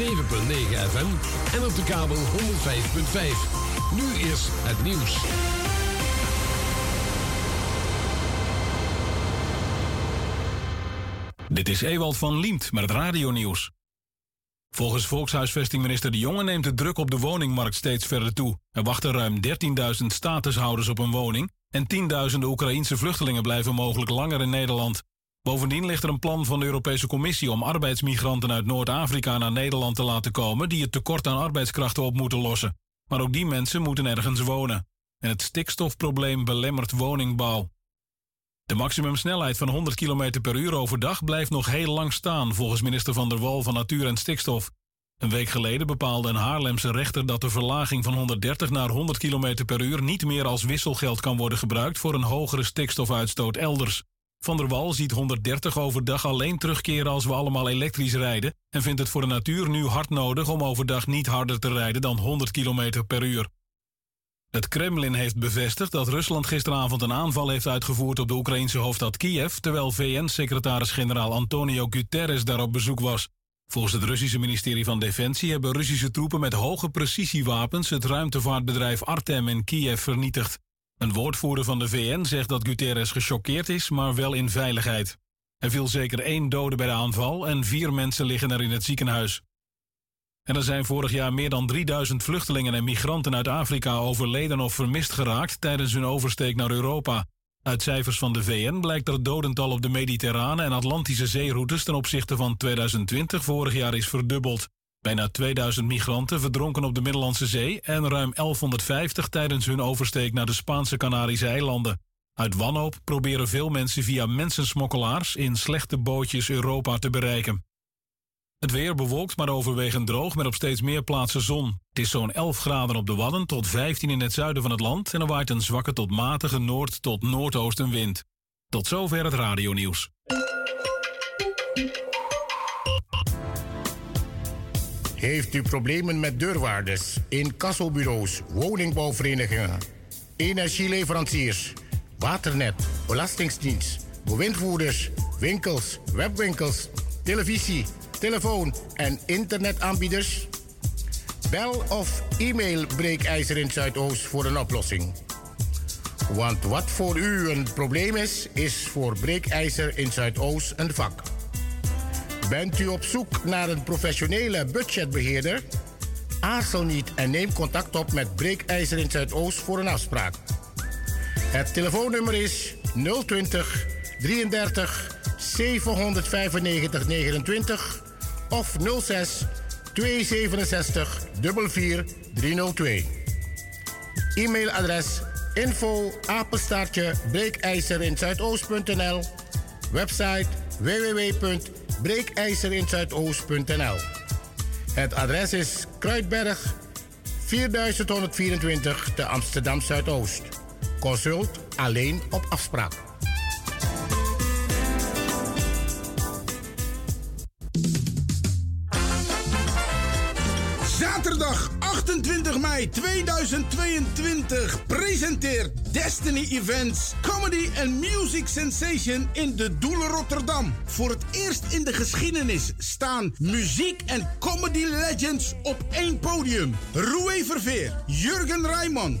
FM en op de kabel 105.5. Nu is het nieuws. Dit is Ewald van Liemt met het radionieuws. Volgens volkshuisvestingminister De Jonge neemt de druk op de woningmarkt steeds verder toe. Er wachten ruim 13.000 statushouders op een woning en tienduizenden Oekraïense vluchtelingen blijven mogelijk langer in Nederland. Bovendien ligt er een plan van de Europese Commissie om arbeidsmigranten uit Noord-Afrika naar Nederland te laten komen die het tekort aan arbeidskrachten op moeten lossen. Maar ook die mensen moeten ergens wonen. En het stikstofprobleem belemmert woningbouw. De maximumsnelheid van 100 km per uur overdag blijft nog heel lang staan, volgens minister Van der Wal van Natuur en Stikstof. Een week geleden bepaalde een Haarlemse rechter dat de verlaging van 130 naar 100 km per uur niet meer als wisselgeld kan worden gebruikt voor een hogere stikstofuitstoot elders. Van der Wal ziet 130 overdag alleen terugkeren als we allemaal elektrisch rijden en vindt het voor de natuur nu hard nodig om overdag niet harder te rijden dan 100 km per uur. Het Kremlin heeft bevestigd dat Rusland gisteravond een aanval heeft uitgevoerd op de Oekraïnse hoofdstad Kiev, terwijl VN-secretaris-generaal Antonio Guterres daar op bezoek was. Volgens het Russische ministerie van Defensie hebben Russische troepen met hoge precisiewapens het ruimtevaartbedrijf Artem in Kiev vernietigd. Een woordvoerder van de VN zegt dat Guterres gechoqueerd is, maar wel in veiligheid. Er viel zeker één dode bij de aanval en vier mensen liggen er in het ziekenhuis. En er zijn vorig jaar meer dan 3000 vluchtelingen en migranten uit Afrika overleden of vermist geraakt tijdens hun oversteek naar Europa. Uit cijfers van de VN blijkt dat het dodental op de mediterrane en Atlantische zeeroutes ten opzichte van 2020 vorig jaar is verdubbeld. Bijna 2000 migranten verdronken op de Middellandse Zee en ruim 1150 tijdens hun oversteek naar de Spaanse Canarische eilanden. Uit wanhoop proberen veel mensen via mensensmokkelaars in slechte bootjes Europa te bereiken. Het weer bewolkt, maar overwegend droog met op steeds meer plaatsen zon. Het is zo'n 11 graden op de Wadden tot 15 in het zuiden van het land en er waait een zwakke tot matige noord- tot noordoostenwind. Tot zover het radionieuws. Heeft u problemen met deurwaarders, incassobureaus, woningbouwverenigingen, energieleveranciers, waternet, belastingdienst, bewindvoerders, winkels, webwinkels, televisie, telefoon en internetaanbieders? Bel of e-mail Breekijzer in Zuidoost voor een oplossing. Want wat voor u een probleem is, is voor Breekijzer in Zuidoost een vak. Bent u op zoek naar een professionele budgetbeheerder? Aarzel niet en neem contact op met Breekijzer in Zuidoost voor een afspraak. Het telefoonnummer is 020 33 795 29 of 06 267 44 302. E-mailadres info apenstaartje breekijzer in Zuidoost.nl Website www.breekijzerinzuidoost.nl Het adres is Kruidberg 4124 te Amsterdam Zuidoost. Consult alleen op afspraak. Zaterdag 28 mei 2022 presenteert Destiny Events Comedy and Music Sensation in de Doelen Rotterdam. Voor het eerst in de geschiedenis staan muziek en comedy legends op één podium. Roué Verveer, Jurgen Rijman,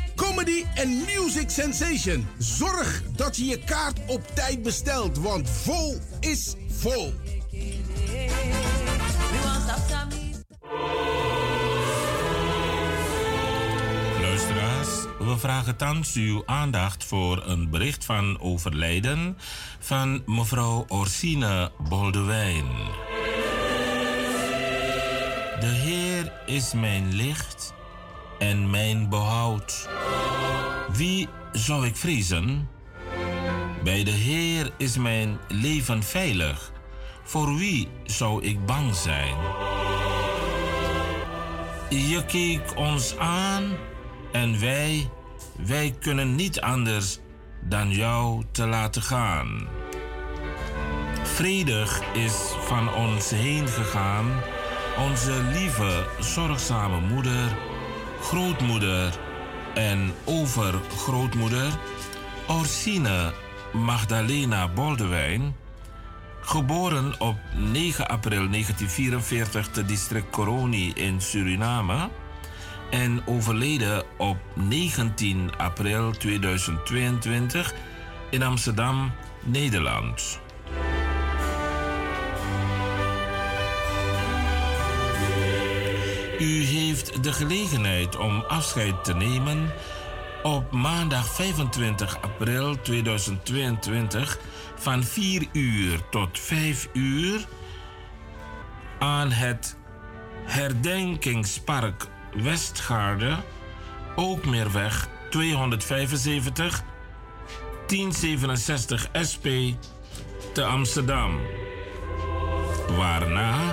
Comedy and Music Sensation. Zorg dat je je kaart op tijd bestelt, want vol is vol. Luisteraars, we vragen thans uw aandacht voor een bericht van overlijden van mevrouw Orsine Boldewijn. De Heer is mijn licht en mijn behoud. Wie zou ik vrezen? Bij de Heer is mijn leven veilig. Voor wie zou ik bang zijn? Je keek ons aan en wij, wij kunnen niet anders dan jou te laten gaan. Vredig is van ons heen gegaan onze lieve, zorgzame moeder, grootmoeder en overgrootmoeder Orsine Magdalena Boldewijn, geboren op 9 april 1944 te district Coroni in Suriname en overleden op 19 april 2022 in Amsterdam, Nederland. U heeft de gelegenheid om afscheid te nemen op maandag 25 april 2022 van 4 uur tot 5 uur aan het Herdenkingspark Westgaarde, Ookmeerweg 275 1067 SP te Amsterdam. Waarna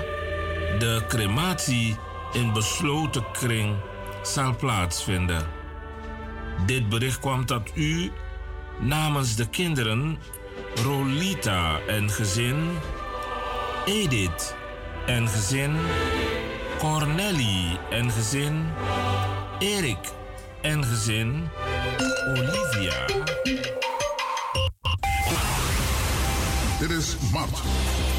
de crematie in besloten kring zal plaatsvinden. Dit bericht kwam tot u namens de kinderen Rolita en gezin, Edith en gezin, Corneli en gezin, Erik en gezin, Olivia. Dit is Mart.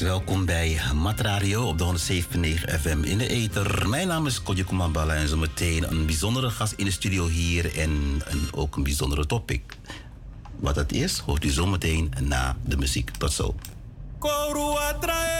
Welkom bij Mat Radio op de 107.9 FM in de Ether. Mijn naam is Kodje Kumambala en zometeen een bijzondere gast in de studio hier en een, ook een bijzondere topic. Wat dat is, hoort u zometeen na de muziek. Tot zo. apia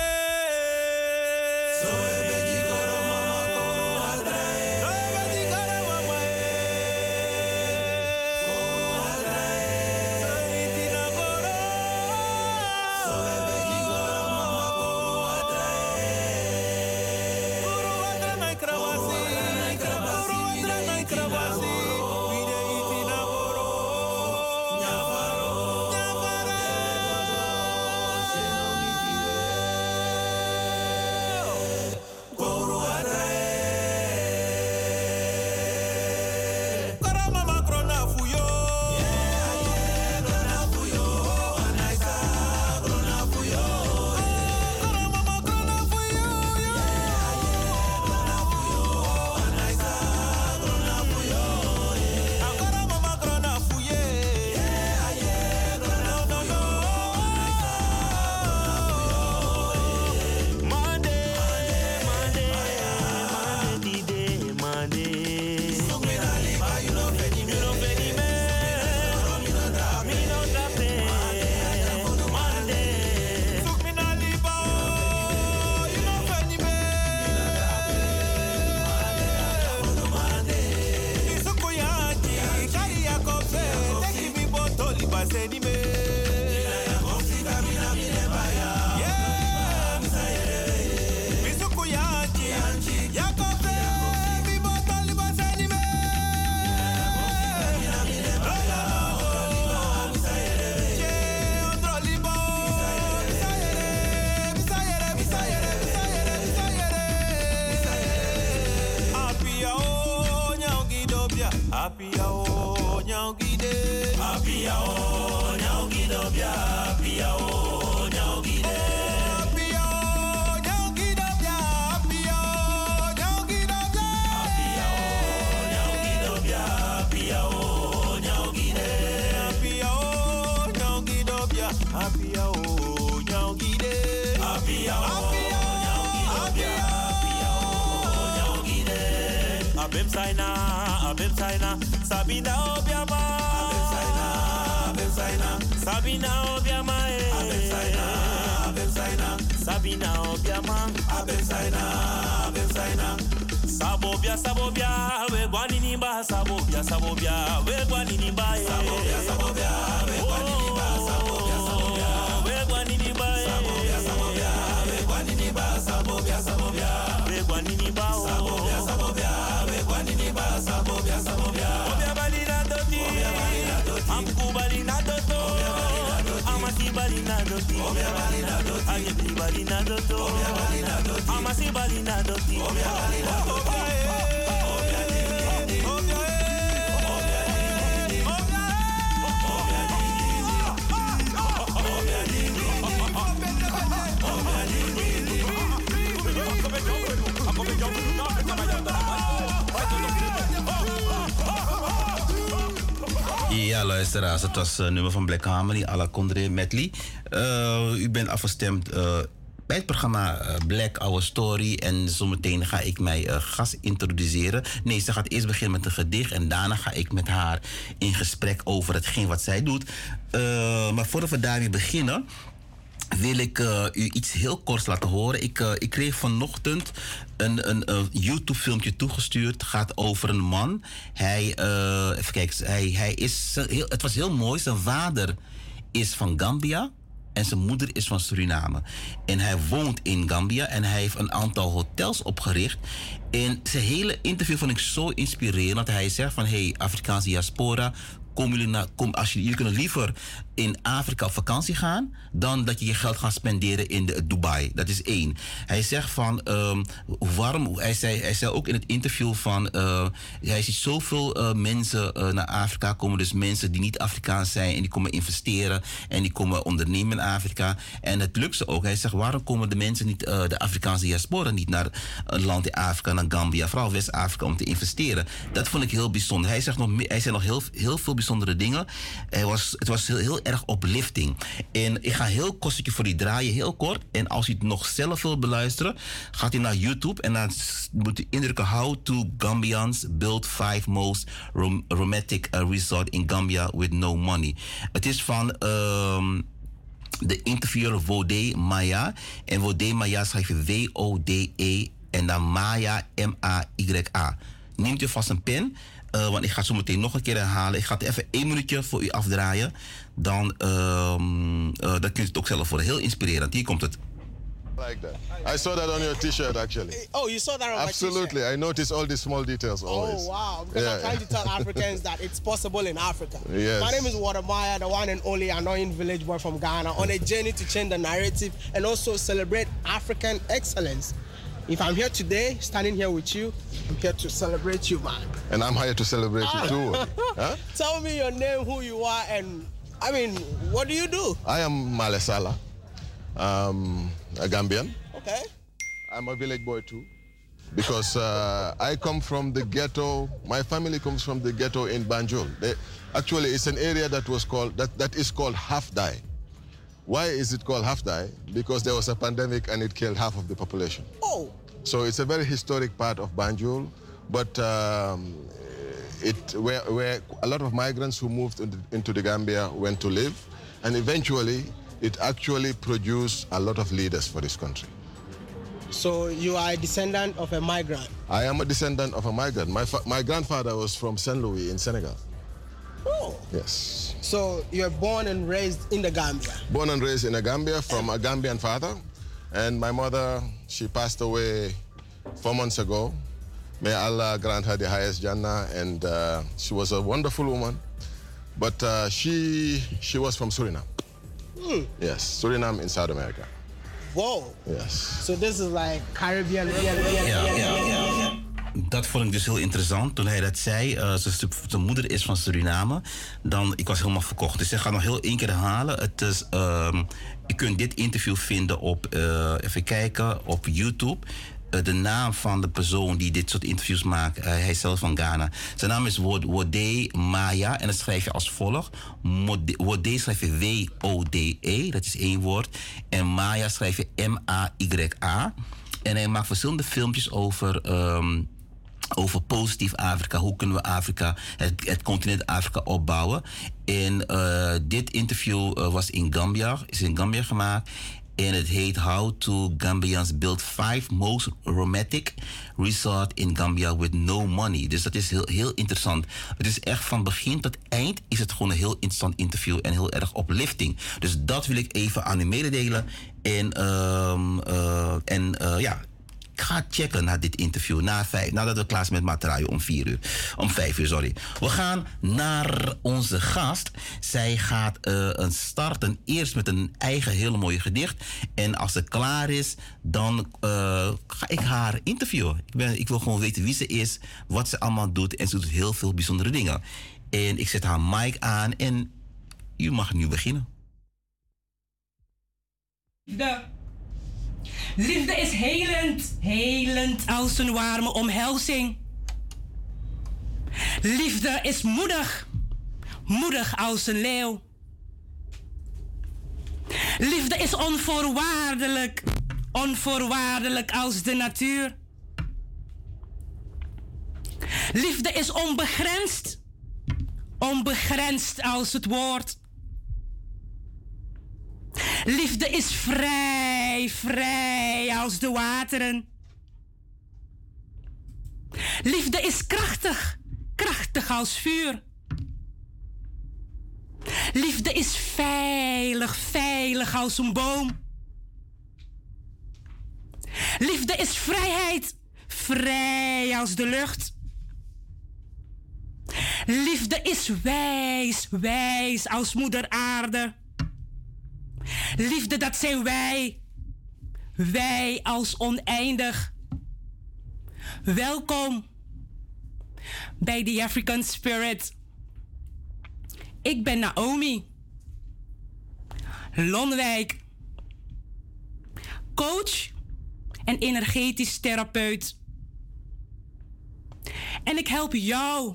Abem saina, abem saina, Sabina obiama. Abem saina, abem saina, Sabina obiama. Abem saina, abem saina, Sabina obiama. Abem saina, abem saina. Sabobia, sabobia, we gwani nimba, sabobia, sabobia, we gwani nimba. Sabobia, sabobia, we gwani nimba, sabobia, sabobia, we gwani nimba. Sabobia, sabobia, we gwani nimba, sabobia, sabobia, doti, ayebi balina doto, obia balina doti, amasi balina doti, obia balina doti. Ja, luisteraars, het was een nummer van Black Harmony, à la Condré Medley. Eh, u bent afgestemd eh, bij het programma eh, Black Our Story. En zometeen ga ik mij eh, gast introduceren. Nee, ze gaat eerst beginnen met een gedicht. En daarna ga ik met haar in gesprek over hetgeen wat zij doet. Eh, maar voordat we daarmee beginnen wil ik eh, u iets heel korts laten horen. Ik, eh, ik kreeg vanochtend een, een, een YouTube-filmpje toegestuurd. Gaat over een man. Hij, eh, even kijken, hij, hij is, heel, het was heel mooi. Zijn vader is van Gambia. En zijn moeder is van Suriname. En hij woont in Gambia en hij heeft een aantal hotels opgericht. En zijn hele interview vond ik zo inspirerend. Hij zegt van, hey, Afrikaanse diaspora, kom jullie naar, kom, als jullie, jullie kunnen liever in Afrika op vakantie gaan dan dat je je geld gaat spenderen in de, Dubai. Dat is één. Hij zegt van ehm, waarom, hij zei, hij zei ook in het interview van eh, hij ziet zoveel eh, mensen eh, naar Afrika komen, dus mensen die niet Afrikaans zijn en die komen investeren en die komen ondernemen in Afrika. En het lukt ze ook. Hij zegt waarom komen de mensen niet, de Afrikaanse diaspora niet naar een land in Afrika, naar Gambia, vooral West-Afrika om te investeren. Dat vond ik heel bijzonder. Hij zegt nog, hij zei nog heel, heel veel bijzondere dingen. Hij was, het was heel, heel erg uplifting. En ik ga heel kort stukje voor die draaien, heel kort. En als u het nog zelf wilt beluisteren, gaat u naar YouTube en dan moet u indrukken How to Gambians build five most rom- romantic uh, resort in Gambia with no money. Het is van ehm, de interviewer Wode Maya. En Wode Maya schrijf je W-O-D-E en dan Maya M-A-Y-A. Neemt u vast een pen, eh, want ik ga het zo meteen nog een keer herhalen. Ik ga het even één minuutje voor u afdraaien. Dan, ehm eh, dan kunt u het ook zelf worden. Heel inspirerend. Hier komt het. Like that. I saw that on your T-shirt, actually. Oh, you saw that on my Absolutely. I noticed all the small details always. Oh wow! Because I'm Yeah. trying to tell Africans that it's possible in Africa. Yes. My name is Watermaya, the one and only annoying village boy from Ghana, on a journey to change the narrative and also celebrate African excellence. If I'm here today, standing here with you, I'm here to celebrate you, man. And I'm here to celebrate you too. Huh? Tell me your name, who you are, and I mean, what do you do? I am Malesala, um, a Gambian. Okay. I'm a village boy too, because uh, I come from the ghetto. My family comes from the ghetto in Banjul. They, actually, it's an area that was called that, that is called Half Die. Why is it called Half Die? Because there was a pandemic and it killed half of the population. Oh. So it's a very historic part of Banjul, but um, it where, where a lot of migrants who moved into, the Gambia went to live, and eventually it actually produced a lot of leaders for this country. So you are a descendant of a migrant. I am a descendant of a migrant. My, fa- my grandfather was from Saint Louis in Senegal. Oh. Yes. So you're born and raised in the Gambia. Born and raised in the Gambia from a Gambian father. And my mother, she passed away four months ago. May Allah grant her the highest Jannah. And uh, she was a wonderful woman. But uh, she, she was from Suriname. Hmm. Yes, Suriname in South America. Whoa. Yes. So this is like Caribbean. Yeah, yeah, yeah, yeah, yeah. dat vond ik dus heel interessant. Toen hij dat zei, uh, zijn moeder is van Suriname. Dan, ik was helemaal verkocht. Dus ik ga nog heel één keer herhalen. Het is, uh, je kunt dit interview vinden op, uh, even kijken, op YouTube. Uh, de naam van de persoon die dit soort interviews maakt, uh, hij is zelf van Ghana. Zijn naam is Wode Maya en dat schrijf je als volgt. Wode schrijf je W-O-D-E, dat is één woord. En Maya schrijf je M-A-Y-A. En hij maakt verschillende filmpjes over. Um, over positief Afrika. Hoe kunnen we Afrika, het, continent Afrika opbouwen? En uh, dit interview was in Gambia, is in Gambia gemaakt. En het heet How to Gambians Build Five Most Romantic Resort in Gambia with No Money. Dus dat is heel, heel interessant. Het is echt van begin tot eind is het gewoon een heel interessant interview en heel erg uplifting. Dus dat wil ik even aan u mededelen. En, um, uh, en uh, ja, ga checken naar dit interview na vijf, nadat we klaar zijn met Matraio om vier uur. Om vijf uur, sorry. We gaan naar onze gast. Zij gaat uh, een starten eerst met een eigen hele mooie gedicht. En als ze klaar is, dan uh, ga ik haar interviewen. Ik, ben, ik wil gewoon weten wie ze is, wat ze allemaal doet. En ze doet heel veel bijzondere dingen. En ik zet haar mic aan en u mag nu beginnen. De Liefde is helend, helend als een warme omhelzing. Liefde is moedig, moedig als een leeuw. Liefde is onvoorwaardelijk, onvoorwaardelijk als de natuur. Liefde is onbegrensd, onbegrensd als het woord. Liefde is vrij, vrij als de wateren. Liefde is krachtig, krachtig als vuur. Liefde is veilig, veilig als een boom. Liefde is vrijheid, vrij als de lucht. Liefde is wijs, wijs als moeder aarde. Liefde, dat zijn wij. Wij als oneindig. Welkom bij The African Spirit. Ik ben Naomi. Lonwijk. Coach en energetisch therapeut. En ik help jou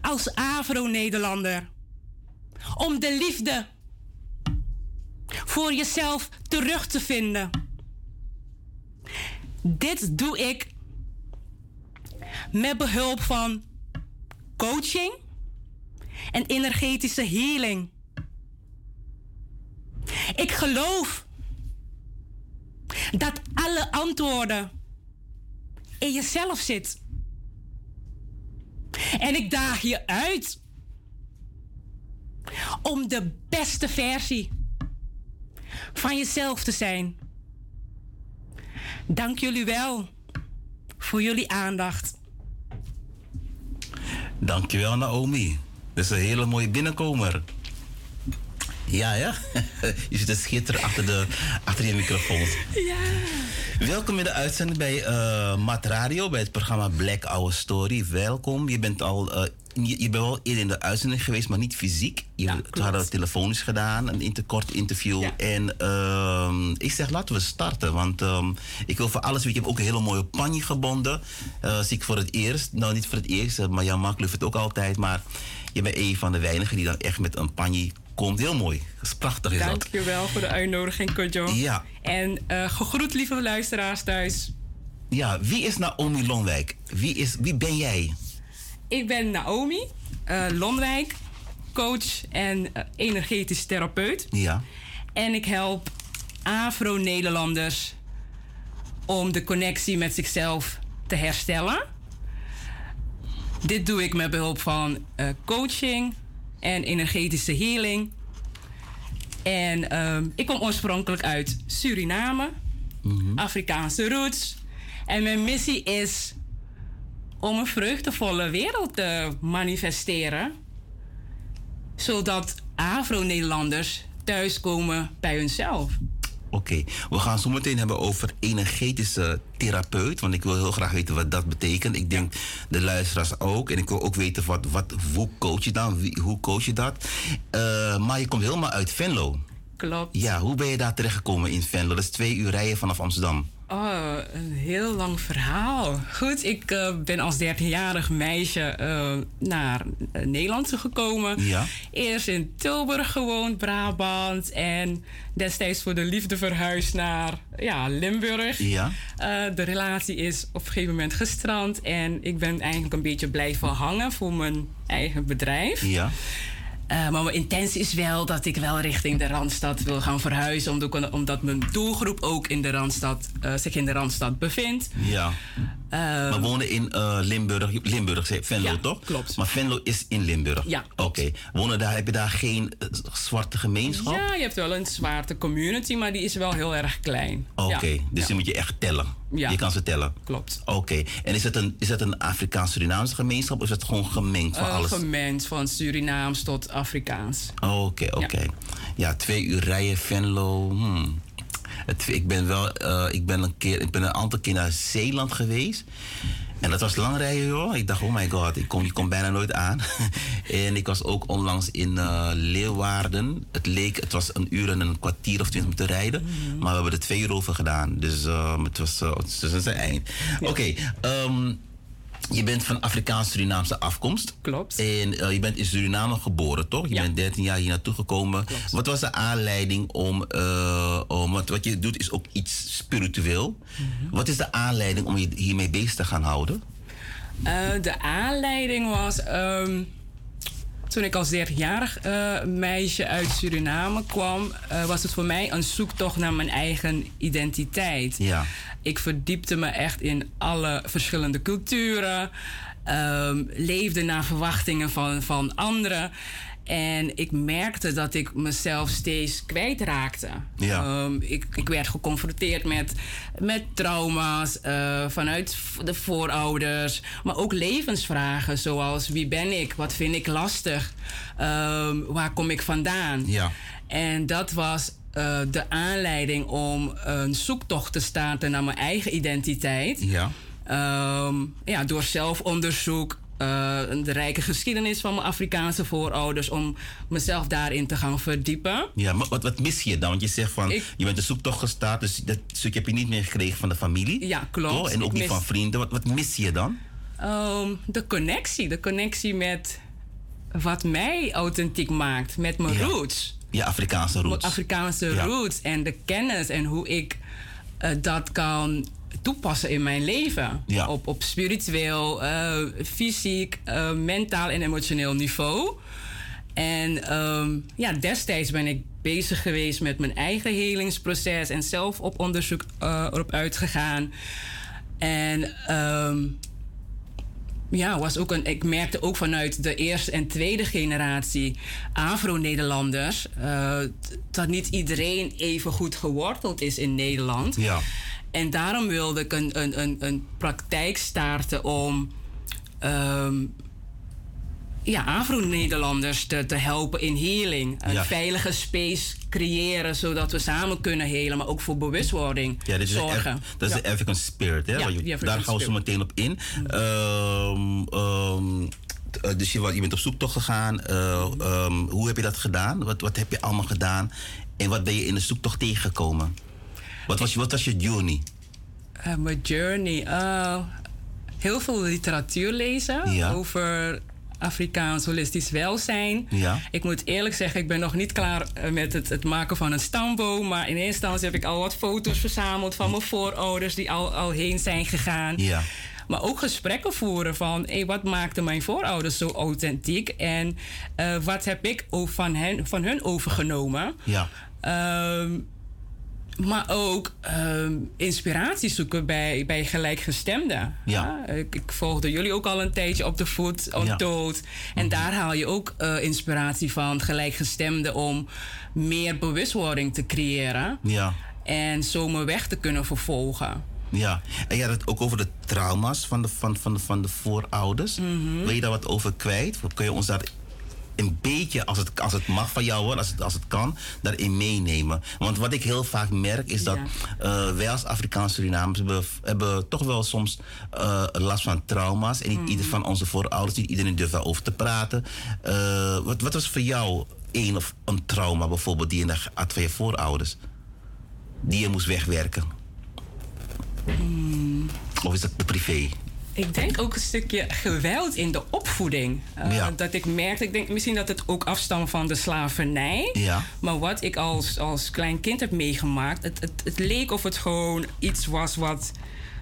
als Afro-Nederlander om de liefde voor jezelf terug te vinden. Dit doe ik met behulp van coaching en energetische healing. Ik geloof dat alle antwoorden in jezelf zit. En ik daag je uit om de beste versie van jezelf te zijn. Dank jullie wel voor jullie aandacht. Dankjewel Naomi. Dat is een hele mooie binnenkomer. Ja, ja. Je zit te schitteren achter, de, achter je microfoon. Ja. Welkom in de uitzending bij uh, Mat Radio, bij het programma Black Our Story. Welkom. Je bent al uh, je, je, bent wel eerder in de uitzending geweest, maar niet fysiek. Je, ja, toen hadden we telefonisch gedaan, een inter, kort interview. Ja. En uh, ik zeg, laten we starten. Want um, ik wil voor alles, je, heb ook een hele mooie panje gebonden. Uh, zie ik voor het eerst. Nou, niet voor het eerst, maar Jan Mak lukt het ook altijd. Maar je bent een van de weinigen die dan echt met een panje komt. Heel mooi. Dat is prachtig is Dank je wel voor de uitnodiging, Kojo. Ja. En uh, gegroet, lieve luisteraars thuis. Ja, wie is Naomi Lonwijk? Wie, is, wie ben jij? Ik ben Naomi uh, Lonwijk, coach en uh, energetisch therapeut. Ja. En ik help Afro-Nederlanders om de connectie met zichzelf te herstellen. Dit doe ik met behulp van uh, coaching en energetische healing. En um, ik kom oorspronkelijk uit Suriname, mm -hmm. Afrikaanse roots. En mijn missie is om een vreugdevolle wereld te manifesteren. Zodat Afro-Nederlanders thuiskomen bij hunzelf. Oké, we gaan zo meteen hebben over energetische therapeut. Want ik wil heel graag weten wat dat betekent. Ik denk de luisteraars ook. En ik wil ook weten wat, wat, hoe coach je dan? Wie, hoe coach je dat? Eh, maar je komt helemaal uit Venlo. Klopt. Ja, hoe ben je daar terechtgekomen in Venlo? Dat is twee uur rijden vanaf Amsterdam. Oh, een heel lang verhaal. Goed, ik eh, ben als 13-jarig meisje eh, naar eh, Nederland gekomen. Ja. Eerst in Tilburg gewoond, Brabant. En destijds voor de liefde verhuisd naar ja, Limburg. Ja. De relatie is op een gegeven moment gestrand. En ik ben eigenlijk een beetje blijven hangen voor mijn eigen bedrijf. Ja. Eh, maar mijn intentie is wel dat ik wel richting de Randstad wil gaan verhuizen. Omdat, omdat mijn doelgroep ook in de Randstad, eh, zich in de Randstad bevindt. Ja. maar wonen in eh, Limburg, Limburg, Venlo Ja, toch? klopt. Maar Venlo is in Limburg? Ja, Oké. Wonen daar, heb je daar geen eh, zwarte gemeenschap? Ja, je hebt wel een zwarte community, maar die is wel heel erg klein. Oké, Ja. dus die moet je echt tellen. Ja. Je kan ze tellen. Klopt. Oké, en is het een, is het een Afrikaans-Surinaamse gemeenschap of is het gewoon gemengd van Eh, alles? gemengd van Surinaams tot Afrikaans. Oké, oké. Ja. twee uur rijden Venlo. hmm. Het, ik ben wel, eh, ik ben een keer, ik ben een aantal keer naar Zeeland geweest. En dat was lang rijden, joh. Ik dacht, oh my god, ik kom, je komt bijna nooit aan. en ik was ook onlangs in eh, Leeuwarden. Het leek, het was een uur en een kwartier of twintig minuten rijden. Maar we hebben er twee uur over gedaan. Dus eh, het was, uh, het is een eind. Oké, ehm, je bent van Afrikaans-Surinaamse afkomst. Klopt. En eh, je bent in Suriname geboren, toch? Je Ja. bent 13 jaar hier naartoe gekomen. Wat was de aanleiding om, eh, om... Want wat je doet is ook iets spiritueel. Mhm. Wat is de aanleiding om je hiermee bezig te gaan houden? Eh, de aanleiding was ehm, toen ik als 13-jarig eh, meisje uit Suriname kwam, eh, was het voor mij een zoektocht naar mijn eigen identiteit. Ja. Ik verdiepte me echt in alle verschillende culturen, ehm, leefde naar verwachtingen van, van anderen. En ik merkte dat ik mezelf steeds kwijtraakte. Ja. Ehm, ik, ik werd geconfronteerd met, met trauma's eh, vanuit de voorouders. Maar ook levensvragen zoals wie ben ik? Wat vind ik lastig? Ehm, waar kom ik vandaan? Ja. En dat was eh, de aanleiding om een zoektocht te starten naar mijn eigen identiteit. Ja. Ehm, ja, door zelfonderzoek, eh, de rijke geschiedenis van mijn Afrikaanse voorouders, om mezelf daarin te gaan verdiepen. Ja, maar wat, wat mis je dan? Want je zegt van, Ik- je bent een zoektocht gestart, dus dat stukje heb je niet meer gekregen van de familie. Ja, klopt. Toch? En ook niet mis- van vrienden. Wat, wat mis je dan? Ehm, de connectie, de connectie met wat mij authentiek maakt, met mijn Ja. roots. Je Afrikaanse Mijn roots. Afrikaanse Ja. roots en de kennis en hoe ik eh, dat kan toepassen in mijn leven. Ja. Op, op spiritueel, eh, fysiek, eh, mentaal en emotioneel niveau. En ehm, ja, destijds ben ik bezig geweest met mijn eigen helingsproces en zelf op onderzoek eh, erop uitgegaan. En ehm, ja, was ook een, ik merkte ook vanuit de eerste en tweede generatie Afro-Nederlanders dat niet iedereen even goed geworteld is in Nederland. Ja. En daarom wilde ik een, een, een, een praktijk starten om ehm, ja, Afro-Nederlanders te, te helpen in healing. Een Ja. veilige space creëren zodat we samen kunnen helen, maar ook voor bewustwording Ja, dit is zorgen. Dat is Ja. de African Spirit, hè? Ja, je- African daar gaan we zo meteen op in. Ehm, ehm, eh, dus je, bent op zoektocht gegaan. Eh, hoe heb je dat gedaan? Wat, wat heb je allemaal gedaan? En wat ben je in de zoektocht tegengekomen? Wat was, je- wat was je journey? Eh, mijn journey. eh, heel veel literatuur lezen Ja. over Afrikaans holistisch welzijn. Ja. Ik moet eerlijk zeggen, ik ben nog niet klaar eh, met het, het maken van een stamboom. Maar in eerste instantie heb ik al wat foto's verzameld van mijn voorouders die al, al heen zijn gegaan. Ja. Maar ook gesprekken voeren van hey, wat maakte mijn voorouders zo authentiek en wat heb ik van, hen, van hun overgenomen. Ja. Ehm, maar ook ehm, inspiratie zoeken bij, bij gelijkgestemden. Ja. ik, ik volgde jullie ook al een tijdje op de voet, on Ja. dood. En daar haal je ook eh, inspiratie van gelijkgestemden om meer bewustwording te creëren. Ja. En zo mijn weg te kunnen vervolgen. Ja, en je had het ook over de trauma's van de, van, van, van de voorouders. Mhm. Wil je daar wat over kwijt? Kun je ons daar een beetje, als het, als het mag van jou hoor, als het, als het kan, daarin meenemen. Want wat ik heel vaak merk is dat eh, wij als Afrikaanse Surinamers hebben, hebben toch wel soms eh, last van trauma's. En niet ieder van onze voorouders, niet iedereen durft daarover te praten. Eh, wat, wat was voor jou een of een trauma bijvoorbeeld die je had van je voorouders? Die je moest wegwerken? Hmm. Of is dat privé? Ik denk ook een stukje geweld in de opvoeding. Uh, Ja. Dat ik merkte, ik denk misschien dat het ook afstamt van de slavernij. Ja. Maar wat ik als, als klein kind heb meegemaakt, het, het, het leek of het gewoon iets was wat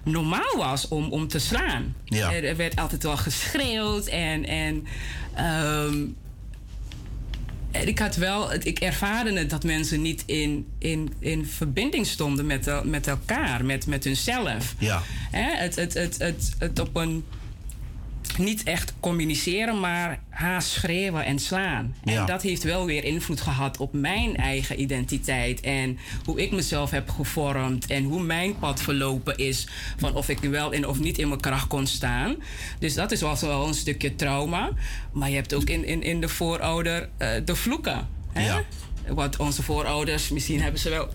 normaal was om, om te slaan. Ja. Er, er werd altijd wel geschreeuwd en. en ehm, en ik had wel, ik ervaarde het dat mensen niet in, in, in verbinding stonden met, met elkaar, met, met hunzelf. Ja. Hè, het, het, het, het, het op een niet echt communiceren, maar haast schreeuwen en slaan. Ja. En dat heeft wel weer invloed gehad op mijn eigen identiteit en hoe ik mezelf heb gevormd en hoe mijn pad verlopen is van of ik wel in of niet in mijn kracht kon staan. Dus dat is wel wel een stukje trauma. Maar je hebt ook in, in, in de voorouder eh, de vloeken. Hè? Ja. Wat onze voorouders, misschien hebben ze wel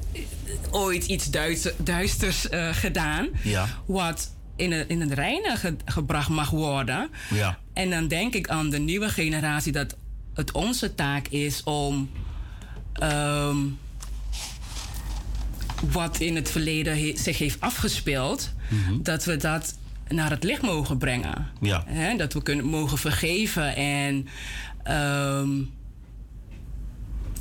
ooit iets duister- duisters eh, gedaan. Ja. Wat in het, in het reinen ge- gebracht mag worden. Ja. En dan denk ik aan de nieuwe generatie dat het onze taak is om ehm, wat in het verleden he- zich heeft afgespeeld, dat we dat naar het licht mogen brengen. Ja. Dat we kunnen, mogen vergeven en ehm,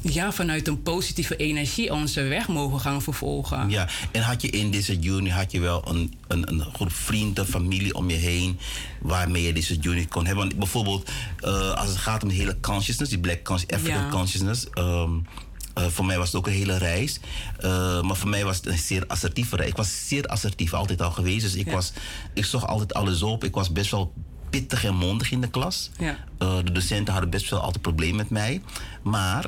ja, vanuit een positieve energie onze weg mogen gaan vervolgen. Ja, en had je in deze juni had je wel een, een, een groep vrienden, familie om je heen waarmee je deze juni kon hebben? Want bijvoorbeeld eh, als het gaat om de hele consciousness, die Black consciousness, African Ja. consciousness. ehm, eh, voor mij was het ook een hele reis. Eh, maar voor mij was het een zeer assertieve reis. Ik was zeer assertief altijd al geweest. Dus ik, Ja. was, ik zocht altijd alles op. Ik was best wel pittig en mondig in de klas. Ja. De docenten hadden best wel altijd problemen met mij. Maar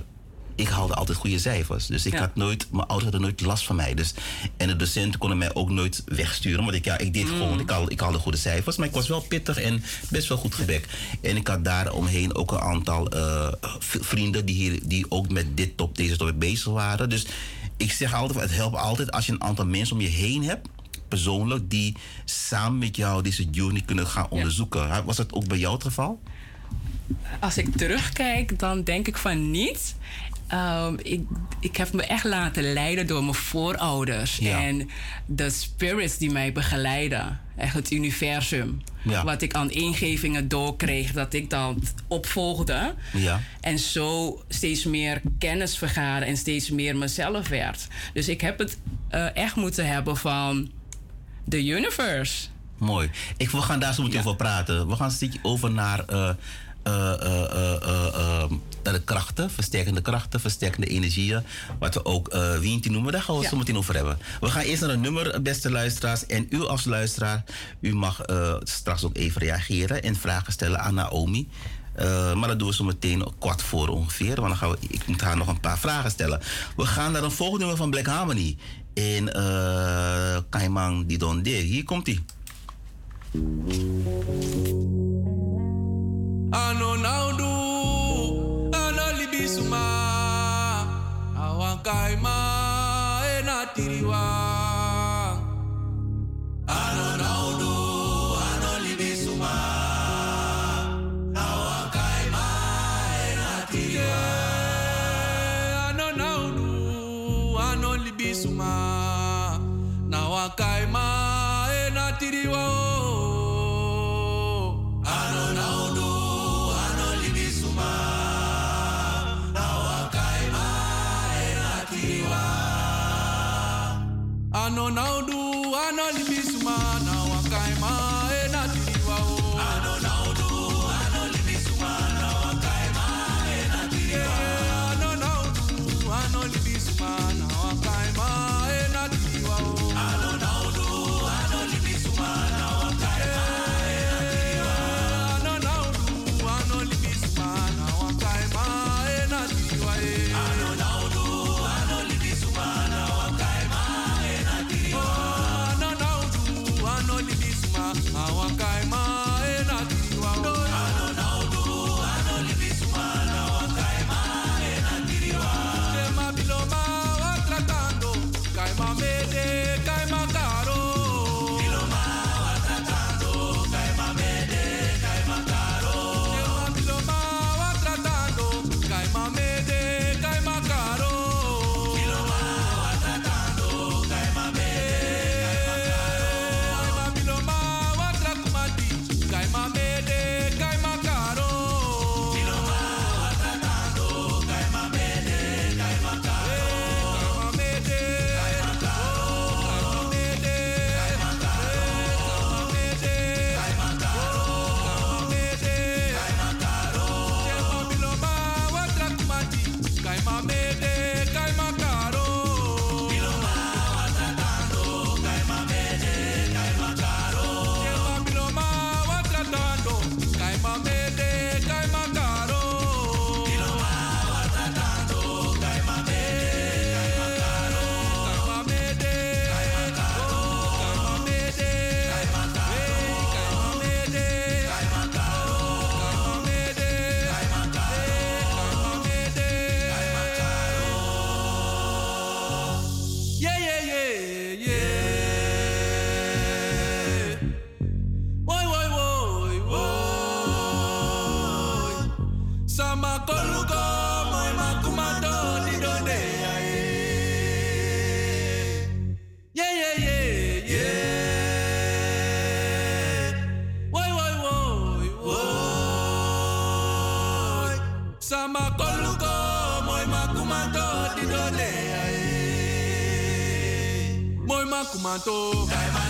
ik haalde altijd goede cijfers. Dus ik Ja. had nooit, mijn ouders hadden nooit last van mij. Dus, en de docenten konden mij ook nooit wegsturen. Want ik, ja, ik deed Mm. gewoon, ik haalde, ik haalde goede cijfers. Maar ik was wel pittig en best wel goed gebek. En ik had daar omheen ook een aantal eh, vrienden die, hier, die ook met dit top, deze topic bezig waren. Dus ik zeg altijd, het helpt altijd als je een aantal mensen om je heen hebt persoonlijk die samen met jou deze journey kunnen gaan onderzoeken. Was dat ook bij jou het geval? Als ik terugkijk, dan denk ik van niet. Ehm, ik, ik heb me echt laten leiden door mijn voorouders. Ja. En de spirits die mij begeleiden. Echt het universum. Ja. Wat ik aan ingevingen doorkreeg, dat ik dan opvolgde. Ja. En zo steeds meer kennis vergaren en steeds meer mezelf werd. Dus ik heb het eh, echt moeten hebben van the universe. Mooi. Ik, we gaan daar zo meteen over praten. We gaan een stukje over naar, eh, eh, eh, eh, eh, eh, naar de krachten, versterkende krachten, versterkende energieën. Wat we ook uh, noemen. Daar gaan we het Ja. zo meteen over hebben. We gaan eerst naar een nummer, beste luisteraars. En u als luisteraar, u mag straks ook even reageren en vragen stellen aan Naomi. Maar dat doen we zo meteen kwart voor ongeveer. Want dan gaan we, ik moet haar nog een paar vragen stellen. We gaan naar een volgende nummer van Black Harmony. In uh, Kaimang Didonde. Hier komt hij. Ano naudu, ano libisuma, awankaima enatiriwa. Makumato.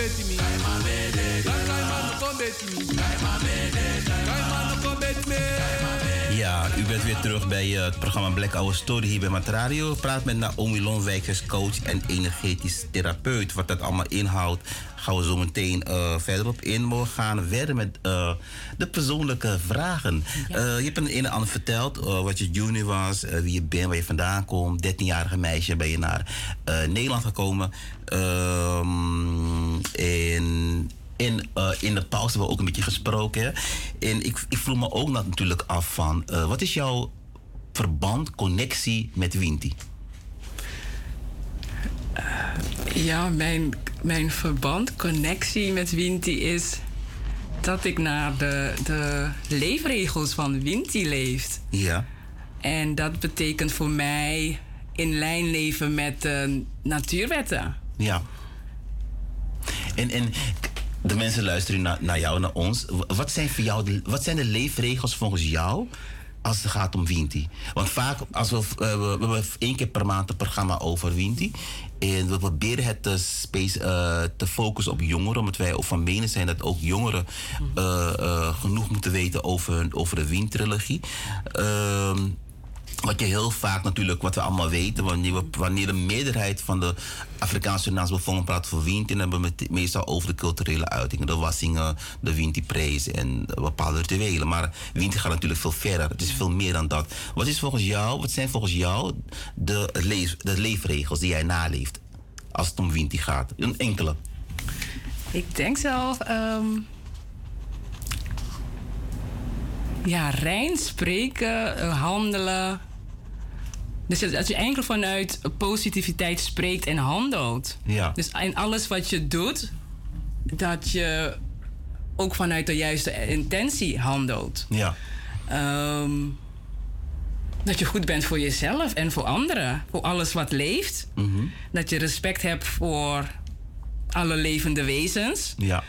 Kombeti mi. Kai ma mede. Kai manu kombeti mi. Kai ma mede. Kai manu kombeti me. Ja, u bent weer terug bij eh, het programma Black Hour Story hier bij Matradio. Praat met Naomi Lonwijk, coach en energetisch therapeut. Wat dat allemaal inhoudt, gaan we zo meteen eh, verder op in. Maar we gaan verder met eh, de persoonlijke vragen. Je hebt een en ander verteld, wat je junior was, wie je bent, waar je vandaan komt. 13-jarige meisje ben je naar Nederland gekomen. Ehm, en in, eh, in de pauze hebben we ook een beetje gesproken. En ik, ik vroeg me ook nat- natuurlijk af van... eh, wat is jouw verband, connectie met Winti? Ja, mijn, mijn verband, connectie met Winti is dat ik naar de, de leefregels van Winti leef. Ja. En dat betekent voor mij in lijn leven met de natuurwetten. Ja. En, en de mensen luisteren naar, jou, naar ons. Wat zijn, voor jou de, wat zijn de leefregels volgens jou als het gaat om Winti? Want vaak, als we, eh, we, we hebben één keer per maand een programma over Winti. En we proberen het te, space, eh, te focussen op jongeren. Omdat wij ook van mening zijn dat ook jongeren eh, genoeg moeten weten over, over de Wien-trilogie. Wat je heel vaak natuurlijk, wat we allemaal weten, wanneer, wanneer de meerderheid van de Afrikaanse Surinaamse bevolking praat voor Winti, dan hebben we het meestal over de culturele uitingen, de wassingen, de Winti-prijs en bepaalde rituelen. Maar Winti gaat natuurlijk veel verder. Het is veel meer dan dat. Wat, is volgens jou, wat zijn volgens jou de, leef, de leefregels die jij naleeft als het om Winti gaat? Een enkele. Ik denk zelf. ehm, ja, rein spreken, eh, handelen. Dus als je enkel vanuit positiviteit spreekt en handelt. Ja. Dus in alles wat je doet, dat je ook vanuit de juiste intentie handelt. Ja. Ehm, dat je goed bent voor jezelf en voor anderen. Voor alles wat leeft. Mhm. Dat je respect hebt voor alle levende wezens. Ja.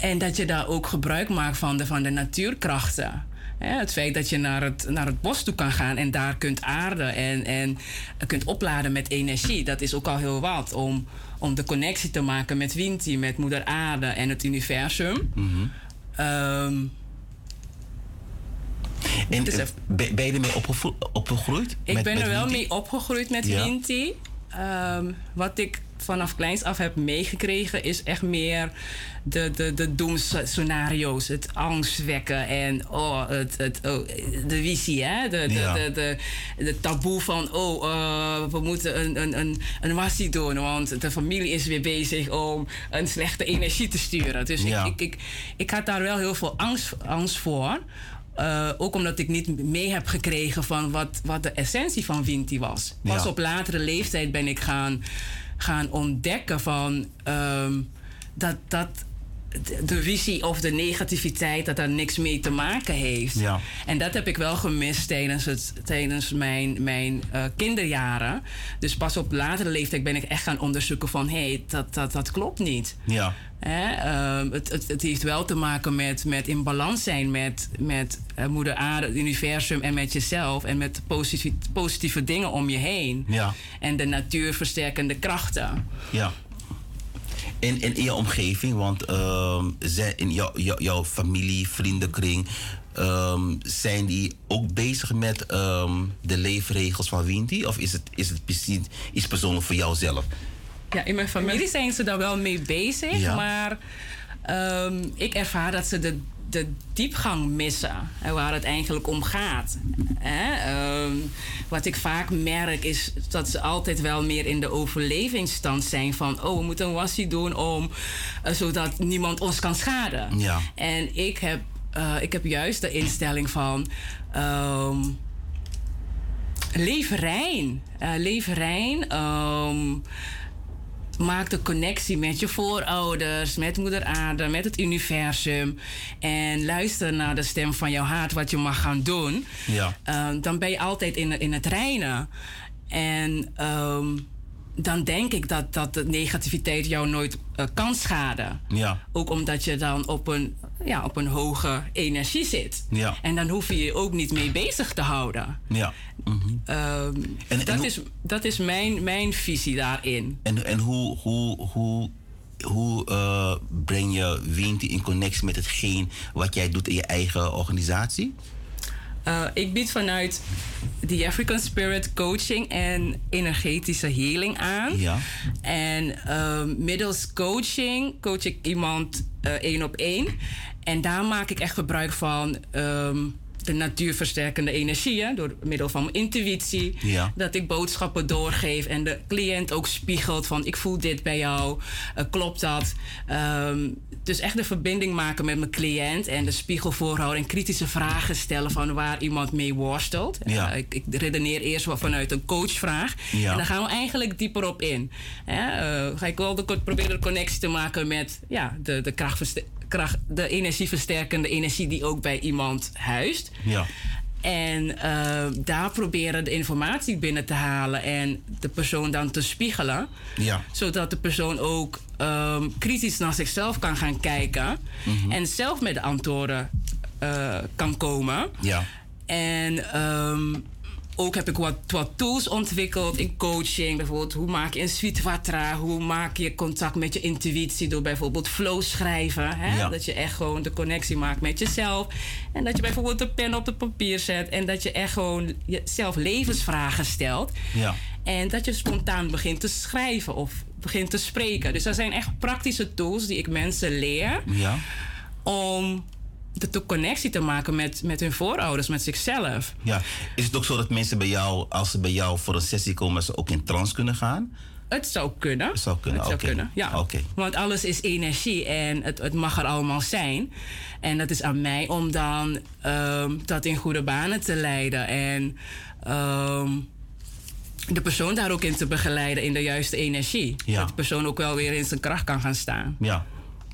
En dat je daar ook gebruik maakt van de, van de natuurkrachten. Hè, het feit dat je naar het, naar het bos toe kan gaan en daar kunt aarden en, en kunt opladen met energie. Dat is ook al heel wat om, om de connectie te maken met Winti, met Moeder Aarde en het universum. Mhm. Ehm, En eh, ben, ben je ermee opgegroeid? Ik Met- ben met er wel Winti? mee opgegroeid met Ja. Winti. Ehm, wat ik vanaf kleins af heb meegekregen is echt meer de, de, de doemscenario's. Het angstwekken en oh, het, het, oh, de visie, hè? De, de, Ja. de, de, de taboe van oh, eh, we moeten een, een, een, een wassie doen, want de familie is weer bezig om een slechte energie te sturen. Dus Ja. ik, ik, ik, ik had daar wel heel veel angst, angst voor. Eh, ook omdat ik niet mee heb gekregen van wat, wat de essentie van Winti was. Pas Ja. op latere leeftijd ben ik gaan, gaan ontdekken van ehm, dat, dat de- de visie of de negativiteit, dat daar niks mee te maken heeft. Ja. En dat heb ik wel gemist tijdens, het, tijdens mijn, mijn eh, kinderjaren. Dus pas op latere leeftijd ben ik echt gaan onderzoeken van... hé, hey, dat, dat, dat klopt niet. Ja. Hè, ehm, het, het, het heeft wel te maken met, met in balans zijn met, met eh, moeder aarde, het universum en met jezelf. En met positieve, positieve dingen om je heen. Ja. En de natuurversterkende krachten. Ja. En, en in je omgeving, want ehm, zijn in jou, jou- jouw familie, vriendenkring, ehm, zijn die ook bezig met ehm, de leefregels van Winti? Of is het, is het precies iets persoonlijk voor jou zelf? Ja, in mijn familie zijn ze daar wel mee bezig, Ja. maar ehm, ik ervaar dat ze de, de diepgang missen en waar het eigenlijk om gaat. Hè? Ehm, wat ik vaak merk is dat ze altijd wel meer in de overlevingsstand zijn van, oh, we moeten een wassie doen om, eh, zodat niemand ons kan schaden. Ja. En ik heb, eh, ik heb juist de instelling van. ehm leef rein. Leef rein. Maak de connectie met je voorouders, met Moeder Aarde, met het universum. En luister naar de stem van jouw hart, wat je mag gaan doen. Ja. Ehm, dan ben je altijd in, in het reinen. En ehm, dan denk ik dat, dat de negativiteit jou nooit eh, kan schaden. Ja. Ook omdat je dan op een, ja, op een hoge energie zit. Ja. En dan hoef je je ook niet mee bezig te houden. Ja. Mhm. Ehm, En- en dat, hoe- is, dat is mijn, mijn visie daarin. En, en hoe, hoe, hoe, hoe eh, breng je Winti in connectie met hetgeen wat jij doet in je eigen organisatie? Eh, ik bied vanuit The African Spirit coaching en energetische healing aan. Ja. En ehm, middels coaching coach ik iemand eh, één op één. En daar maak ik echt gebruik van ehm, de natuurversterkende energieën door middel van mijn intuïtie. Ja. Dat ik boodschappen doorgeef en de cliënt ook spiegelt van ik voel dit bij jou, eh, klopt dat? Ehm, dus echt de verbinding maken met mijn cliënt en de spiegel voorhouden en kritische vragen stellen van waar iemand mee worstelt. Ja. Eh, ik, ik redeneer eerst wel vanuit een coachvraag Ja. en dan gaan we eigenlijk dieper op in. Hè? Eh, ga ik wel de, proberen de connectie te maken met ja, de, de, krachtverste- kracht, de energieversterkende energie die ook bij iemand huist. Ja. En eh, daar proberen de informatie binnen te halen en de persoon dan te spiegelen. Ja. Zodat de persoon ook ehm, kritisch naar zichzelf kan gaan kijken. Mhm. En zelf met de antwoorden eh, kan komen. Ja. En ehm, ook heb ik wat, wat tools ontwikkeld in coaching. Bijvoorbeeld, hoe maak je een suite vatra? Hoe maak je contact met je intuïtie door bijvoorbeeld flow schrijven? Hè? Ja. Dat je echt gewoon de connectie maakt met jezelf. En dat je bijvoorbeeld de pen op het papier zet. En dat je echt gewoon jezelf levensvragen stelt. Ja. En dat je spontaan begint te schrijven of begint te spreken. Dus dat zijn echt praktische tools die ik mensen leer Ja. om de to- connectie te maken met, met hun voorouders, met zichzelf. Ja. Is het ook zo dat mensen bij jou, als ze bij jou voor een sessie komen, ze ook in trance kunnen gaan? Het zou kunnen. Het zou kunnen, Het zou kunnen, ja. Oké. Want alles is energie en het, het mag er allemaal zijn. En dat is aan mij om dan ehm, dat in goede banen te leiden. En ehm, de persoon daar ook in te begeleiden in de juiste energie. Ja. Dat de persoon ook wel weer in zijn kracht kan gaan staan. Ja,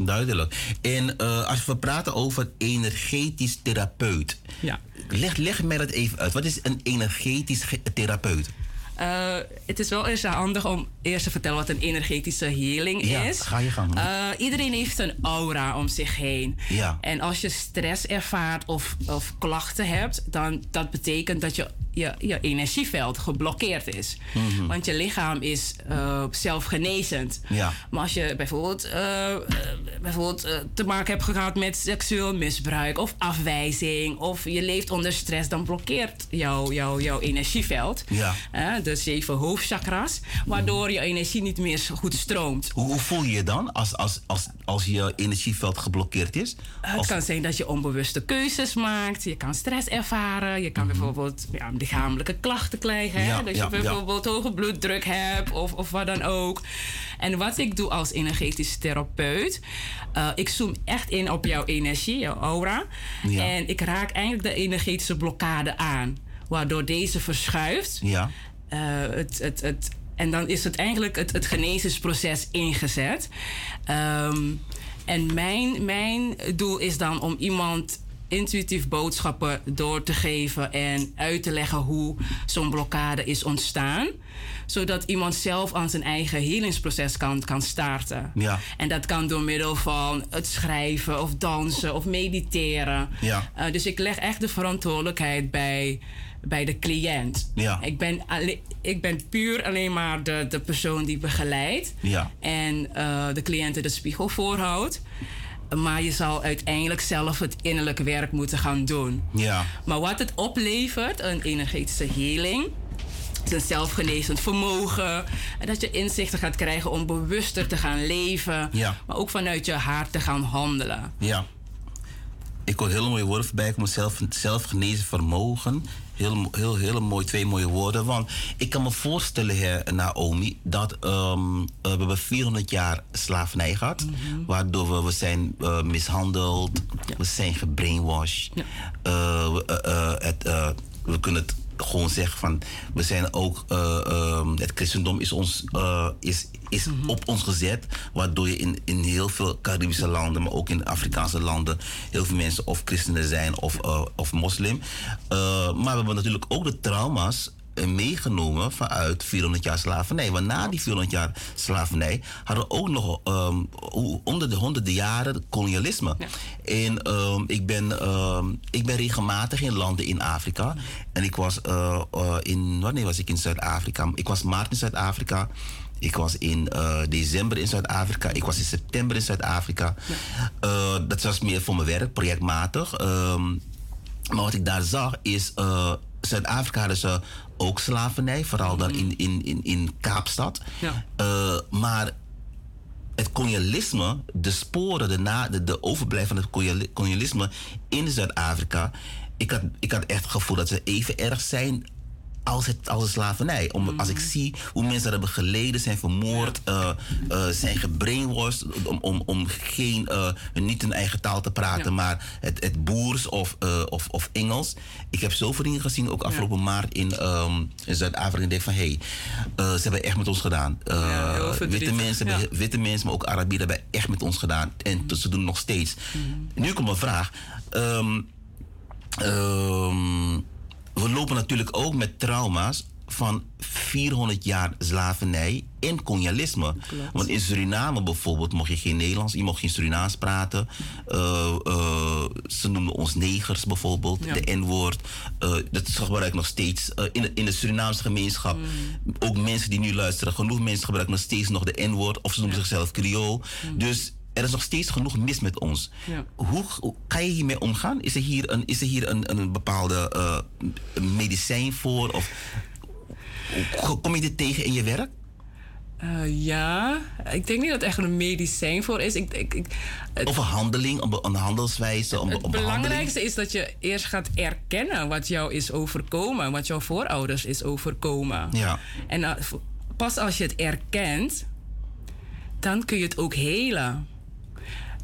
duidelijk. En eh, als we praten over energetisch therapeut, Ja. leg, leg mij dat even uit. Wat is een energetisch ge- therapeut? Eh, het is wel eerst handig om eerst te vertellen wat een energetische healing Ja, is. ga je gang. Eh, iedereen heeft een aura om zich heen. Ja. En als je stress ervaart of, of klachten hebt, dan dat betekent dat je, je, je energieveld geblokkeerd is. Mhm. Want je lichaam is eh, zelfgenezend. Ja. Maar als je bijvoorbeeld, bijvoorbeeld te maken hebt gehad met seksueel misbruik of afwijzing, of je leeft onder stress, dan blokkeert jouw energieveld. Ja. Eh, de zeven hoofdchakras, waardoor je energie niet meer zo goed stroomt. Hoe, voel je je dan als, als, als, als je energieveld geblokkeerd is? Het Als- kan zijn dat je onbewuste keuzes maakt. Je kan stress ervaren. Je kan bijvoorbeeld ja, lichamelijke klachten krijgen. hè? Mhm. Dat ja, je bijvoorbeeld hoge bloeddruk hebt of, of wat dan ook. En wat ik doe als energetisch therapeut... eh, ik zoom echt in op jouw energie, jouw aura. En ik raak eigenlijk de energetische blokkade aan. Waardoor deze verschuift. Ja. Eh, het, het, het, en dan is het eigenlijk het, het genezingsproces ingezet. Ehm, en mijn, mijn doel is dan om iemand intuïtief boodschappen door te geven en uit te leggen hoe zo'n blokkade is ontstaan. Zodat iemand zelf aan zijn eigen healingsproces kan, kan starten. Ja. En dat kan door middel van het schrijven of dansen of mediteren. Ja. Uh, dus ik leg echt de verantwoordelijkheid bij bij de cliënt. Ja. Ik, ben alle- ik ben puur alleen maar de, de persoon die begeleidt Ja. en eh, de cliënten de spiegel voorhoudt. Maar je zal uiteindelijk zelf het innerlijke werk moeten gaan doen. Ja. Maar wat het oplevert, een energetische healing, is een zelfgenezend vermogen. En dat je inzichten gaat krijgen om bewuster te gaan leven. Ja. Maar ook vanuit je hart te gaan handelen. Ja. Ik hoor hele mooie woorden voorbij komen. Zelf, zelfgenezen vermogen. Heel, heel, hele mooi, twee mooie woorden. Want ik kan me voorstellen, hè, Naomi, dat ehm, eh, we hebben 400 jaar slavernij gehad. Waardoor we, we zijn eh, mishandeld, we zijn gebrainwashed. Eh, we, het, we kunnen het gewoon zeggen van, we zijn ook, eh, ehm, het christendom is, ons, eh, is, is op ons gezet. Waardoor je in, in heel veel Caribische landen, maar ook in Afrikaanse landen, heel veel mensen of christenen zijn of, eh, of moslim. Maar we hebben natuurlijk ook de trauma's meegenomen vanuit 400 jaar slavernij. Want na die 400 jaar slavernij hadden we ook nog ehm, onder de honderden jaren kolonialisme. En ehm, ik, ben, ehm, ik ben regelmatig in landen in Afrika. En ik was eh, eh, in, wanneer was ik in Zuid-Afrika? Ik was maart in Zuid-Afrika. Ik was in eh, december in Zuid-Afrika. Ik was in september in Zuid-Afrika. Dat was meer voor mijn werk, projectmatig. Maar wat ik daar zag is. Zuid-Afrika hadden ze ook slavernij, vooral dan in, in, in, in Kaapstad. Ja. Eh, maar het kolonialisme, de sporen, de, na, de, de overblijf van het koloniali- kolonialisme in Zuid-Afrika. Ik had, ik had echt het gevoel dat ze even erg zijn als, het, als slavernij. Om, Als ik zie hoe mensen daar hebben geleden, zijn vermoord, eh, eh, zijn gebrainwashed om, om, om geen, eh, niet hun eigen taal te praten, Ja. maar het, het Boers of, of, of Engels. Ik heb zoveel dingen gezien, ook afgelopen maart in, ehm, in Zuid-Afrika. En ik denk van, hé, hey, ze hebben echt met ons gedaan. Ja, witte, mensen hebben, witte mensen, maar ook Arabieren hebben echt met ons gedaan. En ze doen het nog steeds. Nu komt mijn vraag. Ehm, ehm, we lopen natuurlijk ook met trauma's van 400 jaar slavernij en kolonialisme. Want in Suriname bijvoorbeeld mocht je geen Nederlands, je mocht geen Surinaams praten. Eh, eh, ze noemden ons negers bijvoorbeeld, Ja. de N-woord. Eh, dat gebruikt nog steeds in, de, in de Surinaamse gemeenschap. Ook mensen die nu luisteren, genoeg mensen gebruiken nog steeds nog de N-woord. Of ze noemen zichzelf Creool. Dus er is nog steeds genoeg mis met ons. Ja. Hoe, hoe kan je hiermee omgaan? Is er hier een, is er hier een, een bepaalde eh, medicijn voor? Of kom je dit tegen in je werk? Eh, ja, ik denk niet dat er echt een medicijn voor is. Ik, ik, ik, het, Of een handeling, een, handelswijze, een, het een belangrijkste is dat je eerst gaat erkennen wat jou is overkomen, wat jouw voorouders is overkomen. Ja. En eh, pas als je het erkent, dan kun je het ook helen.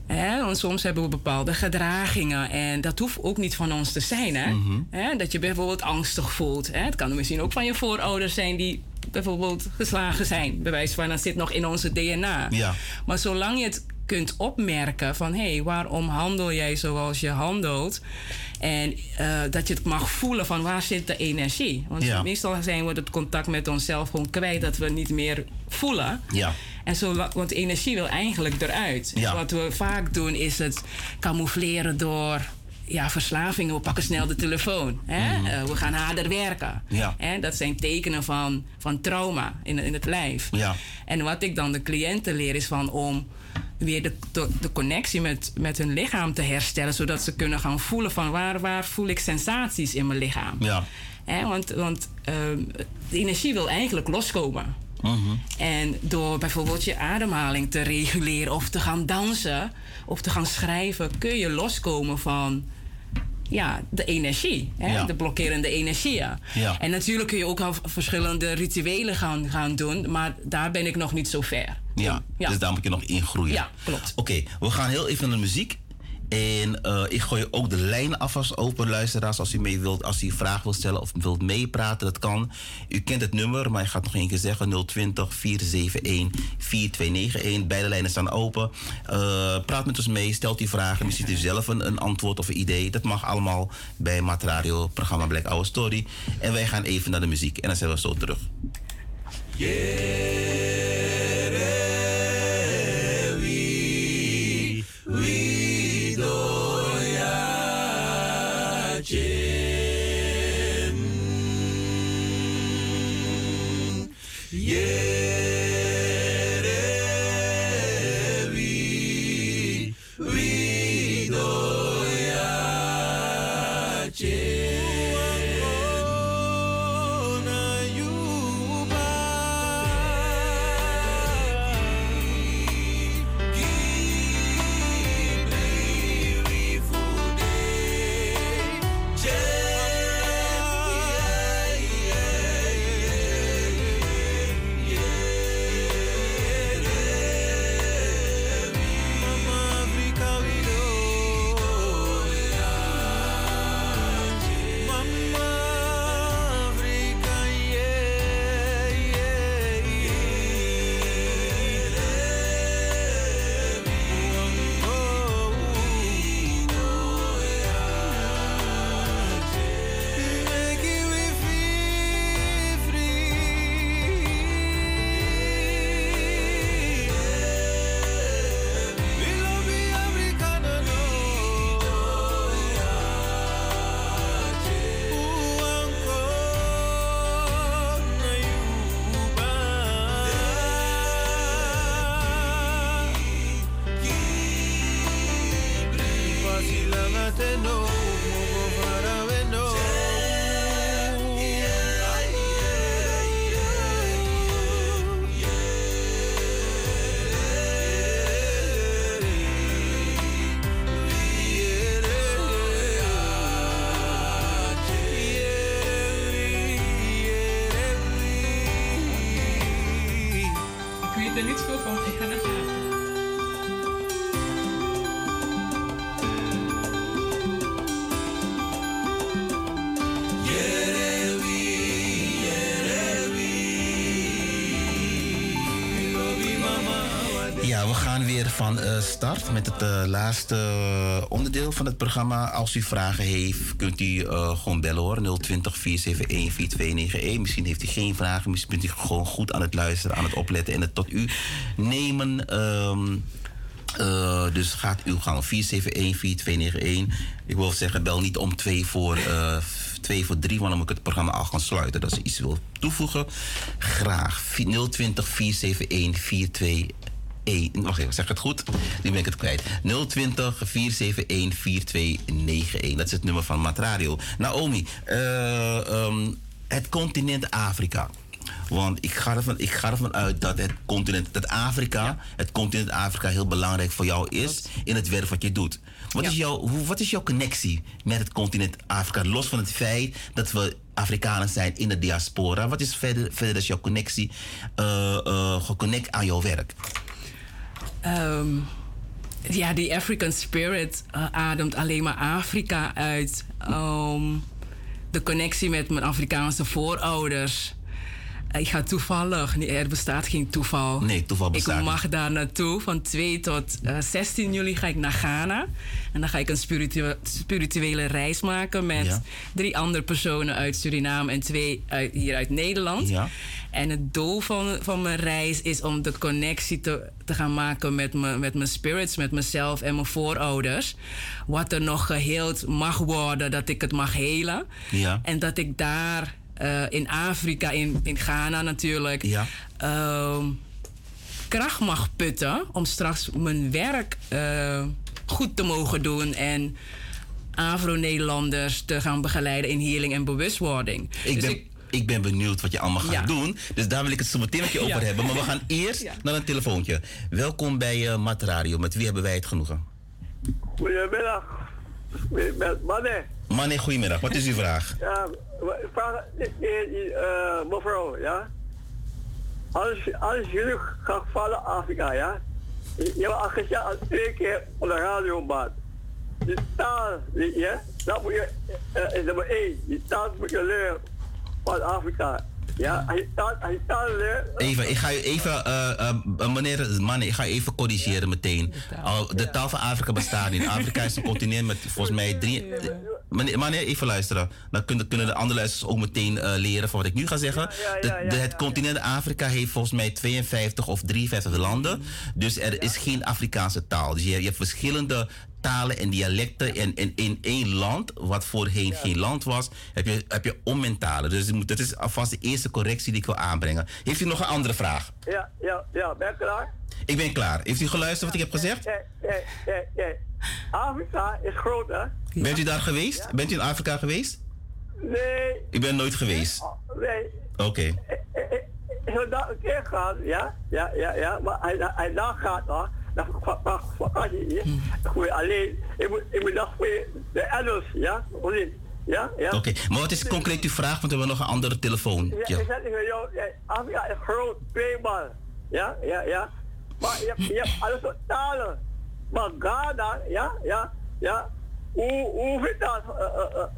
Hè, want soms hebben we bepaalde gedragingen en dat hoeft ook niet van ons te zijn. Hè? Mhm. Hè, dat je bijvoorbeeld angstig voelt. Hè? Het kan misschien ook van je voorouders zijn die bijvoorbeeld geslagen zijn. Bewijs van dat zit nog in onze DNA. Ja. Maar zolang je het kunt opmerken van hé, hey, waarom handel jij zoals je handelt? En eh, dat je het mag voelen van waar zit de energie? Want Ja. meestal zijn we het contact met onszelf gewoon kwijt dat we niet meer voelen. Ja. En zo, want energie wil eigenlijk eruit. Ja. Wat we vaak doen is het camoufleren door ja, verslavingen. We pakken snel de telefoon. Hè? Eh, we gaan harder werken. Ja. Hè? Dat zijn tekenen van, van trauma in, in het lijf. Ja. En wat ik dan de cliënten leer is van om weer de, de, de connectie met, met hun lichaam te herstellen. Zodat ze kunnen gaan voelen van waar, waar voel ik sensaties in mijn lichaam. Ja. Hè, want want ehm, de energie wil eigenlijk loskomen. Mhm. En door bijvoorbeeld je ademhaling te reguleren of te gaan dansen of te gaan schrijven, kun je loskomen van ja, de energie, hè? Ja. de blokkerende energieën. Ja. En natuurlijk kun je ook al verschillende rituelen gaan, gaan doen, maar daar ben ik nog niet zo ver. Ja, Ja. dus daar moet je nog in groeien. Ja, klopt. Oké, we gaan heel even naar de muziek. En eh, ik gooi ook de lijn alvast open, luisteraars. Als u mee wilt, als u vraag wilt stellen of wilt meepraten, dat kan. U kent het nummer, maar ik ga het nog één keer zeggen: 020 471 4291. Beide lijnen staan open. Eh, praat met ons mee, stelt u vragen. Misschien u zelf een, een antwoord of een idee. Dat mag allemaal bij Mat Radio, programma Black Our Story. En wij gaan even naar de muziek en dan zijn we zo terug. Yerewi, van eh, start met het eh, laatste onderdeel van het programma. Als u vragen heeft, kunt u eh, gewoon bellen hoor. 020 471 4291. Misschien heeft u geen vragen. Misschien bent u gewoon goed aan het luisteren, aan het opletten en het tot u nemen. Ehm, eh, dus gaat uw gang 471-4291. Ik wil zeggen, bel niet om twee voor, eh, twee voor drie, want dan moet ik het programma al gaan sluiten. Dat is iets wil toevoegen. Graag. 020 471 42 1. Wacht even, zeg het goed? Nu ben ik het kwijt. 020 471 4291. Dat is het nummer van Matradio. Naomi, ehm, het continent Afrika. Want ik ga, ervan, ik ga ervan uit dat het continent, dat Afrika, het continent Afrika heel belangrijk voor jou is in het werk wat je doet. Wat, is jouw, hoe, wat is jouw connectie met het continent Afrika? Los van het feit dat we Afrikanen zijn in de diaspora. Wat is verder, verder is jouw connectie eh, geconnect aan jouw werk? Ehm, ja, die African spirit eh, ademt alleen maar Afrika uit. Ehm, de connectie met mijn Afrikaanse voorouders. Ik ga toevallig, nee, er bestaat geen toeval. Nee, toeval bestaat Ik mag daar naartoe. Van 2 tot eh, 16 juli ga ik naar Ghana. En dan ga ik een spiritu- spirituele reis maken met Ja. drie andere personen uit Suriname en twee uit, hier uit Nederland. Ja. En het doel van, van mijn reis is om de connectie te, te gaan maken met, me, met mijn spirits, met mezelf en mijn voorouders. Wat er nog geheeld mag worden, dat ik het mag helen. Ja. En dat ik daar eh, in Afrika, in, in Ghana natuurlijk, ehm, kracht mag putten om straks mijn werk eh, goed te mogen doen en Afro-Nederlanders te gaan begeleiden in healing en bewustwording. Ik Dus ben, ik ben benieuwd wat je allemaal gaat Ja. doen. Dus daar wil ik het zo meteen met je over Ja. hebben. Maar we gaan eerst Ja. naar een telefoontje. Welkom bij uh, Mat Radio. Met wie hebben wij het genoegen? Goedemiddag. Met Manne. Manne, goedemiddag. Wat is uw vraag? Ja, vraag eh, mevrouw, ja. Als, als jullie gaan vallen Afrika, ja. Je hebt al al twee keer op de radio, maat. Die taal, ja, dat moet je, eh, is nummer één. Die taal moet je leren van Afrika. Ja. Even, ik ga u even, eh, eh, meneer Manne, ik ga u even corrigeren meteen. Al, de taal van Afrika bestaat niet. Afrika is een continent met volgens mij drie... Meneer, meneer, even luisteren. Dan kunnen, kunnen de andere luisteraars ook meteen eh, leren van wat ik nu ga zeggen. De- de- het continent Afrika heeft volgens mij 52 of 53 landen. Dus er is geen Afrikaanse taal. Dus je, je hebt verschillende talen en dialecten. En, en in één land, wat voorheen geen land was, heb je, heb je ommentalen. Dus dat is alvast de eerste correctie die ik wil aanbrengen. Heeft u nog een andere vraag? Ja, ja, ja, ben je klaar? Ik ben klaar. Heeft u geluisterd wat ik heb gezegd? Ja, ja, ja. Afrika is groot, hè? Bent u daar geweest? Bent u in Afrika geweest? Nee, Ik ben nooit geweest. nee. Oké. Ik daar een keer gaan, ja? Ja, ja, ja. Maar hij, hij daar gaat, hoor. Dan mag vakantie hier. Ik moet alleen, ik moet, ik moet nog de Engels, ja? Of niet? Ja, ja. Oké, maar wat is concreet uw vraag? Want we hebben nog een andere telefoon. Ja, ik zeg tegen jou, ja, Afrika is groot, tweemaal. Ja, ja, ja. Maar je hebt, je hebt alle soort talen. Maar Ghana, ja, ja, ja. Hoe, hoe vindt dat? Uh,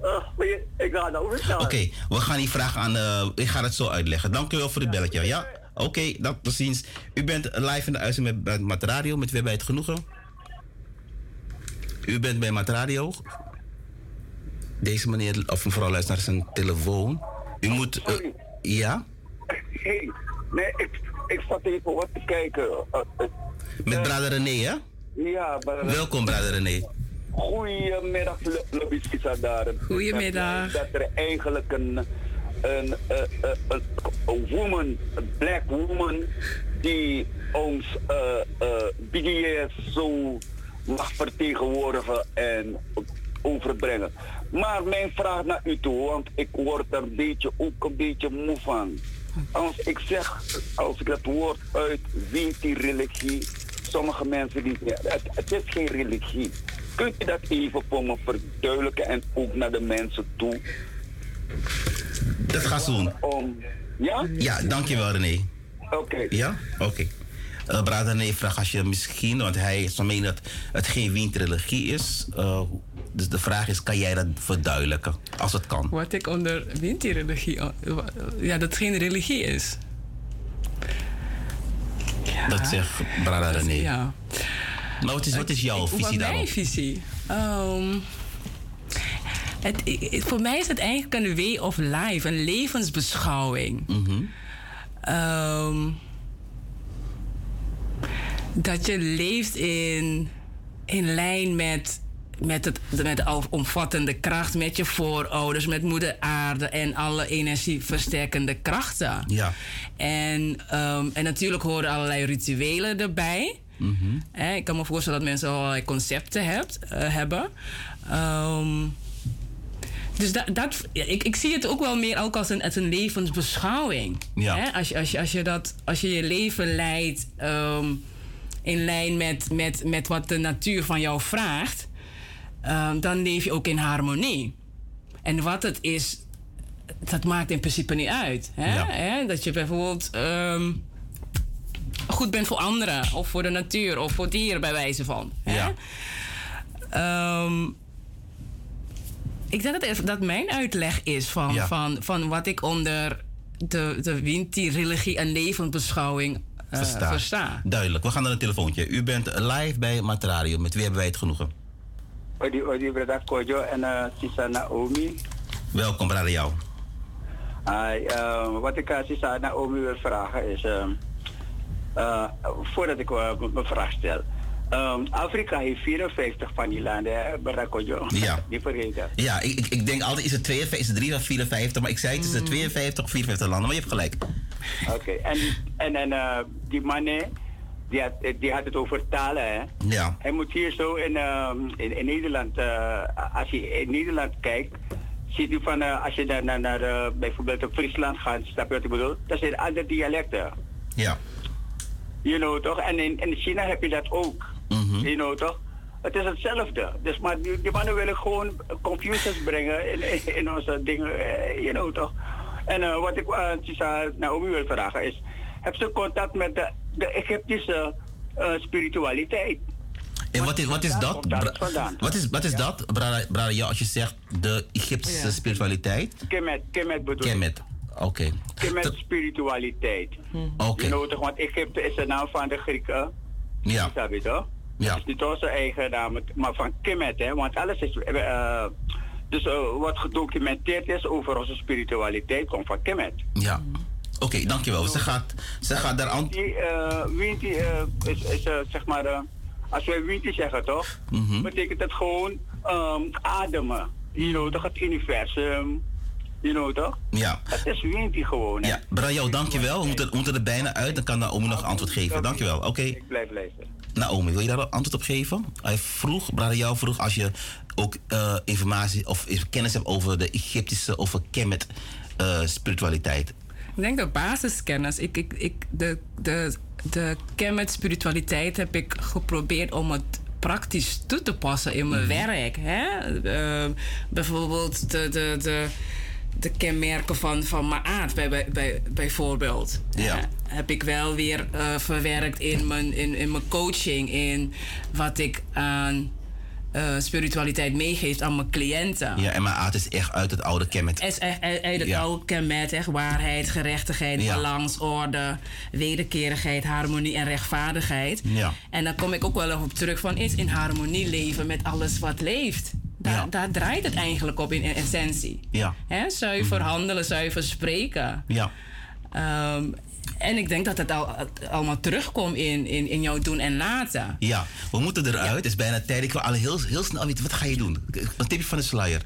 uh, uh, uh, in Ghana, hoe vindt dat? Oké, we gaan die vraag aan. eh, ik ga het zo uitleggen. Dank u wel voor het belletje. Ja? Oké, dat tot ziens. U bent live in de uitzending met, met Mat Radio. Met wie hebben wij het genoegen? U bent bij Mat Radio. Deze meneer of mevrouw luistert naar zijn telefoon. U moet. eh, ja? Hey, nee, ik, ik zat even wat te kijken. Uh, uh, Met Brader René, hè? ja, maar... Welkom, Brader René. Goedemiddag, daar. Goedemiddag. Dat er eigenlijk een, een, eh, eh, een, woman, black woman, die ons eh BDS zo mag vertegenwoordigen en overbrengen. Maar mijn vraag naar u toe, want ik word er een beetje, ook een beetje moe van. Als ik zeg, als ik dat woord uit, wie die religie, sommige mensen die het, het is geen religie. Kunt u dat even voor me verduidelijken en ook naar de mensen toe? Dat gaat zo. Om, ja? Ja, dankjewel René. Oké. Ja? Oké. Eh Brader René vraagt als je misschien, want hij is van mening dat het geen windreligie is. eh, dus de vraag is, kan jij dat verduidelijken? Als het kan. Wat ik onder Winti-religie... Ja, dat het geen religie is. Dat zegt Brader René. Ja. Maar wat is, wat is jouw Ik- visie wat daarop? Mijn visie? Ehm, het, voor mij is het eigenlijk een way of life, een levensbeschouwing. Mhm. Ehm, dat je leeft in, in lijn met, met, het, met de omvattende kracht, met je voorouders, met moeder aarde en alle energieversterkende krachten. Ja. En, ehm, en natuurlijk horen allerlei rituelen erbij. Hè, ik kan me voorstellen dat mensen allerlei concepten hebt, eh, hebben. Ehm, dus dat, dat, ik, ik zie het ook wel meer ook als een, als een levensbeschouwing. Ja. Hè? Als, je, als, je, als, je dat, als je je leven leidt ehm, in lijn met, met, met wat de natuur van jou vraagt, ehm, dan leef je ook in harmonie. En wat het is, dat maakt in principe niet uit. Hè? Ja. Hè? Dat je bijvoorbeeld ehm, goed bent voor anderen, of voor de natuur, of voor dieren, bij wijze van. Hè? Ja. Ik denk dat, het- dat mijn uitleg is van, Ja. van, van wat ik onder de, de Winti-religie en levensbeschouwing eh, Versta. versta. Duidelijk. We gaan naar een telefoontje. U bent live bij Mat Radio. Met wie hebben wij het genoegen? Odi, odi, brada Kojo en uh, Sisa Naomi. Welkom, Brader jou. Hi, eh, wat ik aan Sisa Naomi wil vragen is, ehm, eh, voordat ik eh, mijn vraag stel. Ehm, Afrika heeft 54 van die landen, hè, brada Kojo? Ja. Die vergeten. Ja, ik, ik, ik denk altijd is het 52, is het 3 of 54, maar ik zei het is de 52 of 54 landen, maar je hebt gelijk. Oké, en, en, en eh, die man, hè, die had, die had het over talen, hè? Ja. Hij moet hier zo in, ehm, in, in Nederland, eh, als je in Nederland kijkt, ziet u van, eh, als je naar, naar, naar bijvoorbeeld op Friesland gaat, snap je wat ik bedoel? Dat zijn andere dialecten. Ja. You know toch? En in, in China heb je dat ook. You know toch? Het is hetzelfde. Dus maar die, die mannen willen gewoon confusions brengen in, in, in onze dingen, eh, you know toch? En eh, wat ik aan uh, Naomi wil vragen is, heb ze contact met de, de Egyptische eh, spiritualiteit? En wat is, wat is dat? Wat is, wat is dat, ja, als je zegt de Egyptische Ja. spiritualiteit? Kemet, Kemet bedoel ik. Kemet. Oké. Kemet spiritualiteit. Oké. Know toch? Want Egypte is de naam van de Grieken. Ja. Je toch? Ja. Is niet onze eigen naam, maar van Kemet, hè? Want alles is. eh, dus eh, wat gedocumenteerd is over onze spiritualiteit komt van Kemet. Ja. Oké, dankjewel. Ze gaat, ze gaat daar aan... Die, eh, wie die, eh, is, is zeg maar, als wij winter zeggen toch, Mhm. betekent het gewoon ehm, ademen. You know, toch het universum. You know toch? Ja. Het is winter gewoon. hè. Ja, Brajo, dankjewel. We moeten, we moeten er bijna uit. Dan kan Naomi nog antwoord geven. Dankjewel. Oké. Ik blijf luisteren. Naomi, wil je daar een antwoord op geven? Hij vroeg, Brajo vroeg, als je ook eh, informatie of kennis hebt over de Egyptische of Kemet eh, spiritualiteit. Ik denk de basiskennis. Ik, ik, ik, de, de, de Kemet spiritualiteit heb ik geprobeerd om het praktisch toe te passen in mijn Mhm. werk. Hè? Eh, bijvoorbeeld de, de, de, de kenmerken van, van Maat bij, bij, bij, bijvoorbeeld. Ja. Eh, heb ik wel weer eh, verwerkt in mijn, in, in mijn coaching. In wat ik aan eh, spiritualiteit meegeef aan mijn cliënten. Ja, en mijn aard is echt uit het oude. Het is echt uit het Ja. oude kenmerk, echt waarheid, gerechtigheid, Ja. balans, orde, wederkerigheid, harmonie en rechtvaardigheid. Ja. En dan kom ik ook wel even op terug van iets in harmonie leven met alles wat leeft. Daar, daar draait het eigenlijk op in, essentie. Ja. Hè? Zuiver handelen, zuiver spreken. Ja. Ehm, en ik denk dat het al, allemaal terugkomt in, in, in jouw doen en laten. Ja, we moeten eruit. Het is bijna tijd. Ik wil alle heel, heel snel weten, wat ga je doen? Een tipje van de sluier.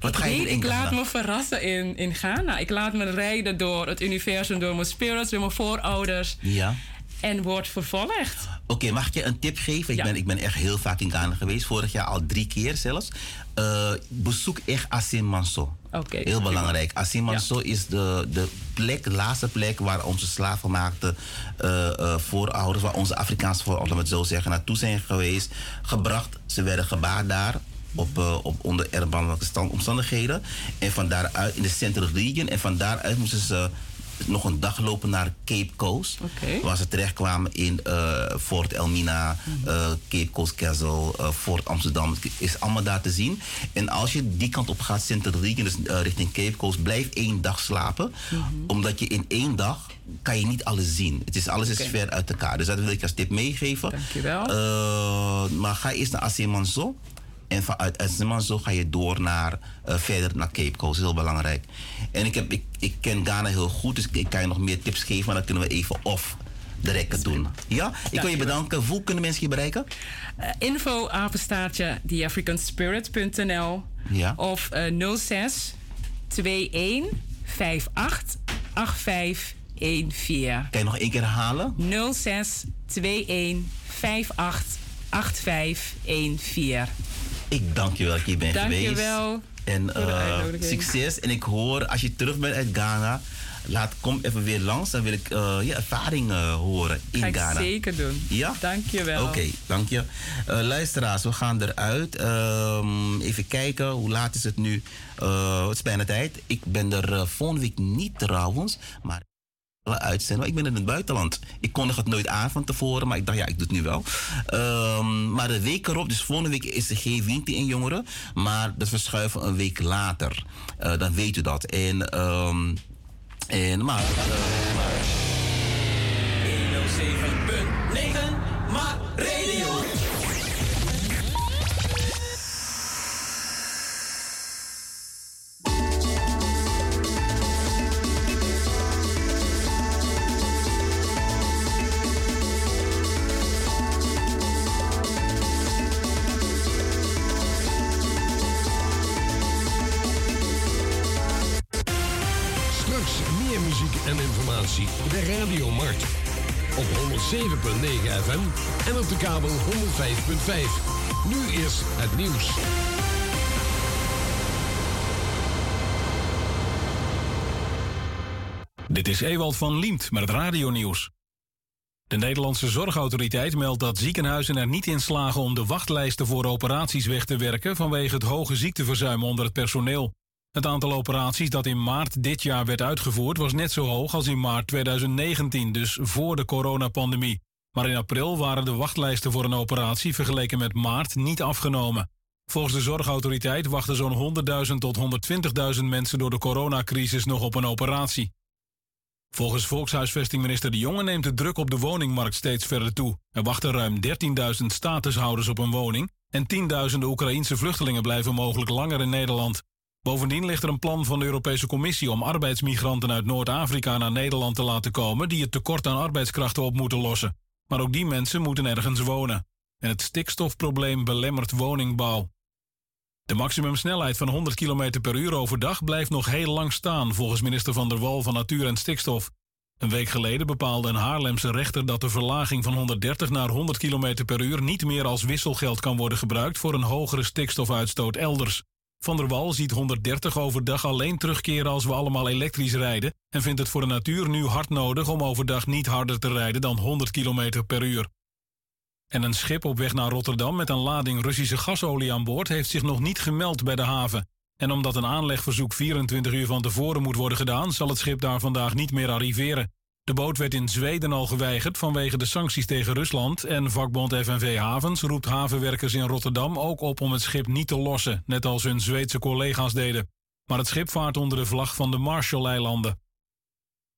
Wat ga je doen ik laat me verrassen in, in Ghana. Ik laat me rijden door het universum, door mijn spirits, door mijn voorouders. Ja. En word vervolgd. Oké, mag ik je een tip geven? Ik, ben, ik ben echt heel vaak in Ghana geweest. Vorig jaar al drie keer zelfs. Eh, bezoek echt Asim Manso. Oké. Heel belangrijk. Asim Manso is de, de plek, de laatste plek waar onze slavenmaakte eh, eh, voorouders, waar onze Afrikaanse voorouders, laat het zo zeggen, naartoe zijn geweest, gebracht. Ze werden gebaard daar. Op, op onder erbarmelijke stand- omstandigheden. En van daaruit in de Central Region. En van daaruit moesten ze nog een dag lopen naar Cape Coast. Waar ze terechtkwamen in eh, Fort Elmina, eh, Cape Coast Castle, eh, Fort Amsterdam. Het is allemaal daar te zien. En als je die kant op gaat, Region, dus richting Cape Coast, blijf één dag slapen. Omdat je in één dag kan je niet alles zien. Het is, alles is Oké. ver uit elkaar. Dus dat wil ik als tip meegeven. Dankjewel. Maar ga eerst naar Asemanso. En vanuit Asemanso ga je door naar, eh, verder naar Cape Coast. Heel belangrijk. En ik, heb, ik, ik ken Ghana heel goed, dus ik, kan je nog meer tips geven. Maar dan kunnen we even off de rekken doen. Ja? Ik wil je bedanken. Hoe kunnen mensen je bereiken? Eh, info apenstaartje theafricanspirit.nl Ja. of eh 06 21 58 85 14. Kan je nog één keer herhalen? 06 21 58 85 14. Ik dank je wel dat je hier bent Dank je geweest. wel En eh, succes. En ik hoor, als je terug bent uit Ghana, laat, kom even weer langs. Dan wil ik eh, je ervaring eh, horen in Ga ik Ghana. zeker doen. Ja? Dank je wel. Oké, dank je. Luisteraars, we gaan eruit. Ehm, even kijken, hoe laat is het nu? Het is bijna tijd. Ik ben er volgende week niet trouwens, maar uitzenden. Ik ben in het buitenland. Ik kondig het nooit aan van tevoren, maar ik dacht, ja, ik doe het nu wel. Ehm, maar de week erop, dus volgende week is er geen winter in jongeren, maar dat verschuiven een week later. Eh, dan weet u dat. En, ehm, en maar. eh, maar 107.9 Maar De Radiomarkt. Op 107.9 FM en op de kabel 105.5. Nu eerst het nieuws. Dit is Ewald van Liemt met het radionieuws. De Nederlandse Zorgautoriteit meldt dat ziekenhuizen er niet in slagen om de wachtlijsten voor operaties weg te werken vanwege het hoge ziekteverzuim onder het personeel. Het aantal operaties dat in maart dit jaar werd uitgevoerd was net zo hoog als in maart 2019, dus voor de coronapandemie. Maar in april waren de wachtlijsten voor een operatie vergeleken met maart niet afgenomen. Volgens de Zorgautoriteit wachten zo'n 100.000 tot 120.000 mensen door de coronacrisis nog op een operatie. Volgens volkshuisvestingminister De Jonge neemt de druk op de woningmarkt steeds verder toe. Er wachten ruim 13.000 statushouders op een woning en tienduizenden Oekraïense vluchtelingen blijven mogelijk langer in Nederland. Bovendien ligt er een plan van de Europese Commissie om arbeidsmigranten uit Noord-Afrika naar Nederland te laten komen die het tekort aan arbeidskrachten op moeten lossen. Maar ook die mensen moeten ergens wonen. en het stikstofprobleem belemmert woningbouw. De maximumsnelheid van 100 km per uur overdag blijft nog heel lang staan, volgens minister Van der Wal van Natuur en Stikstof. Een week geleden bepaalde een Haarlemse rechter dat de verlaging van 130 naar 100 km per uur niet meer als wisselgeld kan worden gebruikt voor een hogere stikstofuitstoot elders. Van der Wal ziet 130 overdag alleen terugkeren als we allemaal elektrisch rijden en vindt het voor de natuur nu hard nodig om overdag niet harder te rijden dan 100 km per uur. En een schip op weg naar Rotterdam met een lading Russische gasolie aan boord heeft zich nog niet gemeld bij de haven. En omdat een aanlegverzoek 24 uur van tevoren moet worden gedaan, zal het schip daar vandaag niet meer arriveren. De boot werd in Zweden al geweigerd vanwege de sancties tegen Rusland en vakbond FNV Havens roept havenwerkers in Rotterdam ook op om het schip niet te lossen, net als hun Zweedse collega's deden. Maar het schip vaart onder de vlag van de Marshall-eilanden.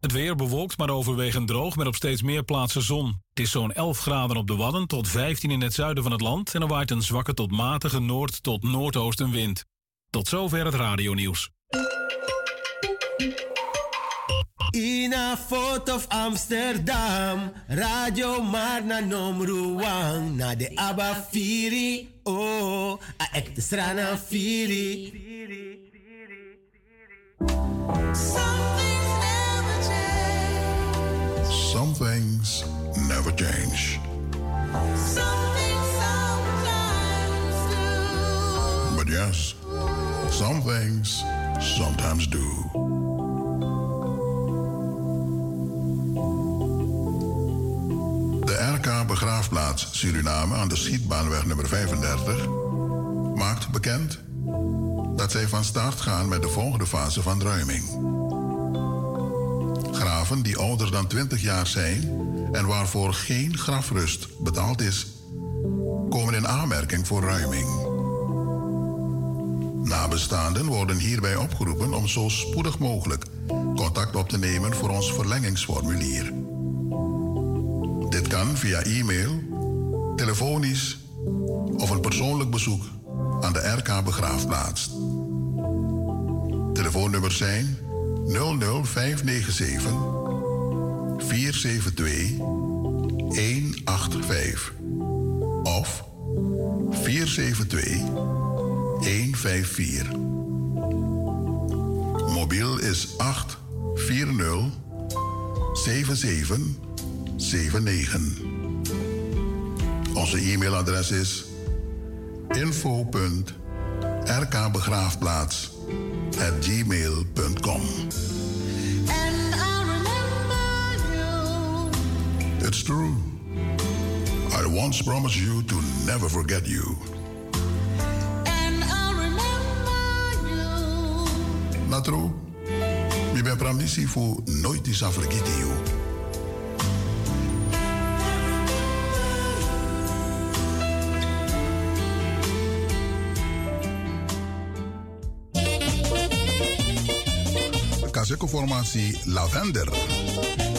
Het weer bewolkt, maar overwegend droog met op steeds meer plaatsen zon. Het is zo'n 11 graden op de Wadden tot 15 in het zuiden van het land en er waait een zwakke tot matige noord- tot noordoostenwind. Tot zover het radionieuws. In a foto of Amsterdam, Radio Marna Nomruang, na de Abba Firi, oh, a ekte strana Firi. Some things never change. But yes, some things sometimes do. RK Begraafplaats Suriname aan de Schietbaanweg nummer 35 maakt bekend dat zij van start gaan met de volgende fase van ruiming. Graven die ouder dan 20 jaar zijn en waarvoor geen grafrust betaald is, komen in aanmerking voor ruiming. Nabestaanden worden hierbij opgeroepen om zo spoedig mogelijk contact op te nemen voor ons verlengingsformulier. Dit kan via e-mail, telefonisch of een persoonlijk bezoek aan de RK Begraafplaats. Telefoonnummers zijn 00597 472 185 of 472 154. Mobiel is 840 7779. Onze e-mailadres is info.rkbegraafplaats at gmail.com. It's true. I once promised you to never forget you. Natro, mi ben pramnisi fu nooit is vergeten you. Kaseko-formatie Lavender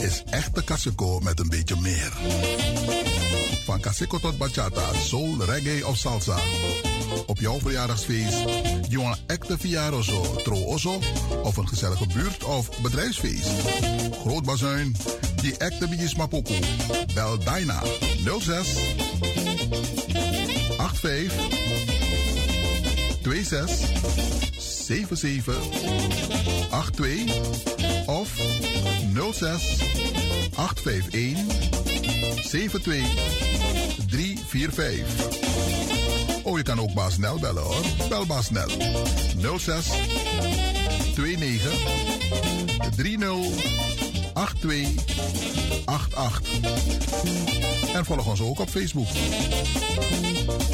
is echte Kaseko met een beetje meer. Van Kaseko tot bachata, soul, reggae of salsa. Op jouw verjaardagsfeest, je een echte verjaardagszo, trooso of een gezellige buurt- of bedrijfsfeest. Groot bazuin, die echte bietjes mapoko. Bel Dyna 06 85 26 77 82 of 06 851 72 345. Oh, je kan ook Baas Snel bellen hoor. Bel Baas Snel. 06 29 30 82 88. En volg ons ook op Facebook.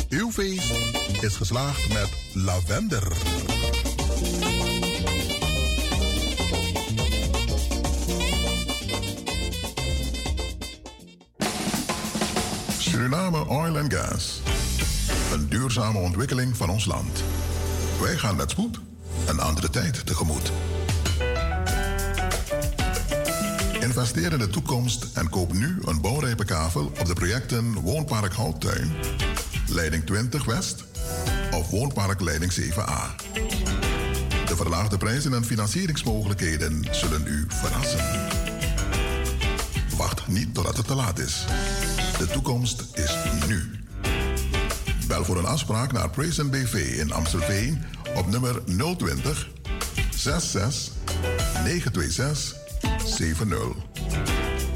Uw feest is geslaagd met lavender. Suriname Oil and Gas. Een duurzame ontwikkeling van ons land. Wij gaan met spoed een andere tijd tegemoet. Investeer in de toekomst en koop nu een bouwrijpe kavel op de projecten Woonpark Houttuin, Leiding 20 West of Woonpark Leiding 7A. De verlaagde prijzen en financieringsmogelijkheden zullen u verrassen. Wacht niet totdat het te laat is. De toekomst is nu. Bel voor een afspraak naar Praise BV in Amstelveen op nummer 020 66 926 70.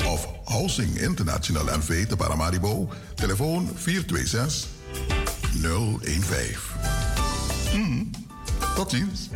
Of Housing International NV te Paramaribo, telefoon 426 015. Mm, tot ziens.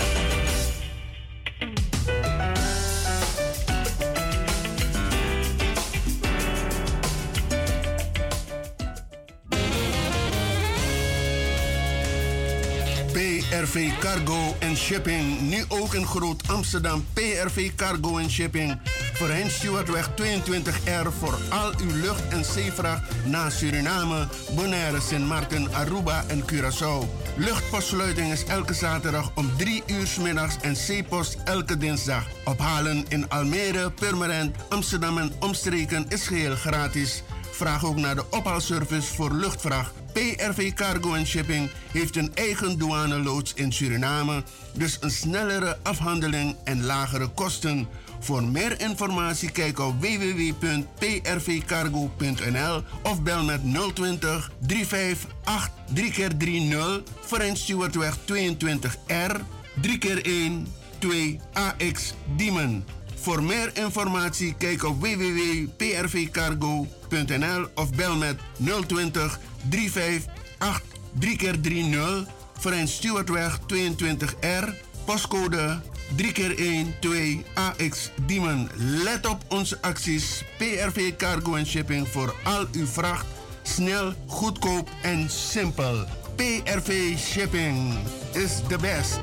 PRV Cargo en Shipping. Nu ook in Groot Amsterdam. PRV Cargo en Shipping. Voorheen Stuartweg 22R voor al uw lucht- en zeevracht naar Suriname, Bonaire, Sint Maarten, Aruba en Curaçao. Luchtpostsluiting is elke zaterdag om 3 uur s middags en zeepost elke dinsdag. Ophalen in Almere, Purmerend, Amsterdam en omstreken is geheel gratis. Vraag ook naar de ophaalservice voor luchtvracht. PRV Cargo Shipping heeft een eigen douaneloods in Suriname, dus een snellere afhandeling en lagere kosten. Voor meer informatie kijk op www.prvcargo.nl of bel met 020 358 3x30 Frans Stewartweg 22R 3x1 2AX Diemen. Voor meer informatie kijk op www.prvcargo.nl of bel met 020 358 3x30 Frans Stewartweg 22R, postcode 3x1 2AX Diemen. Let op onze acties PRV Cargo and Shipping voor al uw vracht. Snel, goedkoop en simpel. PRV Shipping is the best.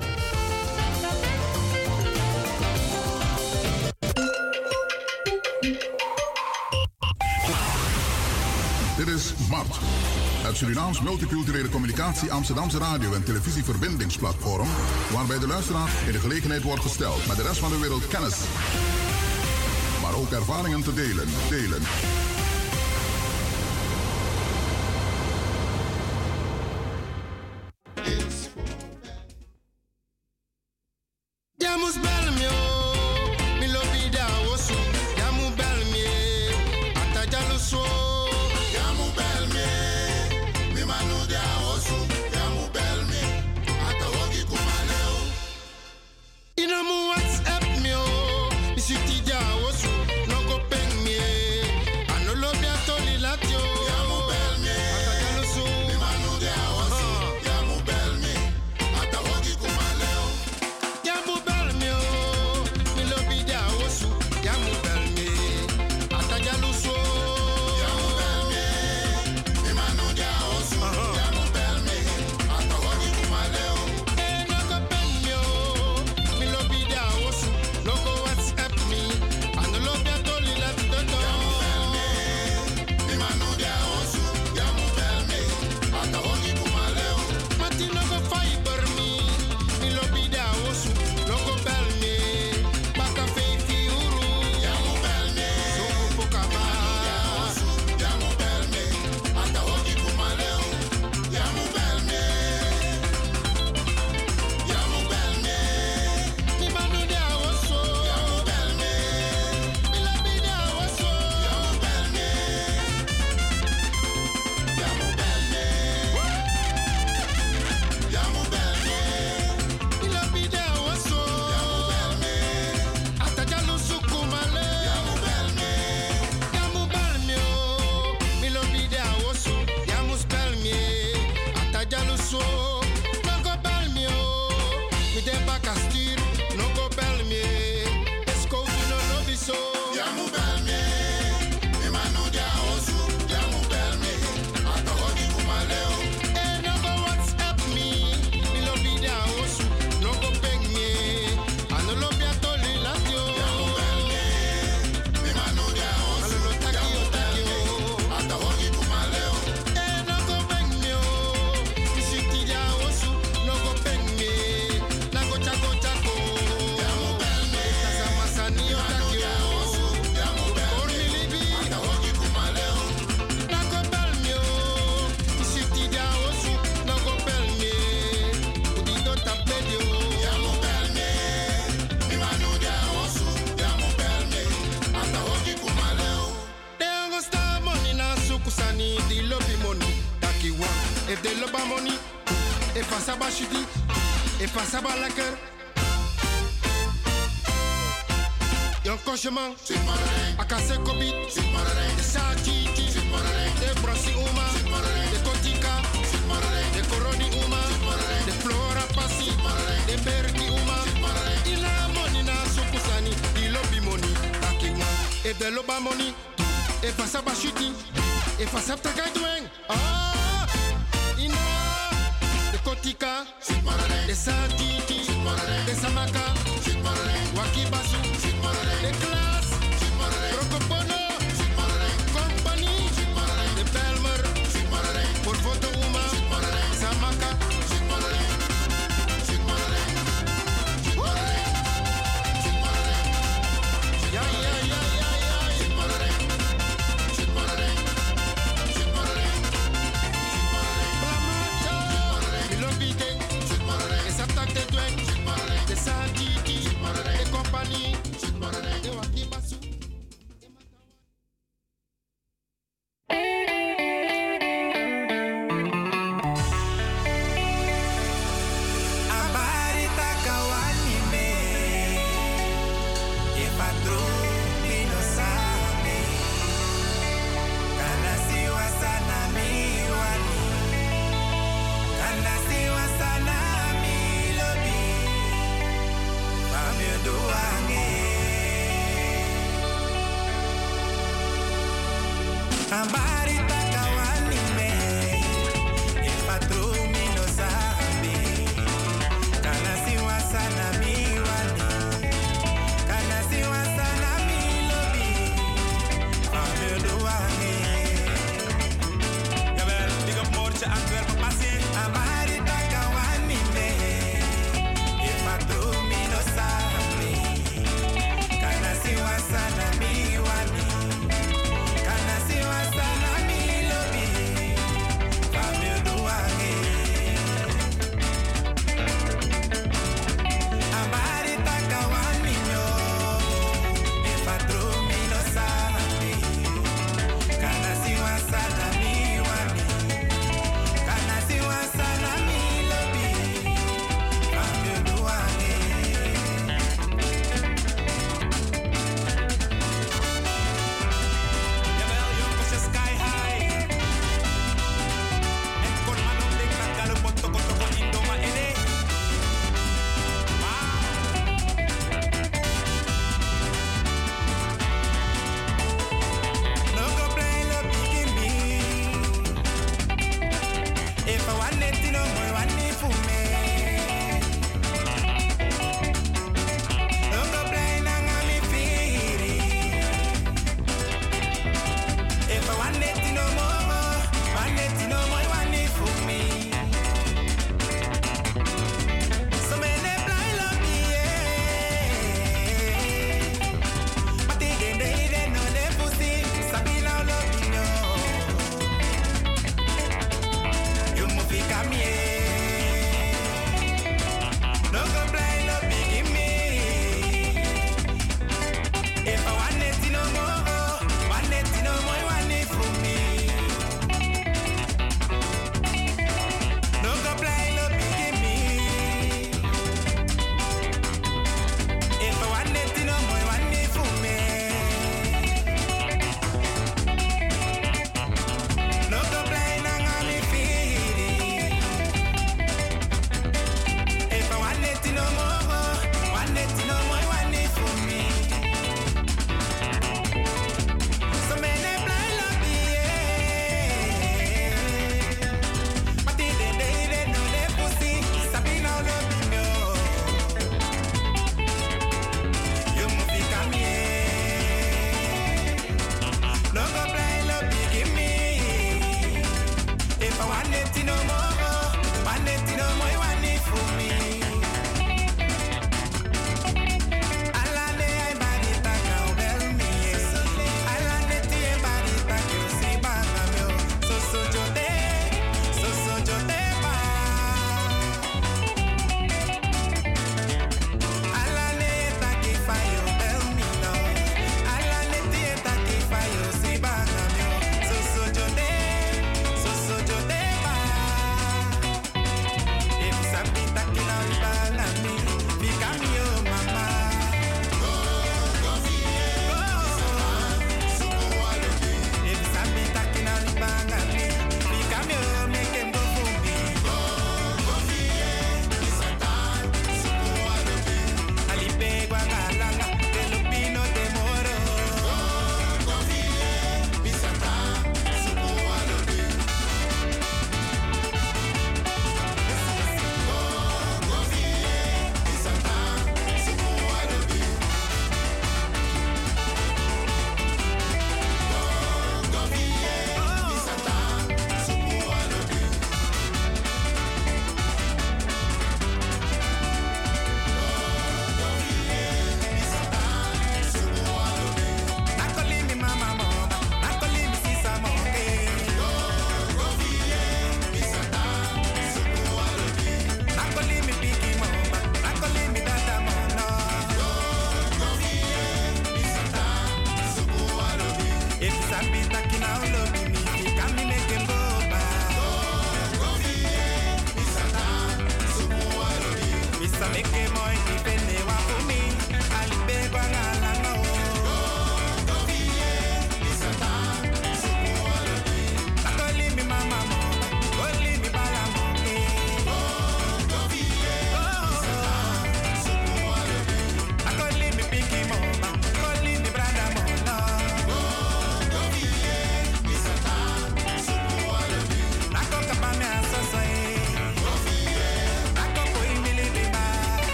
Het Surinaams Multiculturele Communicatie Amsterdamse Radio- en Televisieverbindingsplatform. Waarbij de luisteraar in de gelegenheid wordt gesteld met de rest van de wereld kennis. Maar ook ervaringen te delen. Delen.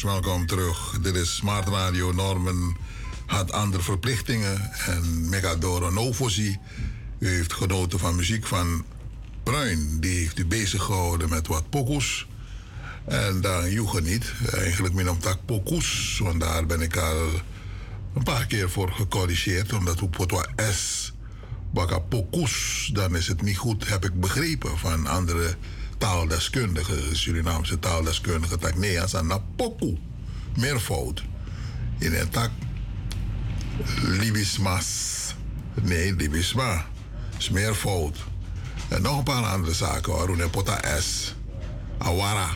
Welkom terug. Dit is Smart Radio. Norman had andere verplichtingen en Megadoro Novosi. Heeft genoten van muziek van Bruin. Die heeft u bezig gehouden met wat pokoes. En daar joegen niet. Eigenlijk min om tak pokoes. Want daar ben ik al een paar keer voor gecorrigeerd. Omdat hoe potwa S baka pokoes, dan is het niet goed, heb ik begrepen van andere taaldeskundigen, Surinaamse taaldeskundigen. Tak nee, als aan poku, meervoud. In een tak libismas. Nee, libisma. is meervoud. En nog een paar andere zaken. Roene pota S. Awara.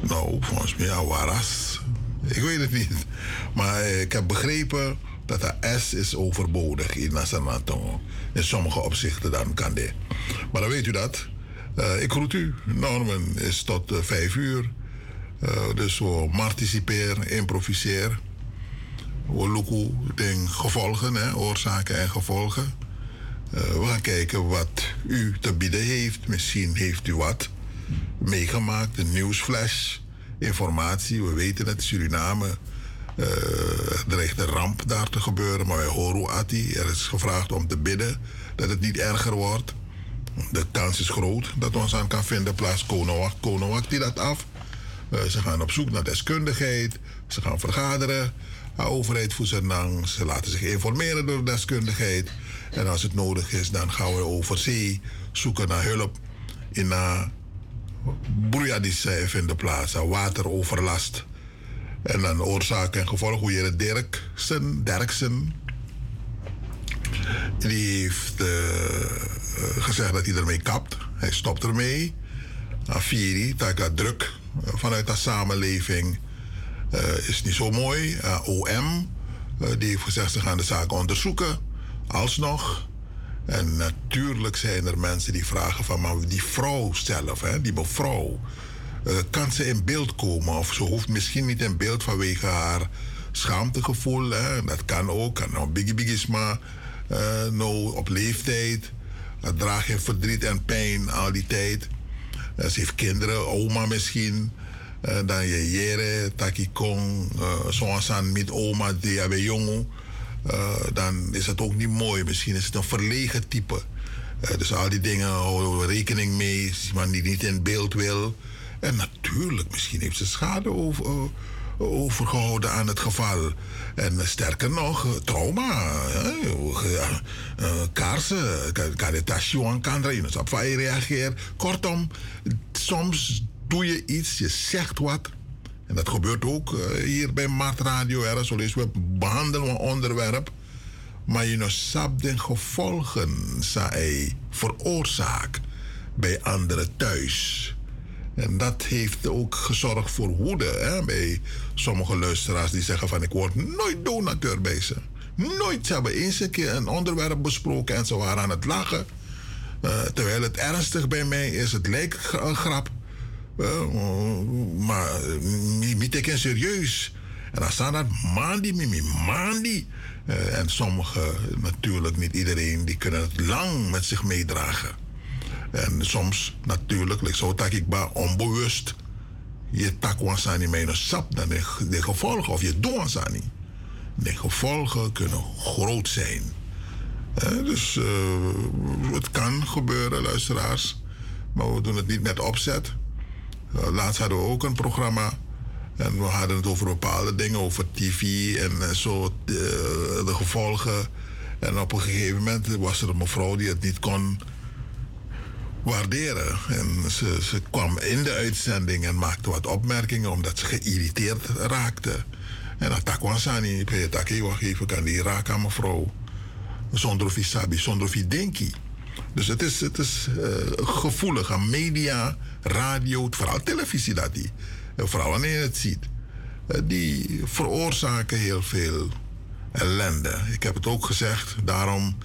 Nou, volgens mij Awaras. Ik weet het niet. Maar ik heb begrepen dat de S is overbodig in Nasanatongo. In sommige opzichten dan kan dit. Maar dan weet u dat. Uh, ik groet u. Norman is tot uh, vijf uur. Uh, dus we participeren, improviseer. We loeken gevolgen, hè, oorzaken en gevolgen. we gaan kijken wat u te bieden heeft. Misschien heeft u wat meegemaakt, een nieuwsflash, informatie. We weten het, Suriname uh, dreigt een ramp daar te gebeuren. Maar wij horen Ati. Er is gevraagd om te bidden dat het niet erger wordt. De kans is groot dat ons aan kan vinden. Plaats Konowak. Konowak die dat af. Uh, ze gaan op zoek naar deskundigheid. Ze gaan vergaderen. De overheid Voezenang. Ze laten zich informeren door deskundigheid. En als het nodig is, dan gaan we over zee zoeken naar hulp. In broeiadiscijf in de plaats. Wateroverlast. En dan oorzaak en gevolg. Hoe je Dirksen, Derksen. Die heeft uh, gezegd dat hij ermee kapt. Hij stopt ermee. Afiri, dat druk vanuit de samenleving uh, is niet zo mooi. Uh, OM, die heeft gezegd ze gaan de zaken onderzoeken. Alsnog. En natuurlijk zijn er mensen die vragen van, maar die vrouw zelf, hè, die mevrouw, kan ze in beeld komen? Of ze hoeft misschien niet in beeld vanwege haar schaamtegevoel. Hè? Dat kan ook, kan nou biggie biggie uh, nou op leeftijd. Uh, draag je verdriet en pijn al die tijd. Uh, ze heeft kinderen, oma misschien. Uh, dan je jere, taki kong, aan met oma die hebben jongen. Uh, dan is het ook niet mooi. Misschien is het een verlegen type. Uh, dus al die dingen houden we rekening mee. Als iemand die niet in beeld wil. En natuurlijk, misschien heeft ze schade over, uh, overgehouden aan het geval. En sterker nog, trauma. Kaarsen, kaarten, kan erin. Dus op je reageert. Kortom, soms doe je iets, je zegt wat. En dat gebeurt ook hier bij Mart Radio. Er we behandelen een onderwerp. Maar je nog sap de gevolgen zij veroorzaakt bij anderen thuis. En dat heeft ook gezorgd voor woede hè, bij sommige luisteraars die zeggen van ik word nooit donateur bij ze. Nooit. Ze hebben eens een keer een onderwerp besproken en ze waren aan het lachen. Uh, terwijl het ernstig bij mij is, het lijkt een grap. Uh, maar niet teken serieus. En dan staan dat mandi, mimi, mandi. Uh, en sommigen, natuurlijk niet iedereen, die kunnen het lang met zich meedragen. En soms natuurlijk, like zo tak ik ba onbewust. Je tak wansani mijn sap dan de, gevolgen, of je doet wansani. De gevolgen kunnen groot zijn. Uh, dus uh, het kan gebeuren, luisteraars. Maar we doen het niet met opzet. Uh, laatst hadden we ook een programma. En we hadden het over bepaalde dingen, over tv en zo, de, de gevolgen. En op een gegeven moment was er een mevrouw die het niet kon waarderen. En ze, ze kwam in de uitzending en maakte wat opmerkingen omdat ze geïrriteerd raakte. En dat niet. Ik wacht even, kan die raken aan mevrouw. Zonder visabi, zonder videnki. Dus het is, het is uh, gevoelig aan media, radio, vooral televisie dat die. Vooral wanneer je het ziet. Uh, die veroorzaken heel veel ellende. Ik heb het ook gezegd, daarom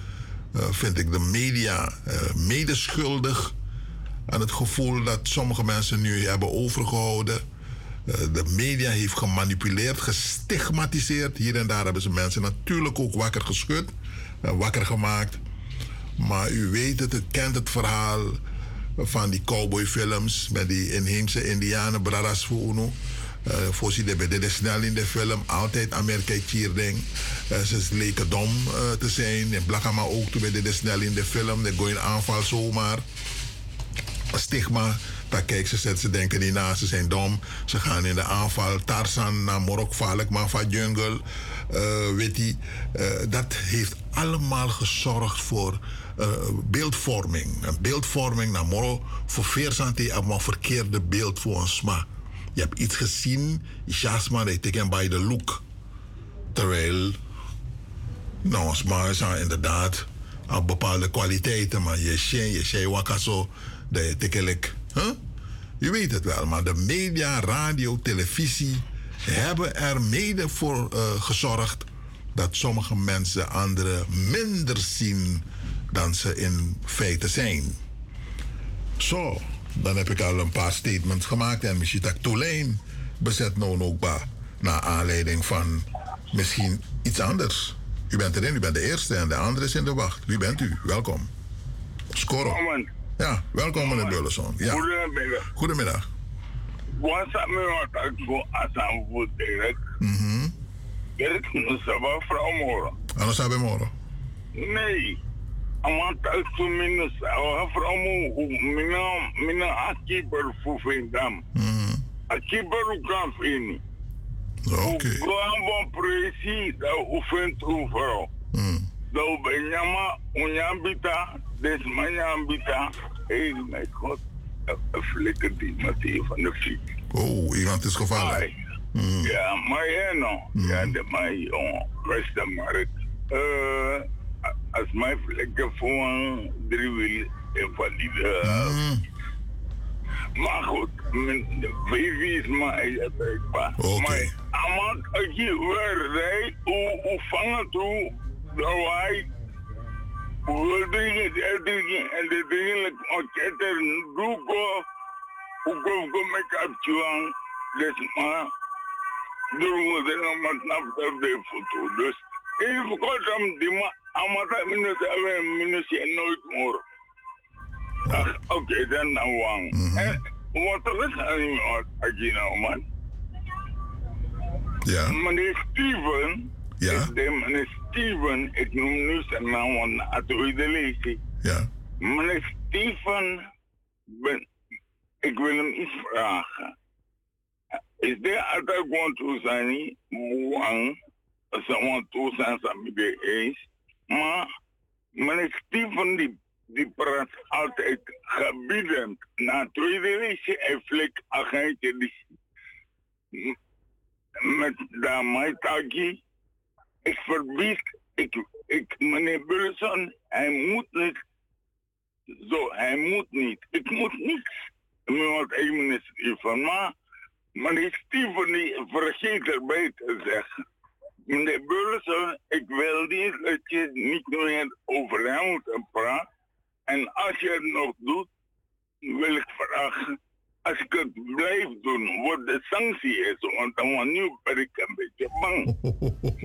vind ik de media uh, medeschuldig aan het gevoel dat sommige mensen nu hebben overgehouden. Uh, de media heeft gemanipuleerd, gestigmatiseerd. Hier en daar hebben ze mensen natuurlijk ook wakker geschud, wakker gemaakt. Maar u weet het, u kent het verhaal. van die cowboyfilms met die inheemse indianen, Bradas Uno. Uh, voorzien de de snel in de film, altijd Amerika Chierding. Uh, ze leken dom uh, te zijn. En Blakama ook toen bij de snel in de film. De gooien aanval zomaar. Stigma. Daar kijken ze, zetten ze denken niet na, ze zijn dom. Ze gaan in de aanval. Tarzan naar Morok, maar van Jungle. Weet je, dat heeft allemaal gezorgd voor uh, beeldvorming. Een beeldvorming naar Moro voor Veersante, maar verkeerde beeld voor een sma. Je hebt iets gezien, jasma, dat teken bij de look. Terwijl, nou, sma is inderdaad aan bepaalde kwaliteiten, maar je shen, je shen wakaso, dat je tekenlijk, huh? Je weet het wel, maar de media, radio, televisie hebben er mede voor uh, gezorgd dat sommige mensen anderen minder zien dan ze in feite zijn. Zo, dan heb ik al een paar statements gemaakt en misschien dat Toulijn bezet nou ook ba, naar aanleiding van misschien iets anders. U bent erin, u bent de eerste en de andere is in de wacht. Wie bent u? Welkom. Scoro. Ja, welkom meneer Bulleson. Ja. Goedemiddag. Goedemiddag. Wat staat me wat ik voor Assam voor direct? Mhm. Direct nu sabah vrouw moro. Ano sabi moro? Nee. Amant uit zo minus vrouw mo mina mina akiber voor vindam. Mhm. Akiber kan vinden. Oké. Gewoon presi da ufent ufro. Mm. Do benyama unyambita des manyambita. Hey my god. Een flikker die met van de fiets. Oh, iemand is gevallen. Mm. Ja, maar ja, no. Ja, de mij jongen. Rest markt. Uh, als mijn flikker voor drie wiel invalide. Mm. Maar goed, mijn baby is maar uitbreekbaar. Oké. Maar amant als je weer hoe hoe vangen toe, dat wij hoe dingen, die dingen en de dingen orkester doe hoe kom ik met kapchuan, dus maar doen we er nog maar op de foto. Dus even kort om die ma, amata minuten hebben minuten nooit meer. Oké, dan wang. En wat er is aan als nou man. Ja. Meneer Steven, Ja. ik de meneer Steven, ik noem nu zijn naam, want het u de lezen. Ja. Meneer Steven, ben, ik wil hem iets vragen. Is er altijd gewoon toe zijn, wang, someone toe zijn, samen eens, maar meneer Steven die, die praat altijd gebiedend. Na tweede lezen en flik agentje die met de Maitaki. Ik verbied, ik, ik, meneer Burleson, hij moet niet. Zo, hij moet niet. Ik moet. Met wat ik meneer Steven, maar meneer Steven die vergeet erbij te zeggen. Meneer Burleson, ik wil niet dat je niet meer over hem moet praten. En als je het nog doet, wil ik vragen als ik het blijf doen, wordt de sanctie is. Want dan nu ben ik een beetje bang.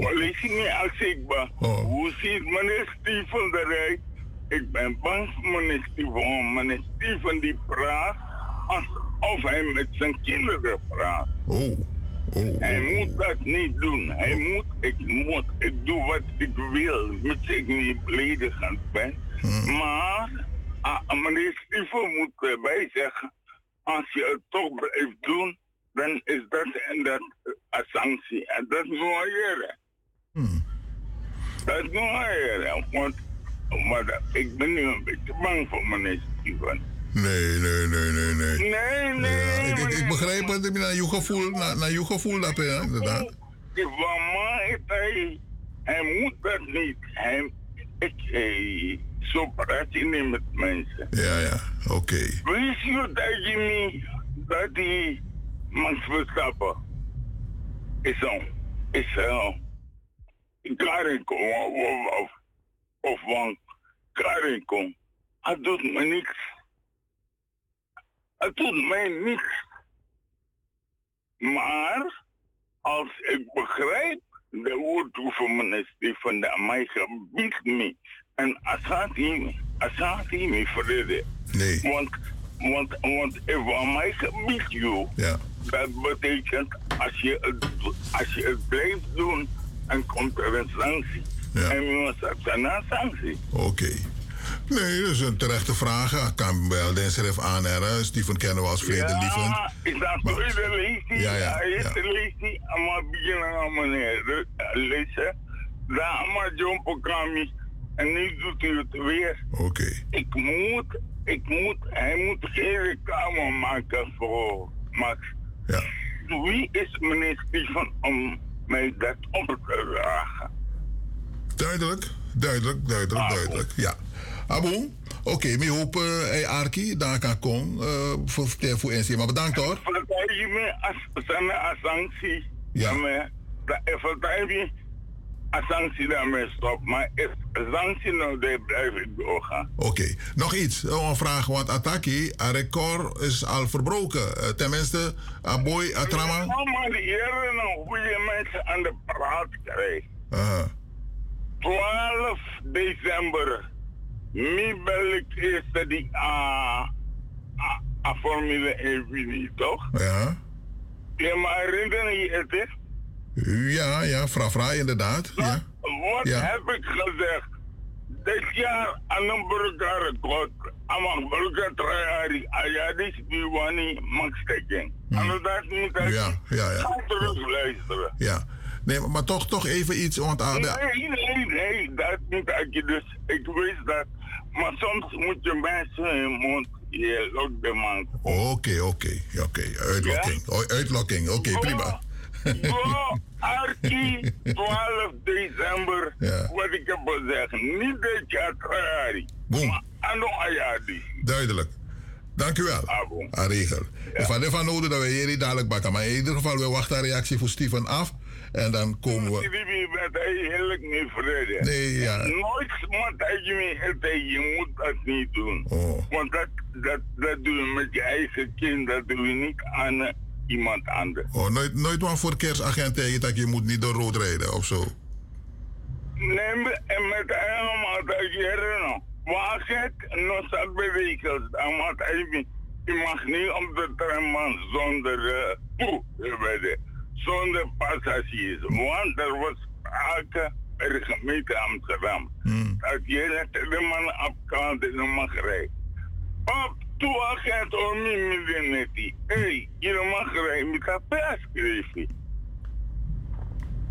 Maar lees je niet als ik ben. Hoe ziet meneer Steven eruit? Ik ben bang voor meneer Steven. Meneer Steven die praat alsof hij met zijn kinderen praat. Hij moet dat niet doen. Hij moet, ik moet, ik doe wat ik wil. Mits ik niet beledigend ben. Maar ah, meneer Steven moet erbij zeggen als je het toch blijft doen, dan is dat en dat een sanctie. En dat is mooi. Dat is. Want maar ik ben nu een beetje bang voor meneer Steven. Nee, nee, nee, nee, nee. Nee, nee. Ja, ik, ik, ik begrijp het naar je gevoel, naar, naar je gevoel dat, ja, inderdaad. Die van mij, hij, hij moet dat niet. Hij, ik, hij, zo praat je niet met mensen. Ja, ja, oké. Wist je dat je niet, dat die Max Verstappen is zo, is zo, Karinko, of, of, of van Karinko, het doet me niks. Het doet mij niks. Maar, als ik begrijp de woord van meneer Stefan, dat mij gebied me. En als hij me, vrede. Nee. Want want, want van mijn gebied, joh. Ja. Dat betekent als je, het, als je het blijft doen, dan komt er een sanctie. En we zetten een sanctie. Oké. Nee, dat is een terechte vraag. Ik kan wel deze even aanheren. Stephen kennen we als vredelievend. Ja, dat zo? Is de leestie? Ja, ja, Hij de leestie. Maar beginnen aan meneer. De- Lezen. Daar maar jumpen kami. En nu doet hij het weer. Oké. Ik moet, ik moet, hij moet geen reclame maken voor Max. Ja. Wie is meneer Stephen om mij dat op te dragen? Duidelijk, duidelijk, duidelijk, duidelijk. Ja. Abo, oké, we hopen hij Arki daar kan komen eh, voor voor NC. Maar bedankt hoor. Ja. Sanctie daarmee stop. Maar if sanctie nou blijf ik doorgaan. Oké, nog iets. Een vraag, want Ataki, een record is al verbroken. Eh, tenminste, Aboy, Atrama. Maar die heren nou goede mensen aan de praat krijgen. Aha. 12 december. Nu bel ik eerst die a a Formule 1 niet, toch? Ja. Ja, maar herinner je het is? Ja, ja, fra fra inderdaad. Ja. Wat Ja. heb ik gezegd? Dit jaar aan een burgerrecord. Aan een burgertrajari. Ayadis Biwani Maxteking. En dat moet ik Hmm. Ja, ja, ja. Terug luisteren. Ja. Nee, maar toch, toch even iets, want... de- Nee, nee, nee, dat moet ik dus. Ik wist dat. Maar soms moet je mensen in je mond je de man. Oké, oké, oké. Uitlokking. Oh, uitlokking, oké, prima. Bro, Arki, 12 december, Ja. wat ik heb gezegd. Niet dit jaar trajari. Boom. Ano ayadi. Duidelijk. Dank u wel. Ah, regel. Ik van ervan nodig dat we hier dadelijk bakken. Maar in ieder geval, we wachten een reactie voor Steven af. En dan komen we... Nee, ja. Nooit dat je je moet dat niet doen. Oh. Want dat, dat, dat doe je met je eigen kind, dat doe je niet aan eh, iemand anders. Oh, nooit, nooit een verkeersagent tegen dat je moet niet door rood rijden of zo. Neem en met helemaal dat je herinnert. Waar gek, nog staat bewegels. Dan moet hij je mag niet op de tram man zonder uh, poe, weet je, zonder passagiers. Want er was sprake bij de gemeente Amsterdam. Dat je net de man op kant en dan mag rijden. Op toe agent om me midden net die. Hé, je mag rijden met een perschriftje.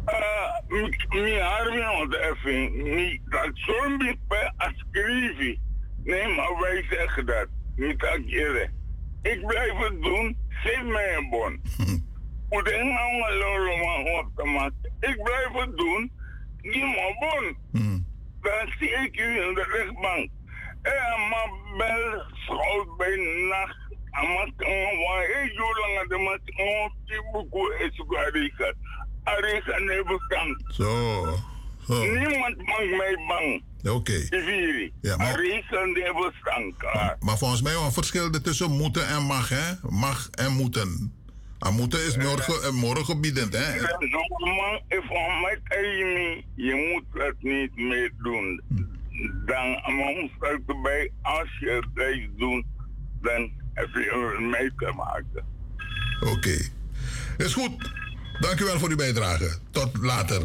Uh, mi armi want even niet dat zo'n beetje ascrivi. Nee, maar wij zeggen dat. Niet akere. Ik blijf het doen. Geef mij een bon. Hoe de nou een lolo op te maken. Ik blijf het doen. Geef me een bon. Dan zie ik u in de rechtbank. En maar bel schoot bij nacht. Amat waar ik zo lang de mat on tibuku esugarikat. Arika nebestand. Zo. Zo. Niemand mag mij bang. Oké. Iviri. Ja, maar- nebestand. klaar. Maar volgens mij wel een verschil tussen moeten en mag, hè? Mag en moeten. En moeten is morgen, eh, morgenbiedend, hè? Normaal, van mij je moet het niet meer doen. Dan man staat erbij, als je het doen, dan heb je er mee te maken. Oké. Is goed. Dank u wel voor uw bijdrage. Tot later.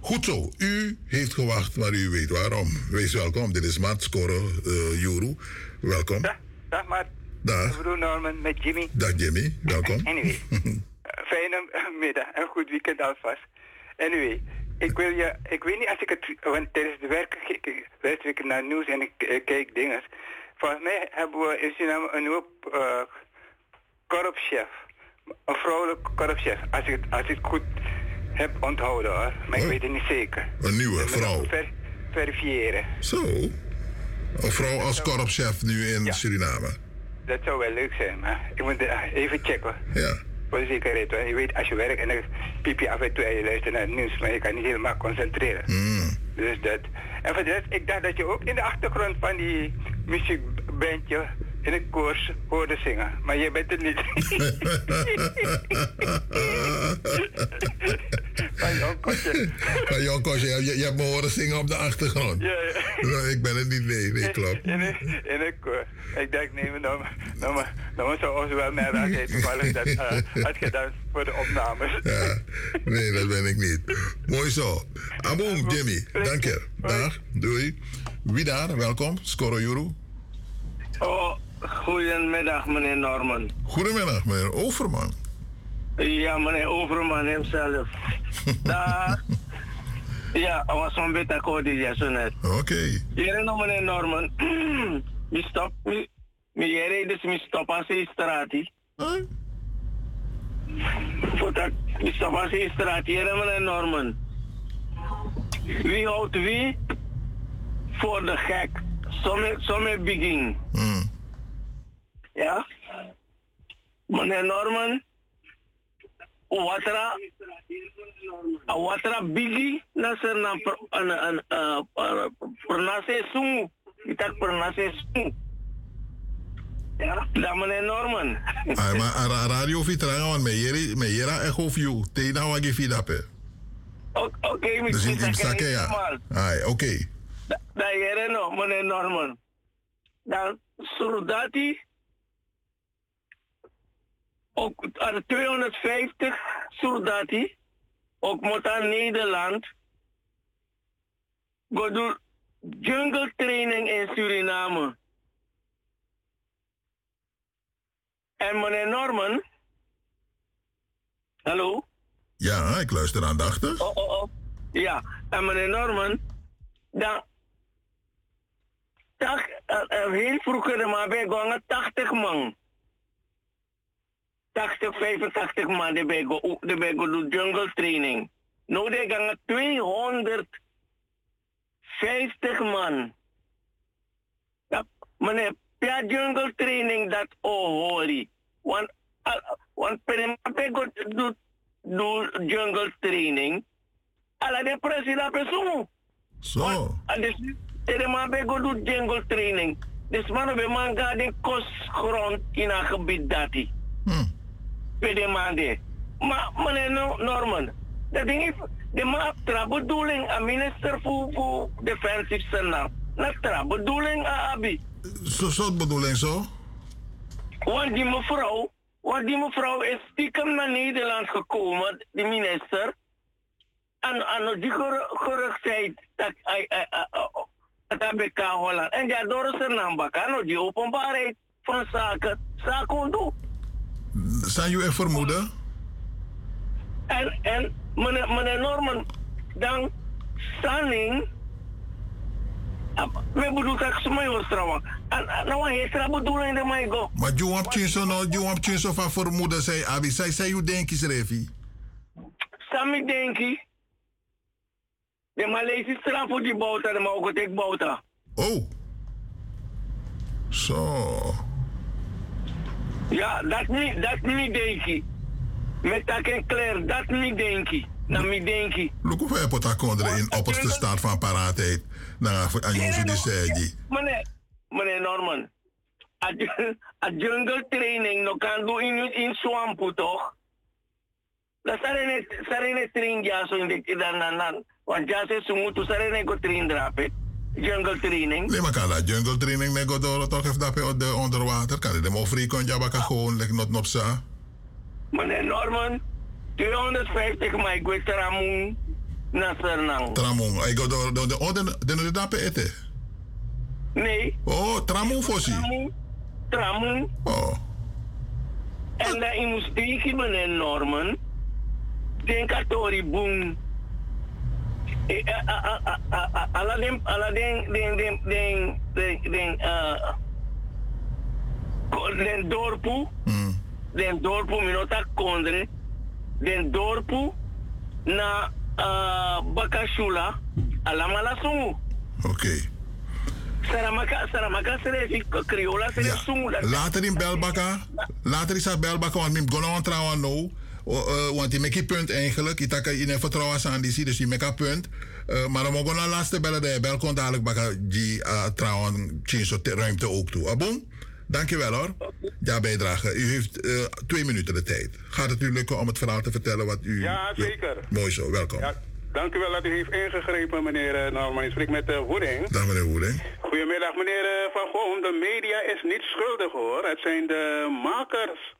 Goed zo. U heeft gewacht, maar u weet waarom. Wees welkom. Dit is Mart Score uh, Juru. Welkom. Dag Mart. Dag. Broer Norman met Jimmy. Dag Jimmy. Welkom. Anyway, fijne middag en goed weekend alvast. Anyway, ik wil je, ik weet niet als ik het, want tijdens het werk luister ik naar nieuws en ik eh, kijk dingen. Volgens mij hebben we in Suriname een nieuwe uh, korpschef. Een vrouwelijke korpschef, als ik, het, als ik het goed heb onthouden hoor. Maar ik weet het niet zeker. Een nieuwe vrouw. ver- verifiëren. Zo. Een vrouw als korpschef nu in Suriname. Dat zou wel leuk zijn, maar ik moet eh, even checken. Ja. Voor de zekerheid hoor. Je weet, als je werkt en dan piep je af en toe en je luistert naar het nieuws, maar je kan niet helemaal concentreren. Hmm. Dus dat. En voor de rest, ik dacht dat je ook in de achtergrond van die muziekbandje in een koers hoorde zingen. Maar je bent het niet. Van Jon Kotje. Van Jon Kotje, je, je hebt me horen zingen op de achtergrond. Ja, ja. Ik ben het niet, nee, nee, klopt. In een, in een koor. Ik denk, nee, maar nou, maar- nou maar zou ons wel naar raken. Toevallig dat uh, voor de opnames. Ja, nee, dat ben ik niet. Mooi zo. Aboom, Jimmy. Dank je. Dag, doei. Wie daar? Welkom. Skoro Juru. Oh, goedemiddag meneer Norman. Goedemiddag, meneer Overman. Ja, meneer Overman hemzelf. Daar. Ja, ik was zo'n beetje akkoord ja, zo net. Oké. Hier nog meneer Norman. Mi stop, mi, mi jere dus mi stop als je straat. Voordat mi stop als straat. Hier meneer Norman. Wie houdt wie voor de gek? Sommige, begin. Ja? Meneer Norman, watra, watra bigi na ser na per, an, an, pernah saya sungu, kita pernah saya sungu. Ja, dat meneer Norman. Ay, maar a radio vitranga, want me yeri, me yera echo view. Te na wagi vidape. Oké, okay, Dus in, in sake ja. Ay, oké. Da jere no, meneer Norman. Dan soldati. Ook aan 250 soldati. Ook moet aan Nederland. Doen jungle training in Suriname. En meneer Norman. Hallo? Ja, ik luister aandachtig. Oh, oh, oh. Ja, en meneer Norman, dan. Tach, uh, uh, heel vroeger, maar bij gongen 80 man. 80, 85 man, de bij go, de bij go doen jungle training. Nu de gangen 250 man. Ja, meneer, ja jungle training dat oh hoor Want, want per go do, do jungle training. Ala de president pesumu. Zo. Dus tere man be go do jungle training. Dus man be man ga de kostgrond in een gebied dati. Bij man de. Maar meneer No- Norman, dat ding is, de man tra bedoeling aan minister voor, voor defensie senang. Na tra bedoeling aan abi. Zo, zo bedoeling zo? Want die mevrouw, want die mevrouw is stiekem naar Nederland gekomen, die minister. En aan die ger- geruchtheid dat hij dat hij bij K. Holland. En ja, door zijn naam bakken, die openbaarheid van zaken, zaken doen. Zijn jullie vermoeden? En, en meneer, meneer Norman, dan Sanning, we bedoelen dat ze mij was trouwen. Nou, hij is er bedoeling dat mij go. Maar je hebt chinso no, je hebt chinso van vermoeden, zei Abi. Zij zei je denk je Revi. Sami denki. De Maleische straf voor die boter, de mogen ik boter. Oh. Zo. Ja, dat niet, dat niet denki. Met dat en klaar, dat niet denki. Na mi denki. Look hoe ver pota kondre in opperste staat van paraatheid. Na aan jongens die zei Meneer, meneer Norman. A, ju- a jungle training no kan doen in, in swampu toch? Dat sarene, sarene train ja zo in de, dan, dan, dan. Want ja ze moeten sarene go train drapen. Jungle training. Nee, maar kan dat jungle training nego door toch even dat de onderwater. Kan je de mofri kon je bakken gewoon like not nop sa. Meneer Norman, 250 maar ik weet Ramon naar Sernang. Tramon. Ik go door de oh de de de dape ete. Nee. Oh, tramon fossi. Tramon. Oh. En dan in moest denken, meneer Norman. Denk aan Tori Boom. Eh, eh, den, alla den, den, den, den, den, den, eh, den dorpu, den dorpu, minota kondre, den dorpu na uh, Bakashula, alla malasungu. Oké. Saramaka, Saramaka serefi, Criola serefi sungu. dat- Later in Belbaka. Later is dat Belbaka, want ik ga trouwen nou. Eh, want die make punt eigenlijk. Ik tak in vertrouwen aan die zie, dus die make punt. Eh, maar dan mogen we naar laatste bellen. De bel kon dadelijk baka die uh, trouwen change ruimte ook toe. Abon? Dankjewel hoor. Ja, bijdrage. U heeft eh, twee minuten de tijd. Gaat het u lukken om het verhaal te vertellen wat u... Ja, zeker. Mooi zo, welkom. Ja, dank u wel dat u heeft ingegrepen, meneer uh, Norman. Ik spreek met uh, Woeding. Dag meneer Woeding. Goedemiddag, meneer uh, Van Goom. De media is niet schuldig hoor. Het zijn de makers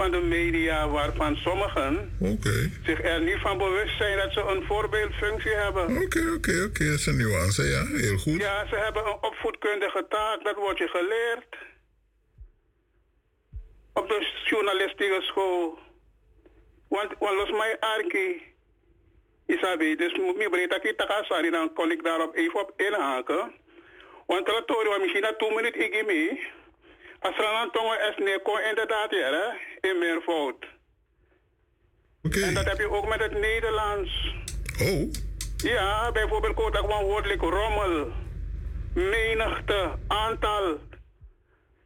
van de media waarvan sommigen okay. zich er niet van bewust zijn dat ze een voorbeeldfunctie hebben. Oké, okay, oké, okay, oké. Dat is een nuance, ja. Heel goed. Ja, ze hebben een opvoedkundige taak. Dat wordt je geleerd. Op de journalistieke school. Want, want los mij arki. Isabi, dus meer breed dat ik takasari, dan kon ik daarop even op inhaken. Want het was misschien na twee minuten ik mee. Als een tongen is, nee, kon inderdaad ja, hè, in meervoud. Okay. En dat heb je ook met het Nederlands. Oh. Ja, bijvoorbeeld komt ook een woord like rommel, menigte, aantal.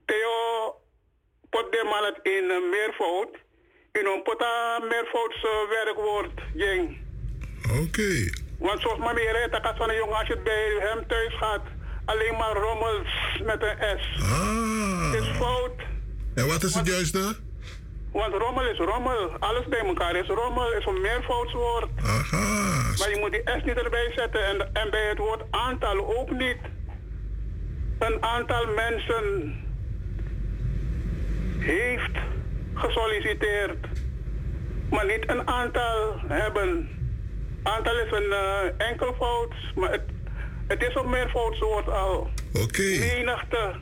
Theo, pot de man het in meervoud. In een pota meervoudse werkwoord, jeng. Oké. Okay. Want zoals je rijdt, dat van een jongen als je bij hem thuis gaat, alleen maar rommels met een S. Ah. Fout. En wat is het juiste? Want rommel is rommel. Alles bij elkaar is rommel, is een meervoudswoord. Aha. Maar je moet die S niet erbij zetten en, en bij het woord aantal ook niet. Een aantal mensen heeft gesolliciteerd, maar niet een aantal hebben. Aantal is een uh, enkelvoud, maar het, het is een meervoudswoord al. Oké. Okay. Menigte.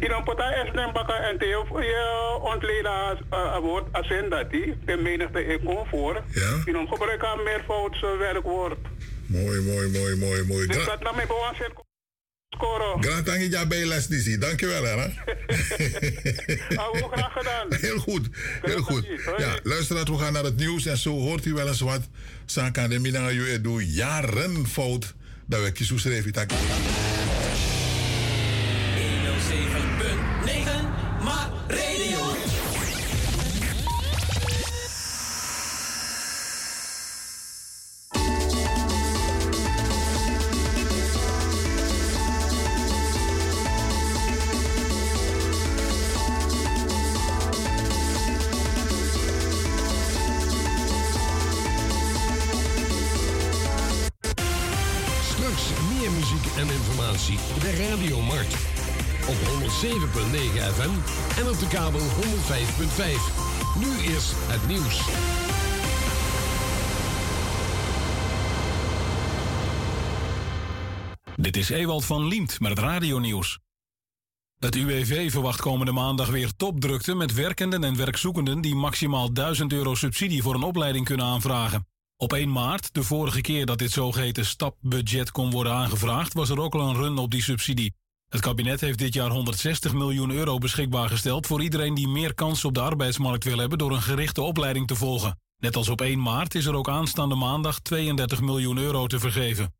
In een partij is een bakken en je ontleden woord als in dat die, de menigte ik kom voor. Ja. Gebruik aan meervouds werkwoord. Mooi, mooi, mooi, mooi, mooi. Dus dat naar mijn bewoon zit scoren. Grand Tangija bij les Dizzy. Dankjewel hè. Ook graag gedaan. Heel goed, heel goed. Ja, luisteraars, we gaan naar het nieuws en zo hoort u wel eens wat. Sanka de Mina je doe jaren fout. Dat we kiezen schreef ik 107.9 FM en op de kabel 105.5. Nu is het nieuws. Dit is Ewald van Liemt met het radionieuws. Het UWV verwacht komende maandag weer topdrukte met werkenden en werkzoekenden die maximaal 1000 euro subsidie voor een opleiding kunnen aanvragen. Op 1 maart, de vorige keer dat dit zogeheten stapbudget kon worden aangevraagd, was er ook al een run op die subsidie. Het kabinet heeft dit jaar 160 miljoen euro beschikbaar gesteld voor iedereen die meer kans op de arbeidsmarkt wil hebben door een gerichte opleiding te volgen. Net als op 1 maart is er ook aanstaande maandag 32 miljoen euro te vergeven.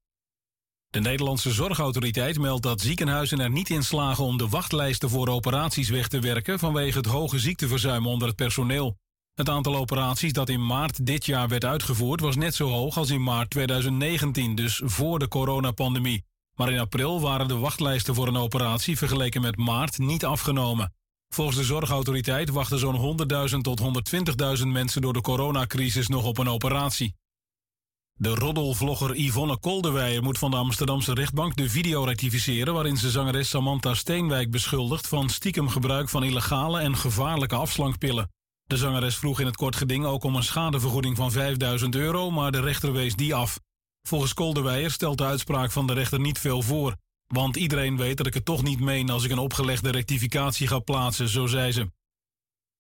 De Nederlandse Zorgautoriteit meldt dat ziekenhuizen er niet in slagen om de wachtlijsten voor operaties weg te werken vanwege het hoge ziekteverzuim onder het personeel. Het aantal operaties dat in maart dit jaar werd uitgevoerd was net zo hoog als in maart 2019, dus voor de coronapandemie. Maar in april waren de wachtlijsten voor een operatie vergeleken met maart niet afgenomen. Volgens de Zorgautoriteit wachten zo'n 100.000 tot 120.000 mensen door de coronacrisis nog op een operatie. De roddelvlogger Yvonne Kolderweijer moet van de Amsterdamse rechtbank de video rectificeren waarin ze zangeres Samantha Steenwijk beschuldigt van stiekem gebruik van illegale en gevaarlijke afslankpillen. De zangeres vroeg in het kort geding ook om een schadevergoeding van 5000 euro, maar de rechter wees die af. Volgens Kolderweijer stelt de uitspraak van de rechter niet veel voor. Want iedereen weet dat ik het toch niet meen als ik een opgelegde rectificatie ga plaatsen, zo zei ze.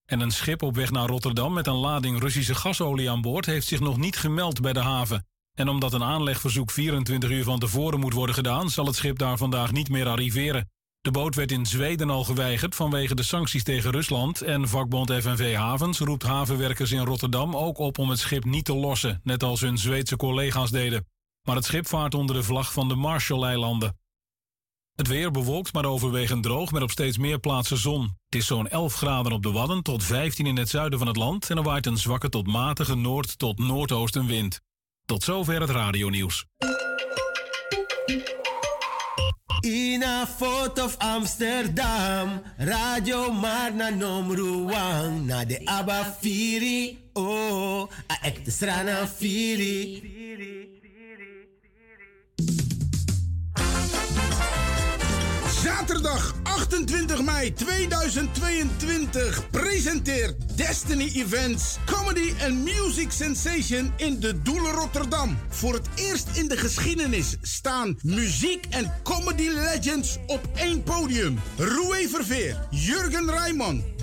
En een schip op weg naar Rotterdam met een lading Russische gasolie aan boord heeft zich nog niet gemeld bij de haven. En omdat een aanlegverzoek 24 uur van tevoren moet worden gedaan, zal het schip daar vandaag niet meer arriveren. De boot werd in Zweden al geweigerd vanwege de sancties tegen Rusland en vakbond FNV Havens roept havenwerkers in Rotterdam ook op om het schip niet te lossen, net als hun Zweedse collega's deden. Maar het schip vaart onder de vlag van de Marshall-eilanden. Het weer bewolkt, maar overwegend droog met op steeds meer plaatsen zon. Het is zo'n 11 graden op de Wadden tot 15 in het zuiden van het land en er waait een zwakke tot matige noord- tot noordoostenwind. Tot zover het radionieuws. In a foto of Amsterdam, radio maar na nomruang na de Abba Firi, oh, a ek de strana Firi. Zaterdag 28 mei 2022 presenteert Destiny Events Comedy and Music Sensation in de Doelen Rotterdam. Voor het eerst in de geschiedenis staan muziek en comedy legends op één podium. Roué Verveer, Jurgen Rijman,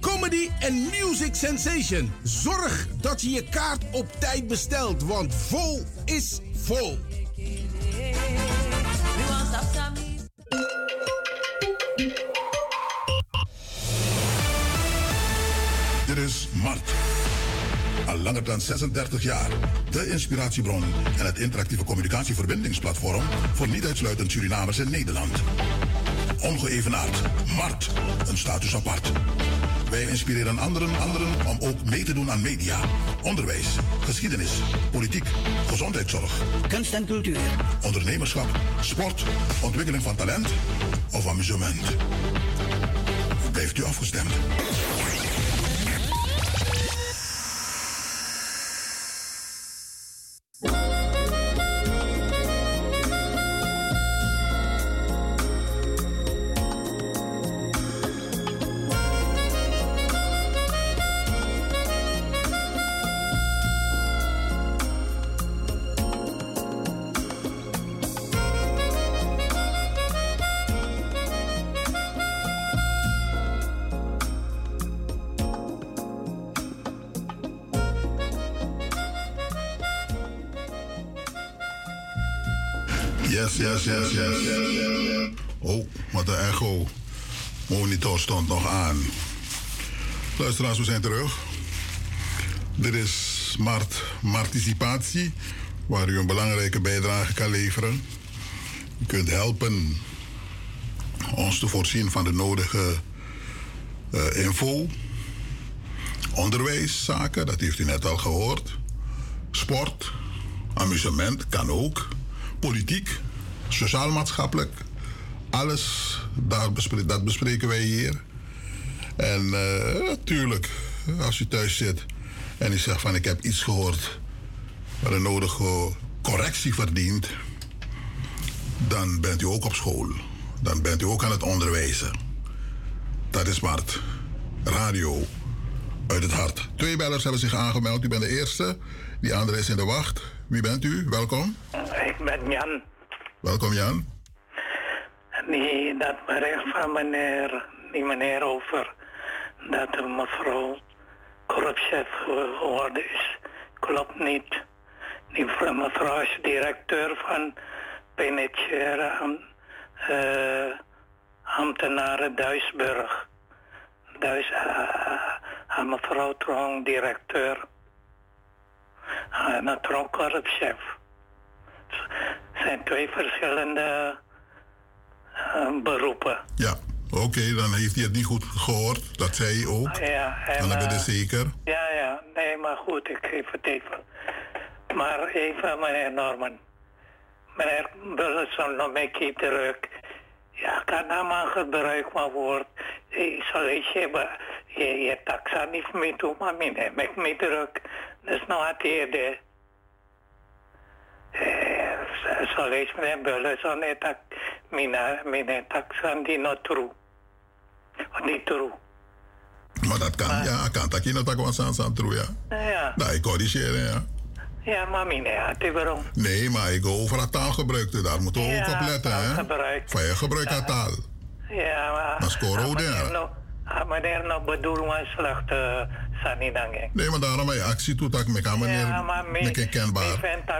Comedy and Music Sensation. Zorg dat je je kaart op tijd bestelt, want vol is vol. Dit is Mart. Al langer dan 36 jaar. De inspiratiebron en het interactieve communicatieverbindingsplatform voor niet uitsluitend Surinamers in Nederland. Ongeëvenaard. Mart. Een status apart. Wij inspireren anderen, anderen om ook mee te doen aan media, onderwijs, geschiedenis, politiek, gezondheidszorg, kunst en cultuur, ondernemerschap, sport, ontwikkeling van talent of amusement. Blijft u afgestemd? Monitor stond nog aan. Luisteraars, we zijn terug. Dit is Smart Participatie, waar u een belangrijke bijdrage kan leveren. U kunt helpen ons te voorzien van de nodige eh, info. Onderwijszaken, dat heeft u net al gehoord. Sport, amusement kan ook. Politiek, sociaal-maatschappelijk. Alles, daar bespre- dat bespreken wij hier. En eh, natuurlijk, als u thuis zit en u zegt van ik heb iets gehoord wat een nodige correctie verdient, dan bent u ook op school. Dan bent u ook aan het onderwijzen. Dat is Mart. Radio uit het hart. Twee bellers hebben zich aangemeld. U bent de eerste. Die andere is in de wacht. Wie bent u? Welkom. Ik ben Jan. Welkom Jan. Die, dat bericht van meneer, die meneer over dat de mevrouw korpschef geworden is, klopt niet. Die vrouw- mevrouw is directeur van penitentiaire am- eh, ambtenaren Duisburg. Duis, uh, mevrouw Trong, directeur. En een Trong korpschef. Het zijn twee verschillende eh, beroepen. Ja, oké, dan heeft hij het niet goed gehoord. Dat zei hij ook. Ja, en, dan eh, het zeker. Ja, ja, nee, maar goed, ik geef het even. Maar even, meneer Norman. Meneer Bulleson, nog een keer terug. Ja, kan nou maar gebruik maar woord. Ik zal eens hebben, je, je taxa niet meer toe, maar meneer, ik me terug. Dus nou had hij de... Eh, zal eens meneer Bulleson, net tak, mina, mina taxa die not true. Niet true. Maar dat kan, ja, kan dat je dat was aan zijn troe, ja. Ja, Nou, ik corrigeer, ja. ja, maar meneer, had hij waarom? Nee, maar ik go over het taalgebruik, daar moeten we ook Ja, op letten, hè. Van je gebruik aan taal. Ja, maar... Dat is Ah, ja. Ah, meneer no bedoelingen slechte eh, saninange. Nee, maar daarom mijn actie toe dat ik me meneer ja, maar mee. Ik vind eh,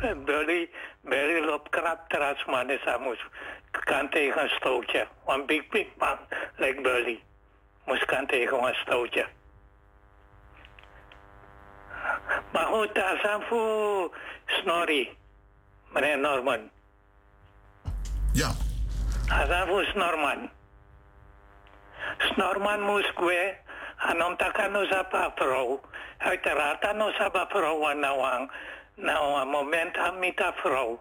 dat Billy, Billy loopt krap terras man is aan moest kan tegen een stootje. Want big big man like Billy, moest kan tegen een stootje. Maar goed, daar zijn voor Snorri, meneer Norman. Ja. Daar zijn voor Norman. Sa pa vrouw aan nou aan. Nou, een moment aan met de vrouw.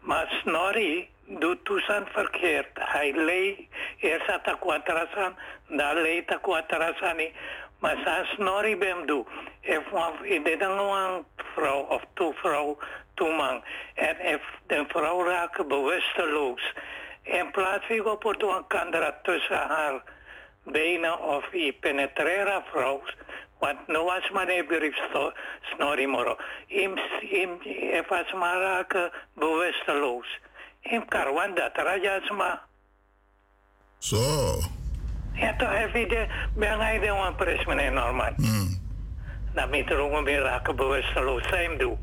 Maar Snorri doet toestand verkeerd. Hij leed eerst at de kwatrasan, dan leed de kwatrasani. Maar sa Snorri bem do. If een dit een vrouw of twee vrouw, twee man. If de vrouw raakt bewusteloos. In plaats van op een kandra tussen haar benen of je penetrera vrouw. Want nu was maar een brief Snorri moro. Im, was maar raken bewusteloos. Im karwan dat rajasma. Zo. Ja, toch even de, ben hij de een pres meneer Norman. Dan moet er ook weer raken bewusteloos zijn doen.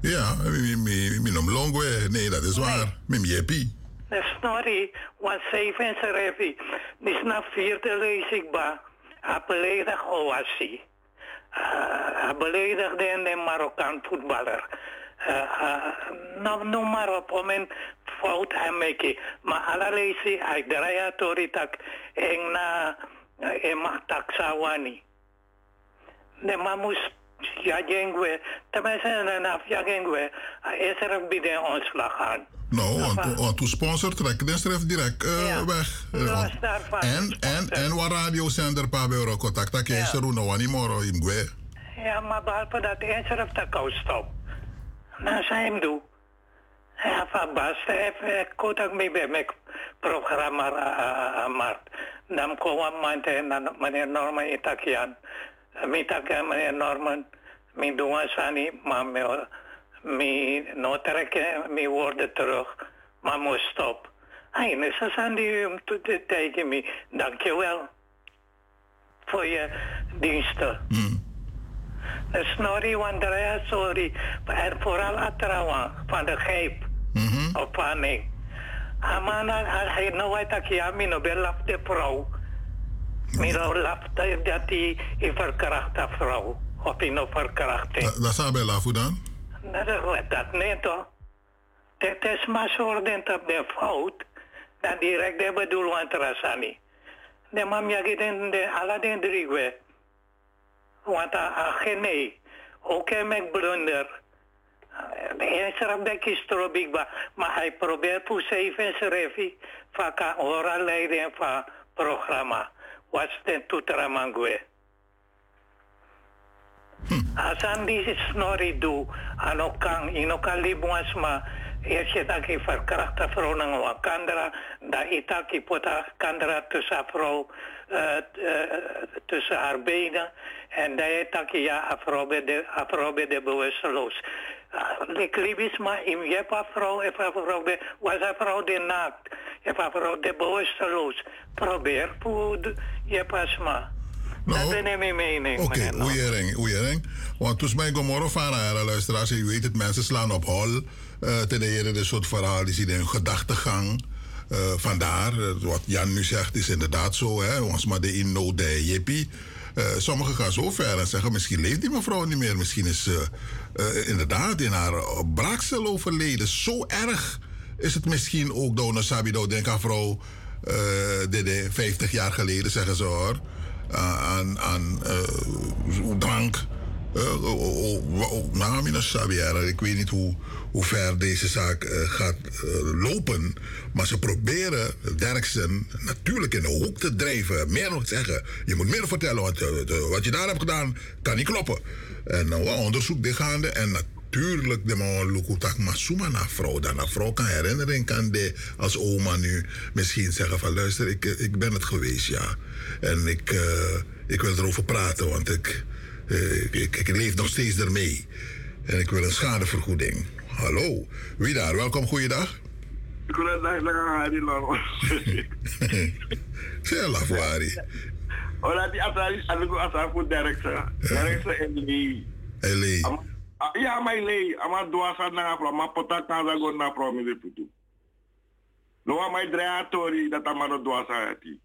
Ja, mi, mi, mi nom longwe. Nee, dat is waar. De Snorri was zeven en zeven. Dus na vierde. Hij beledigd Oasi. Hij beledigde de Marokkaan voetballer. Uh, uh, nou, noem maar op, om een fout hij maken. Maar alle lezen, hij draait toritak en na en mag taksawani. De man moest ja jengwe, tenminste na ja jengwe, is er een bieden ontslag aan. Nou, want, uw sponsor trekt de schrift direct uh, weg. En, en, en wat radiozender pa bij euro contact, dat is er nou niet meer in gwe. Ja, maar behalve dat hij schrift dat kan stop. Nou, zijn hem doen. Ja, van Bas, even contact mee bij mijn programma Mart. Dan komen we met meneer Norman Itakian. Mitakian meneer Norman, mijn doen sani, maar mi no trekken mi woorden terug, maar moet stop. Hij is aan die om te tegen me. Dankjewel voor je diensten. De snorri Andrea, sorry. En vooral Atrawa van de geep. Of panik. Amana, hij weet dat je mi no belaf de vrouw. Mi no laf dat hij verkracht de vrouw. Of hij no verkracht. Dat zou bij lafu dan? dat nee toch? Het is maar soordent op de fout. Dan direct de bedoel want rasani. De mam ja giden de alla den drigwe. Want a gene. Oké met blunder. De eerste bek is trobik ba. Maar hij probeert voor zeven schrijven. Van kan ora leiden van programma. Wat den toetramangwe. Asan di snori do ano kang ino kalibuas ma Eerst dat ik verkracht de vrouw naar Wakandra, dat ik pota kandra tussen vrouw tussen haar benen en dat ik ja afrobe de afrobe de bewusteloos. Ik liep maar in je vrouw, vrouw was een vrouw de naakt, if vrouw de bewusteloos. Probeer voor je pas maar. Nou, dat ben mijn mening. Oké, okay, oeiering, oeiering. Want toen mij gomorro van haar luisteraars, je weet het, mensen slaan op hol. Uh, ten eerste de soort verhaal die in hun gedachtegang. Uh, vandaar, wat Jan nu zegt, is inderdaad zo. Hè? Ons maar de inno de jippie. Uh, sommigen gaan zo ver en zeggen: misschien leeft die mevrouw niet meer. Misschien is ze uh, inderdaad in haar braaksel overleden. Zo erg is het misschien ook een Sabido. Denk aan vrouw, de 50 jaar geleden, zeggen ze hoor aan, aan drank. Uh, oh, oh, oh, nou, ik weet niet hoe, hoe ver deze zaak uh, gaat lopen. Maar ze proberen Derksen natuurlijk in de hoek te drijven. Meer nog zeggen. Je moet meer vertellen. Want wat je daar hebt gedaan, kan niet kloppen. En onderzoek dichtgaande. En natuurlijk de man lukutak masuma naar vrouw. Dan naar vrouw kan herinnering kan de als oma nu misschien zeggen van luister, ik, ik ben het geweest, ja. En ik, ik wil erover praten, want ik, ik, ik, leef nog steeds ermee. En ik wil een schadevergoeding. Hallo, wie daar? Welkom, goeiedag. Goedendag, Harry Loro. Zeg, Lafwari. Hola, die atari, aku asal voor die. Eli. Ja, maar ama doa sa na ma pota kaza go na afro mi de putu. No ama idreatori dat ama no doa sa ati.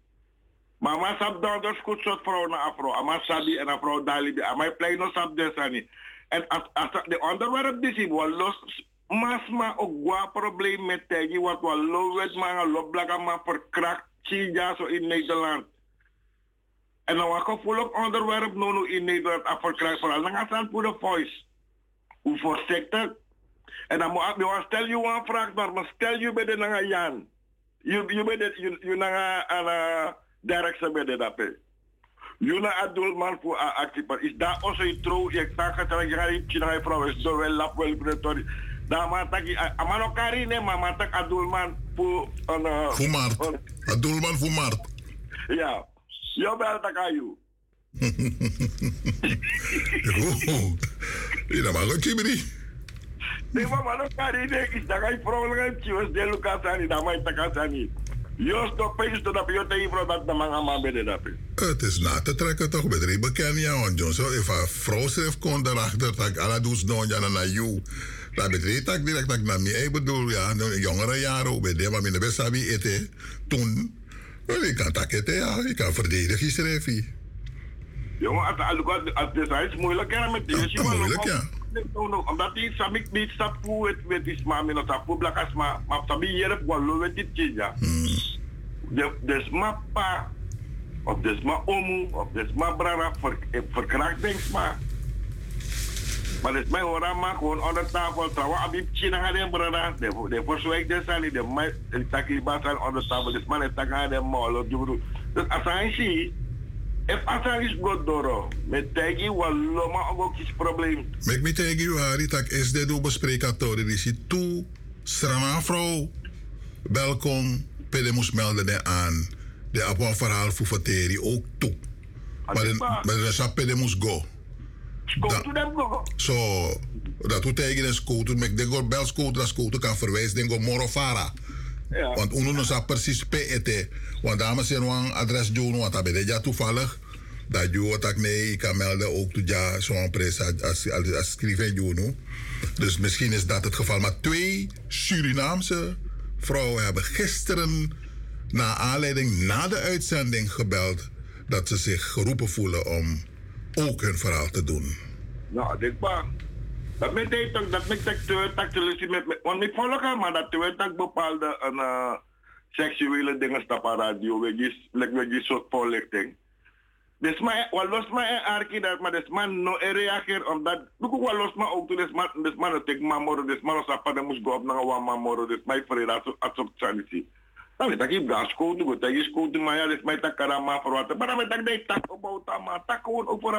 Maar maar sap dan dus goed soort vrouw na afro. Ama sabi en afro dali. Ama play no desani. En als als de onderwerp dis in wel los mas ma ook gwa probleem met tegi wat wel lo wet ma lo blaga ma verkrakt ja zo in Nederland. En dan wat gevoelig onderwerp no no in Nederland af verkrakt vooral dan gaan voor de voice. Hoe voorzichtig. En dan moet ik stel je een vraag maar stel je bij de nanga Jan. Je de je nanga aan directie bij de dape. Juna adult man voor actief. Is daar also een trouw? Je kan het er gaan in China vrouw is zo wel lap wel predatori. Daar maar tak amano kari ne mama tak adult man voor een. Voor Mart. Adult man voor Mart. Ja. Yo bel tak ayu. Oh. Ina mago chibiri. Nee, maar mano kari ne is daar geen vrouw gaan chios de Lucas ani daar maar Yo stop pees dat je te vrouw dat de manga maar bij de. Het is na te trekken toch met Rebe Kenya, want John, zo, if een vrouw schrijft, kon erachter dat alle doet nou ja naar jou. Dat betekent dat direct dat ik naar mij ik bedoel, ja, de jongere jaren, ook bij de, maar in de best hebben eten, toen, wel, ik kan dat eten, ja, ik kan verdedigen schrijven. Jongen, als het is moeilijk hè met deze man. Moeilijk, ja. Omdat die samik niet sapu het weet is maar min sapu blakas maar maar sabi hier wel lo weet dit ja. De des ma pa of des ma omu of des ma brara ver verkracht denk maar. Maar het mij hoor maar gewoon onder tafel trouwen abib china gaan brada de de verzwijg des aan de mij de taki basan onder tafel des man het taka de molo dus als hij ziet If asa is godoro, met tegi waloma ook is probleem. Mek mi tegi u hari tak is de do besprekatori di si tu strana vrouw. Welkom, pede moest melden de aan. De apwa verhaal voor verteri ook toe. Maar de maar de sap pede moest go. Dem go. So, dat u tegen de scooter, mek de go bel scooter, scooter kan verwijzen, den go morofara. Ja. Want uno no sa precies PET. Want dames en heren, adres doen, want dat ben ja toevallig. Dat je wat ik nee, ik kan melden ook toe ja, zo'n pres als, als, als, schrijven. Dus misschien is dat het geval. Maar twee Surinaamse vrouwen hebben gisteren, na aanleiding na de uitzending, gebeld. dat ze zich geroepen voelen om ook hun verhaal te doen. Nou, denk maar. Dat met ook, dat met dat dat met, met, want ik maar dat dat bepaalde een uh, seksuele dingen stappen radio, weet je, like je soort voorlichting. Dus maar, wat los maar een dat, maar dus man no reageer omdat, ik wat los maar ook, dus man, dus man het ik mamoro, dus man als moest go naar een mamoro, dus mij vrede als als op sanity. Dan ik, school doen, dat is school doen, maar dus mij tak karama voor wat. Maar dan ik, dat tak opbouw, maar tak gewoon ook voor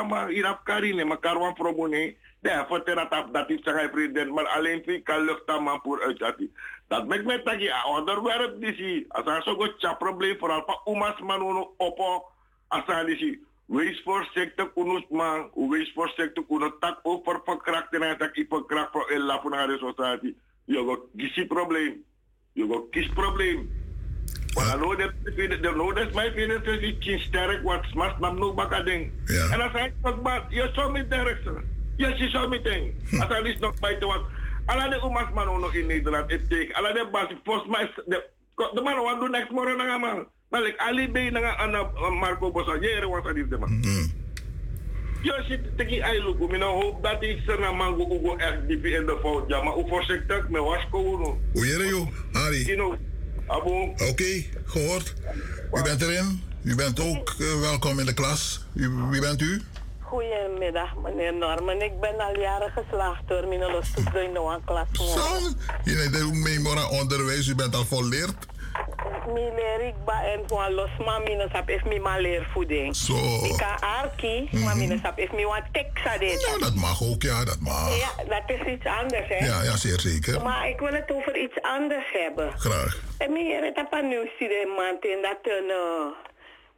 op karine, maar karwan. Ja, voor dat dat is zijn vrienden, maar alleen vind kan lucht aan maar voor uit dat. Dat maakt mij dat je onderwerp die als er zo goed probleem vooral van umas man op als er die Wees voorzichtig, unus man. Wees voorzichtig, unus tak over verkracht en tak ik verkracht voor een lap naar de sociëteit. Je gaat kies probleem. Je gaat kies probleem. Maar dan de nodig mij vinden ze iets sterk wat smart nam nog bakken ding. En als hij wat bad, je zou met directeur. Yes, je zou meteen. Als hij is nog bij te wat. Alla de umas man nog in Nederland het tegen. Alla de bas, volgens mij de de man wat doen next morgen na man. Maar ik ali bij na aan Marco Bossa. Jere dat is de man. Je zit tegen eilu, ik hoop dat ik ze naar mango ugo echt diep in de fout. Ja, maar hoe voorzichtig met wasko no. Hoe jere joh, Harry? Oké, gehoord. U bent erin. U bent ook uh, welkom in de klas. U, wie bent u? Goedemiddag, meneer Norman. Ik ben al jaren geslaagd door mijn losstoet in de klas. Zo, je neemt mee onderwijs, u bent al volleerd. Mi leer ik ba en van los ma mina sap is mi ma leervoeding. Zo. Ik kan arki, maar mina sap is mi wat teksa dit. Ja, dat mag ook, ja, dat mag. Ja, dat is iets anders, hè? Ja, ja, zeer zeker. Maar ik wil het over iets anders hebben. Graag. En mi het op een nieuws man in dat een... Uh,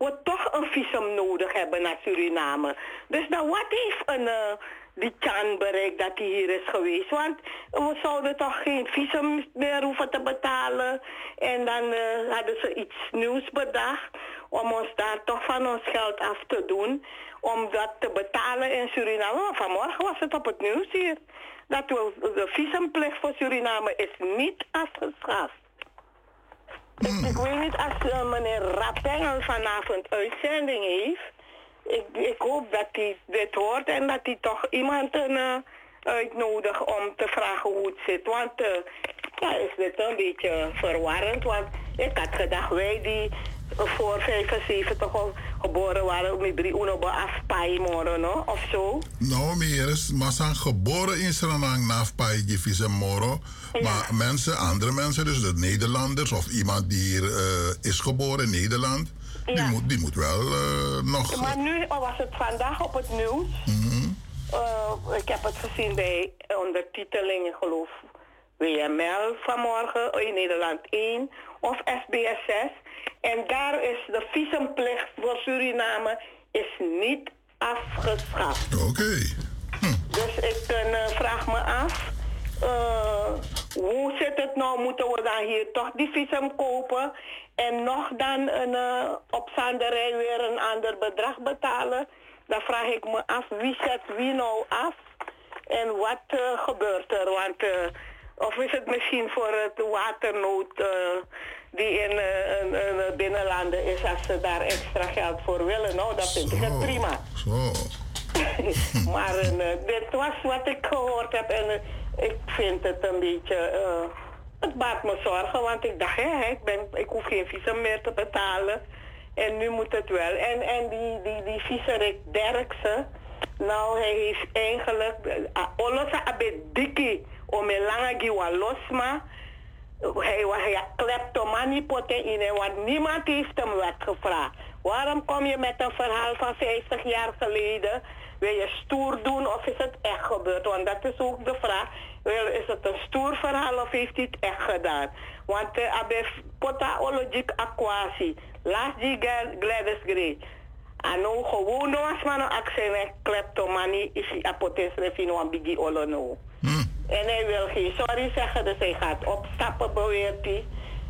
we toch een visum nodig hebben naar Suriname. Dus dan wat heeft een... Uh, die Chan bereikt dat hij hier is geweest. Want we zouden toch geen visum meer hoeven te betalen. En dan uh, hadden ze iets nieuws bedacht om ons daar toch van ons geld af te doen. Om dat te betalen in Suriname. Vanmorgen was het op het nieuws hier. Dat we, de visumplicht voor Suriname is niet afgeschaft. Ik, ik weet niet als eh, meneer Rappengel vanavond uitzending heeft. Ik, ik hoop dat hij dit hoort en dat hij toch iemand eh, uitnodigt om te vragen hoe het zit. Want eh, ja, is dit een beetje verwarrend. Want ik had gedacht, wij die voor 75 al geboren waren, met drie uno afpai morgen, no? of zo. Nou, meer is, maar zijn geboren in Suriname na Paigi Visa Moro. Maar mensen, andere mensen, dus de Nederlanders of iemand die hier eh, is geboren in Nederland, die, moet, die moet wel eh, nog. Maar nu was het vandaag op het nieuws. Mhm. Eh, ik heb het gezien bij ondertiteling, ik geloof WML vanmorgen in Nederland 1 of SBS 6. En daar is de visumplicht voor Suriname is niet afgeschaft. Oké. Dus ik eh, vraag me af, eh, hoe zit het nou? Moeten we dan hier toch die visum kopen en nog dan een, eh, op zanderij weer een ander bedrag betalen? Dan vraag ik me af, wie zet wie nou af? En wat eh, gebeurt er? Want, eh, of is het misschien voor het waternood eh, die in eh, een, een binnenlanden is, als ze daar extra geld voor willen? Nou, dat vind ik het prima. Zo. maar eh, dit was wat ik gehoord heb en eh, ik vind het een beetje... eh, het baart me zorgen, want ik dacht, hè, ik, ben, ik hoef geen visum meer te betalen. En nu moet het wel. En, en die, die, die viserik Derksen, nou, hij heeft eigenlijk... Olosa abe dikkie om een lange giwa losma. Hij was hij kleptomanie in, want niemand heeft hem wat gevraagd. Waarom kom je met een verhaal van 50 jaar geleden? Wil je stoer doen of is het echt gebeurd? Want dat is ook de vraag. Is het een stoer verhaal of heeft hij het echt gedaan? Want uh, abe pota ologik aquasi. Last die Gladys Gray. Ano gewoon no as mano accent kleptomanie is apotes refino aan bigi olono. En hij wil geen sorry zeggen, dus hij gaat opstappen, beweert hij.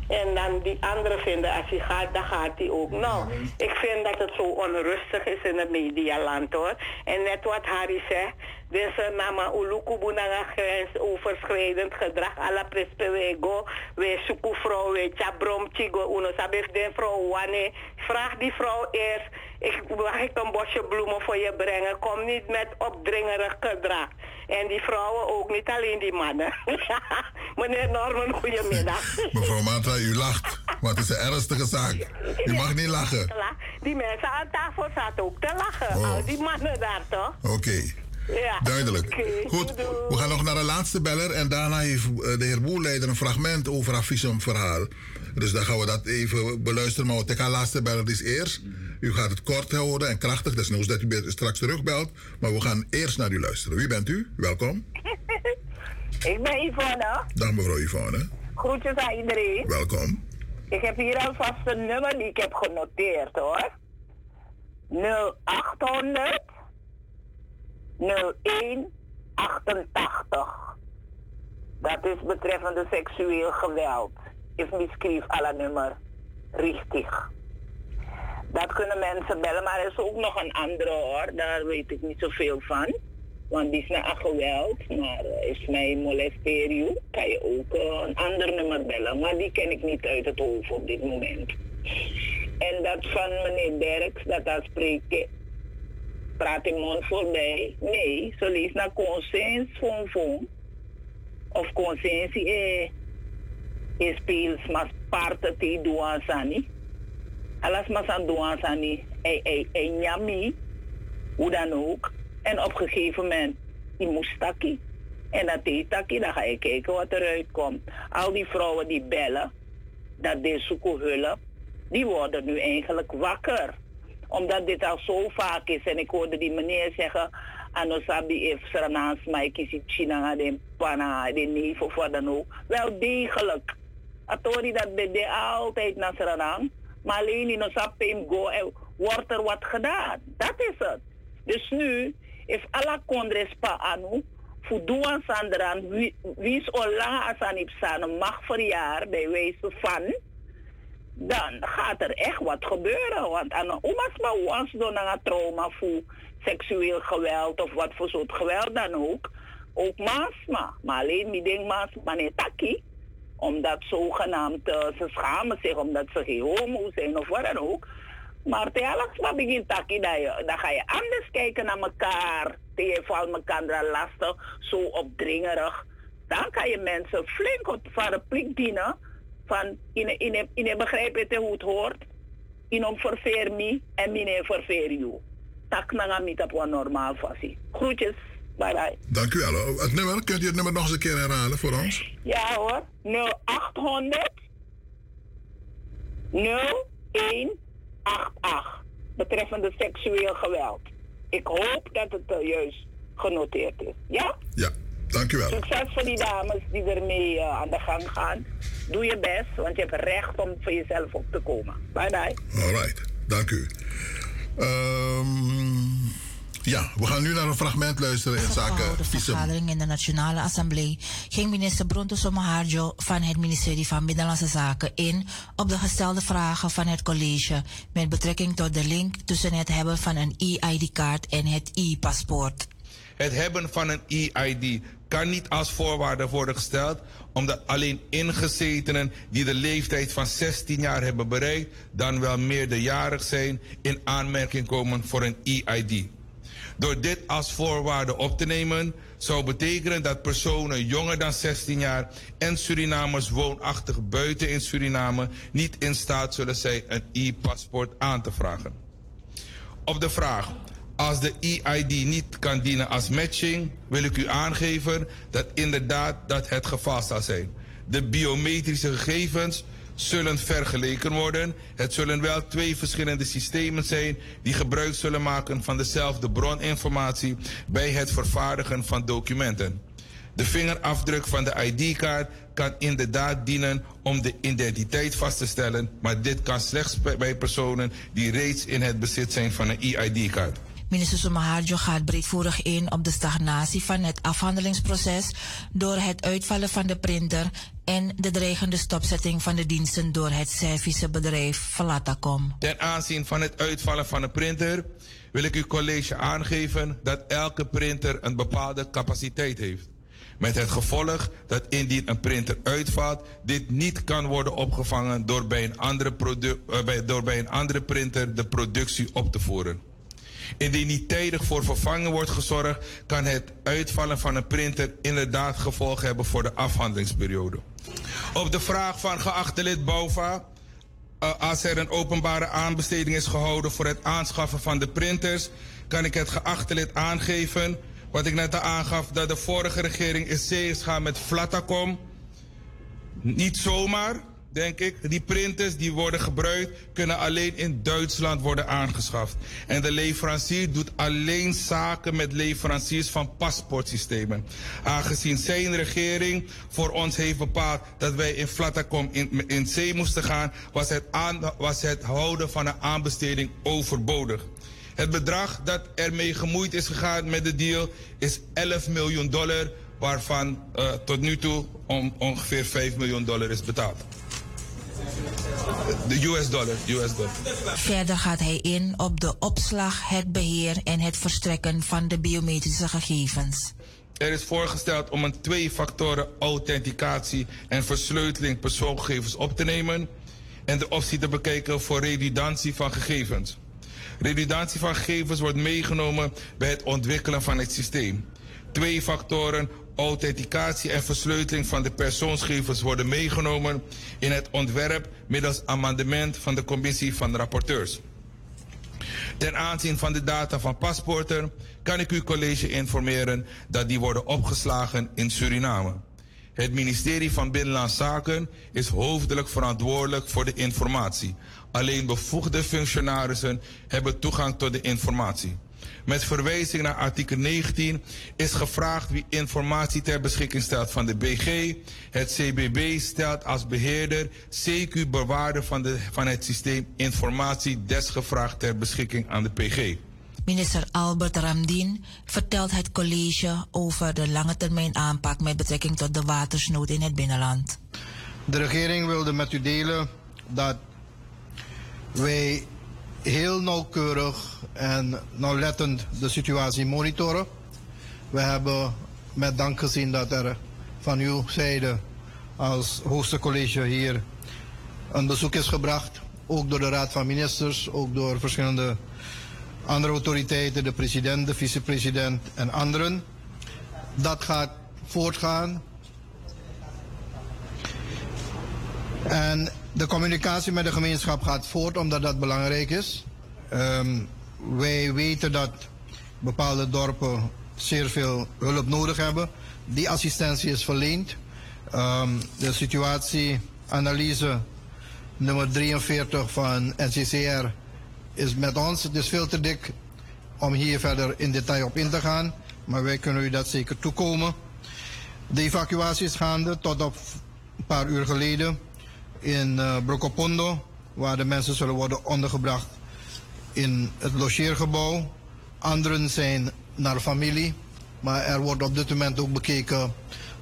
En dan die anderen vinden, als hij gaat, dan gaat hij ook. Nou, ik vind dat het zo onrustig is in het medialand hoor. En net wat Harry zegt, deze nama ulukubu nanga grensoverschrijdend gedrag à la prespewego. We zoeken vrouw, we chabrom chigo uno sabef den vrouw wane. Vraag die vrouw eerst, ik, mag ik een bosje bloemen voor je brengen? Kom niet met opdringerig gedrag. En die vrouwen ook, niet alleen die mannen. Meneer Norman, goedemiddag. Mevrouw Mata, u lacht. Maar het is een ernstige zaak. U mag niet lachen. Die mensen aan tafel zaten ook te lachen. Oh. Al die mannen daar toch? Oké. Ja. Duidelijk. Goed, we gaan nog naar de laatste beller. En daarna heeft eh, de heer Boerleider een fragment over haar visumverhaal. Dus dan gaan we dat even beluisteren. Maar de laatste beller is eerst. U gaat het kort houden en krachtig. Desnoods dat u straks terugbelt. Maar we gaan eerst naar u luisteren. Wie bent u? Welkom. Ik ben Yvonne. Dag mevrouw Yvonne. Groetjes aan iedereen. Welkom. Ik heb hier alvast een nummer die ik heb genoteerd hoor. 0800 01 88. Dat is betreffende seksueel geweld. Is misskrief alle nummer richtig. Dat kunnen mensen bellen, maar er is ook nog een andere hoor. Daar weet ik niet zoveel van. Want die is naar geweld, maar eh, is mij molesterio. Kan je ook eh, een ander nummer bellen, maar die ken ik niet uit het hoofd op dit moment. En dat van meneer Derks, dat dat spreekt, praat in mond voorbij. Nee, ze leest naar consens van van. Of consensie eh, is speels mas parte ti doan sani. Alas mas aan doan sani. Ei, ei, ei, nyami. Hoe dan ook. En op een gegeven moment, die moest. En dat deed takkie, dan ga je kijken wat eruit komt. Al die vrouwen die bellen, dat die zoeken hulp, die worden nu eigenlijk wakker. Omdat dit al zo vaak is. En ik hoorde die meneer zeggen, Anosabi if Sranans, Maiki si China, de Pana, de neef of wat dan ook. Wel degelijk. Atori dat de altijd naar Sranang. Maar alleen in Osapim go wordt er wat gedaan. Dat is het. Dus nu is alla kondrespa anu, voldoen sandran, wie is ola asan ipsan mag verjaar bij wijze van, dan gaat er echt wat gebeuren. Want aan omas maar once door een trauma voor seksueel geweld of wat voor soort geweld dan ook, ook masma. Maar alleen die ding mas, maar nee taki, Omdat zogenaamd uh, ze schamen zich omdat ze geen homo zijn of wat dan ook. Maar telkens wat begint taki, dan, dan ga je anders kijken naar elkaar. Je valt elkaar lastig, zo opdringerig. Dan kan je mensen flink op van repliek dienen. Van, in, in, in, begrijp je hoe het hoort? In om verveer me en meneer verveer you. Tak na niet op een normaal fasie. Groetjes. Bye bye. Dank u wel. Het nummer, kunt u het nummer nog eens een keer herhalen voor ons? Ja hoor. 0800 0188. Betreffende seksueel geweld. Ik hoop dat het uh, juist genoteerd is. Ja? Ja. Dank u wel. Succes voor die dames die ermee uh, aan de gang gaan. Doe je best, want je hebt recht om voor jezelf op te komen. Bye bye. Alright, dank u. Um, ja, we gaan nu naar een fragment luisteren in zaken De vergadering in de Nationale Assemblée ging minister Bronto Somoharjo van het ministerie van Binnenlandse Zaken in op de gestelde vragen van het college met betrekking tot de link tussen het hebben van een e-ID-kaart en het e-paspoort. Het hebben van een e-ID kan niet als voorwaarde worden gesteld, omdat alleen ingezetenen die de leeftijd van 16 jaar hebben bereikt, dan wel meerderjarig zijn, in aanmerking komen voor een e-ID. Door dit als voorwaarde op te nemen, zou betekenen dat personen jonger dan 16 jaar en Surinamers woonachtig buiten in Suriname niet in staat zullen zijn een e-paspoort aan te vragen. Op de vraag als de EID niet kan dienen als matching, wil ik u aangeven dat inderdaad dat het geval zal zijn. De biometrische gegevens zullen vergeleken worden. Het zullen wel twee verschillende systemen zijn die gebruik zullen maken van dezelfde broninformatie bij het vervaardigen van documenten. De vingerafdruk van de ID-kaart kan inderdaad dienen om de identiteit vast te stellen, maar dit kan slechts bij personen die reeds in het bezit zijn van een EID-kaart. Minister Sumaharjo gaat breedvoerig in op de stagnatie van het afhandelingsproces door het uitvallen van de printer en de dreigende stopzetting van de diensten door het Servische bedrijf Flatacom. Ten aanzien van het uitvallen van de printer wil ik uw college aangeven dat elke printer een bepaalde capaciteit heeft. Met het gevolg dat indien een printer uitvalt, dit niet kan worden opgevangen door bij een andere, uh, door bij een andere printer de productie op te voeren. Indien niet tijdig voor vervanging wordt gezorgd, kan het uitvallen van een printer inderdaad gevolgen hebben voor de afhandelingsperiode. Op de vraag van geachte lid Bouva, uh, als er een openbare aanbesteding is gehouden voor het aanschaffen van de printers, kan ik het geachte lid aangeven, wat ik net aangaf, dat de vorige regering is zeer gaan met Flatacom. Niet zomaar, denk ik. Die printers die worden gebruikt, kunnen alleen in Duitsland worden aangeschaft. En de leverancier doet alleen zaken met leveranciers van paspoortsystemen. Aangezien zijn regering voor ons heeft bepaald dat wij in Flatacom in, in zee moesten gaan, was het, was het houden van een aanbesteding overbodig. Het bedrag dat ermee gemoeid is gegaan met de deal is 11 miljoen dollar, waarvan uh, tot nu toe om, ongeveer 5 miljoen dollar is betaald. De US dollar, US dollar. Verder gaat hij in op de opslag, het beheer en het verstrekken van de biometrische gegevens. Er is voorgesteld om een twee-factoren authenticatie en versleuteling persoonsgegevens op te nemen en de optie te bekijken voor redundantie van gegevens. Redundantie van gegevens wordt meegenomen bij het ontwikkelen van het systeem. Twee factoren authenticatie en versleuteling van de persoonsgegevens worden meegenomen in het ontwerp middels amendement van de commissie van rapporteurs. Ten aanzien van de data van paspoorten kan ik uw college informeren dat die worden opgeslagen in Suriname. Het ministerie van Binnenlandse Zaken is hoofdelijk verantwoordelijk voor de informatie. Alleen bevoegde functionarissen hebben toegang tot de informatie. Met verwijzing naar artikel 19 is gevraagd wie informatie ter beschikking stelt van de BG. Het CBB stelt als beheerder, CQ bewaarder van, de, van het systeem informatie desgevraagd ter beschikking aan de PG. Minister Albert Ramdien vertelt het college over de lange termijn aanpak met betrekking tot de watersnood in het binnenland. De regering wilde met u delen dat wij heel nauwkeurig en nauwlettend de situatie monitoren. We hebben met dank gezien dat er van uw zijde als hoogste college hier een bezoek is gebracht. Ook door de Raad van Ministers, ook door verschillende andere autoriteiten, de president, de vicepresident en anderen. Dat gaat voortgaan. En de communicatie met de gemeenschap gaat voort omdat dat belangrijk is. Ehm, wij weten dat bepaalde dorpen zeer veel hulp nodig hebben. Die assistentie is verleend. Ehm, de situatieanalyse nummer 43 van NCCR is met ons. Het is veel te dik om hier verder in detail op in te gaan. Maar wij kunnen u dat zeker toekomen. De evacuatie is gaande tot op een paar uur geleden in uh, Brokopondo, waar de mensen zullen worden ondergebracht in het logeergebouw. Anderen zijn naar familie, maar er wordt op dit moment ook bekeken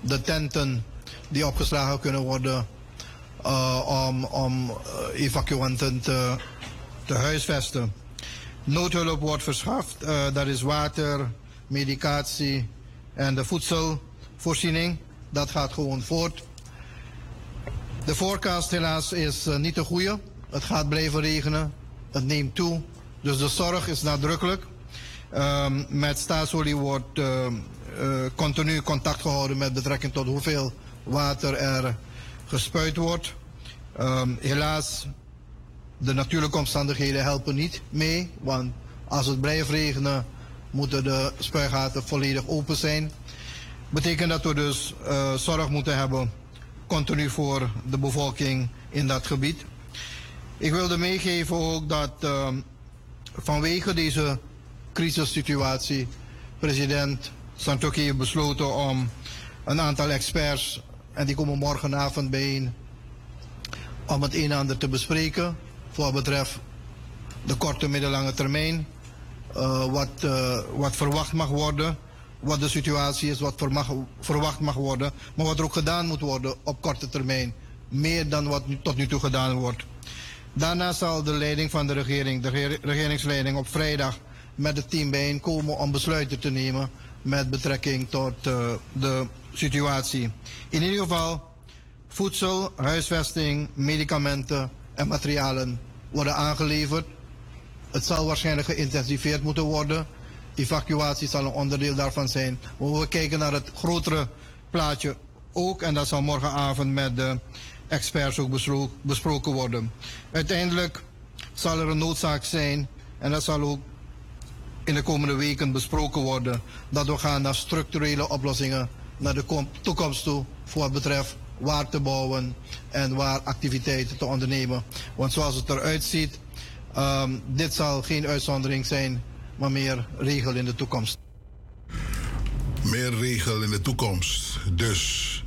de tenten die opgeslagen kunnen worden uh, om, om uh, evacuanten te, te huisvesten. Noodhulp wordt verschaft, dat is water, medicatie en de voedselvoorziening. Dat gaat gewoon voort. De forecast helaas is uh, niet de goede. Het gaat blijven regenen. Het neemt toe. Dus de zorg is nadrukkelijk. Um, met staatsolie wordt uh, uh, continu contact gehouden met betrekking tot hoeveel water er gespuit wordt. Um, helaas, de natuurlijke omstandigheden helpen niet mee. Want als het blijft regenen, moeten de spuigaten volledig open zijn. Betekent dat we dus zorg moeten hebben continu voor de bevolking in dat gebied. Ik wilde meegeven ook dat uh, vanwege deze crisissituatie president Santoki heeft besloten om een aantal experts, en die komen morgenavond bijeen, om het een en ander te bespreken voor wat betreft de korte middellange termijn. Uh, wat, uh, wat verwacht mag worden wat de situatie is, wat verwacht mag worden, maar wat er ook gedaan moet worden op korte termijn. Meer dan wat tot nu toe gedaan wordt. Daarna zal de leiding van de regering, de regeringsleiding, op vrijdag met het team bijeenkomen om besluiten te nemen met betrekking tot uh, de situatie. In ieder geval, voedsel, huisvesting, medicamenten en materialen worden aangeleverd. Het zal waarschijnlijk geïntensiveerd moeten worden. Evacuatie zal een onderdeel daarvan zijn. We kijken naar het grotere plaatje ook. En dat zal morgenavond met de experts ook besproken worden. Uiteindelijk zal er een noodzaak zijn. En dat zal ook in de komende weken besproken worden. Dat we gaan naar structurele oplossingen naar de toekomst toe. Voor wat betreft waar te bouwen en waar activiteiten te ondernemen. Want zoals het eruit ziet, um, dit zal geen uitzondering zijn maar meer regel in de toekomst. Meer regel in de toekomst. Dus,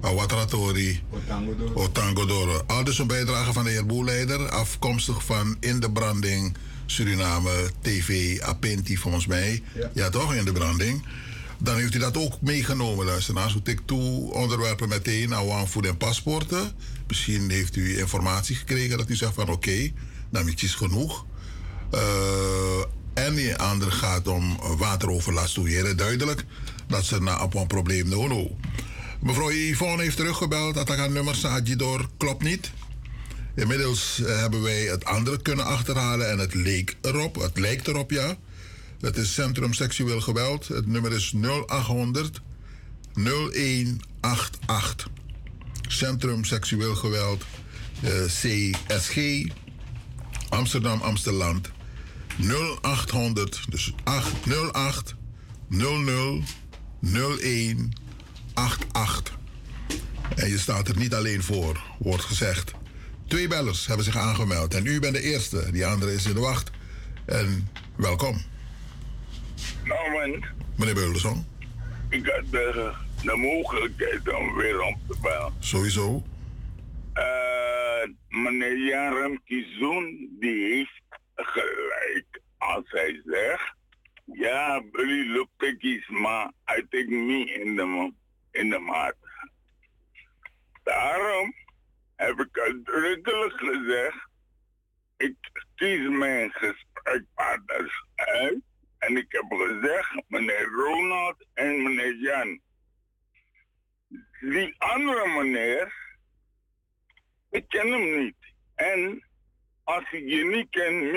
Awatratori, Otangodoro. Al dus een bijdrage van de heer Boeleider, afkomstig van In de Branding Suriname TV Apenti, volgens mij. Ja. ja, toch, In de Branding. Dan heeft u dat ook meegenomen, luisteraars. Hoe ik toe onderwerpen meteen naar voed en paspoorten. Misschien heeft u informatie gekregen dat u zegt van oké, okay, dan is genoeg. Uh, en die andere gaat om wateroverlast toeweren. Duidelijk dat ze na op een probleem. Mevrouw Yvonne heeft teruggebeld dat haar nummer door klopt niet. Inmiddels eh, hebben wij het andere kunnen achterhalen en het leek erop. Het lijkt erop, ja. Dat is Centrum Seksueel Geweld. Het nummer is 0800 0188. Centrum Seksueel Geweld, eh, CSG, Amsterdam, Amsterdam. 0800, dus 808 00 01 88. En je staat er niet alleen voor, wordt gezegd. Twee bellers hebben zich aangemeld en u bent de eerste. Die andere is in de wacht. En welkom. Nou, man. Meneer Beulenson. Ik had de, de mogelijkheid om weer om te bellen. Sowieso. Uh, meneer Jan Kizoen, die heeft gelijk als hij zegt, ja, jullie lopen kies, maar I take me in de, in de maat. Daarom heb ik uitdrukkelijk gezegd, ik kies mijn gesprekspartners uit. En ik heb gezegd, meneer Ronald en meneer Jan, die andere meneer, ik ken hem niet. En als ik je niet ken,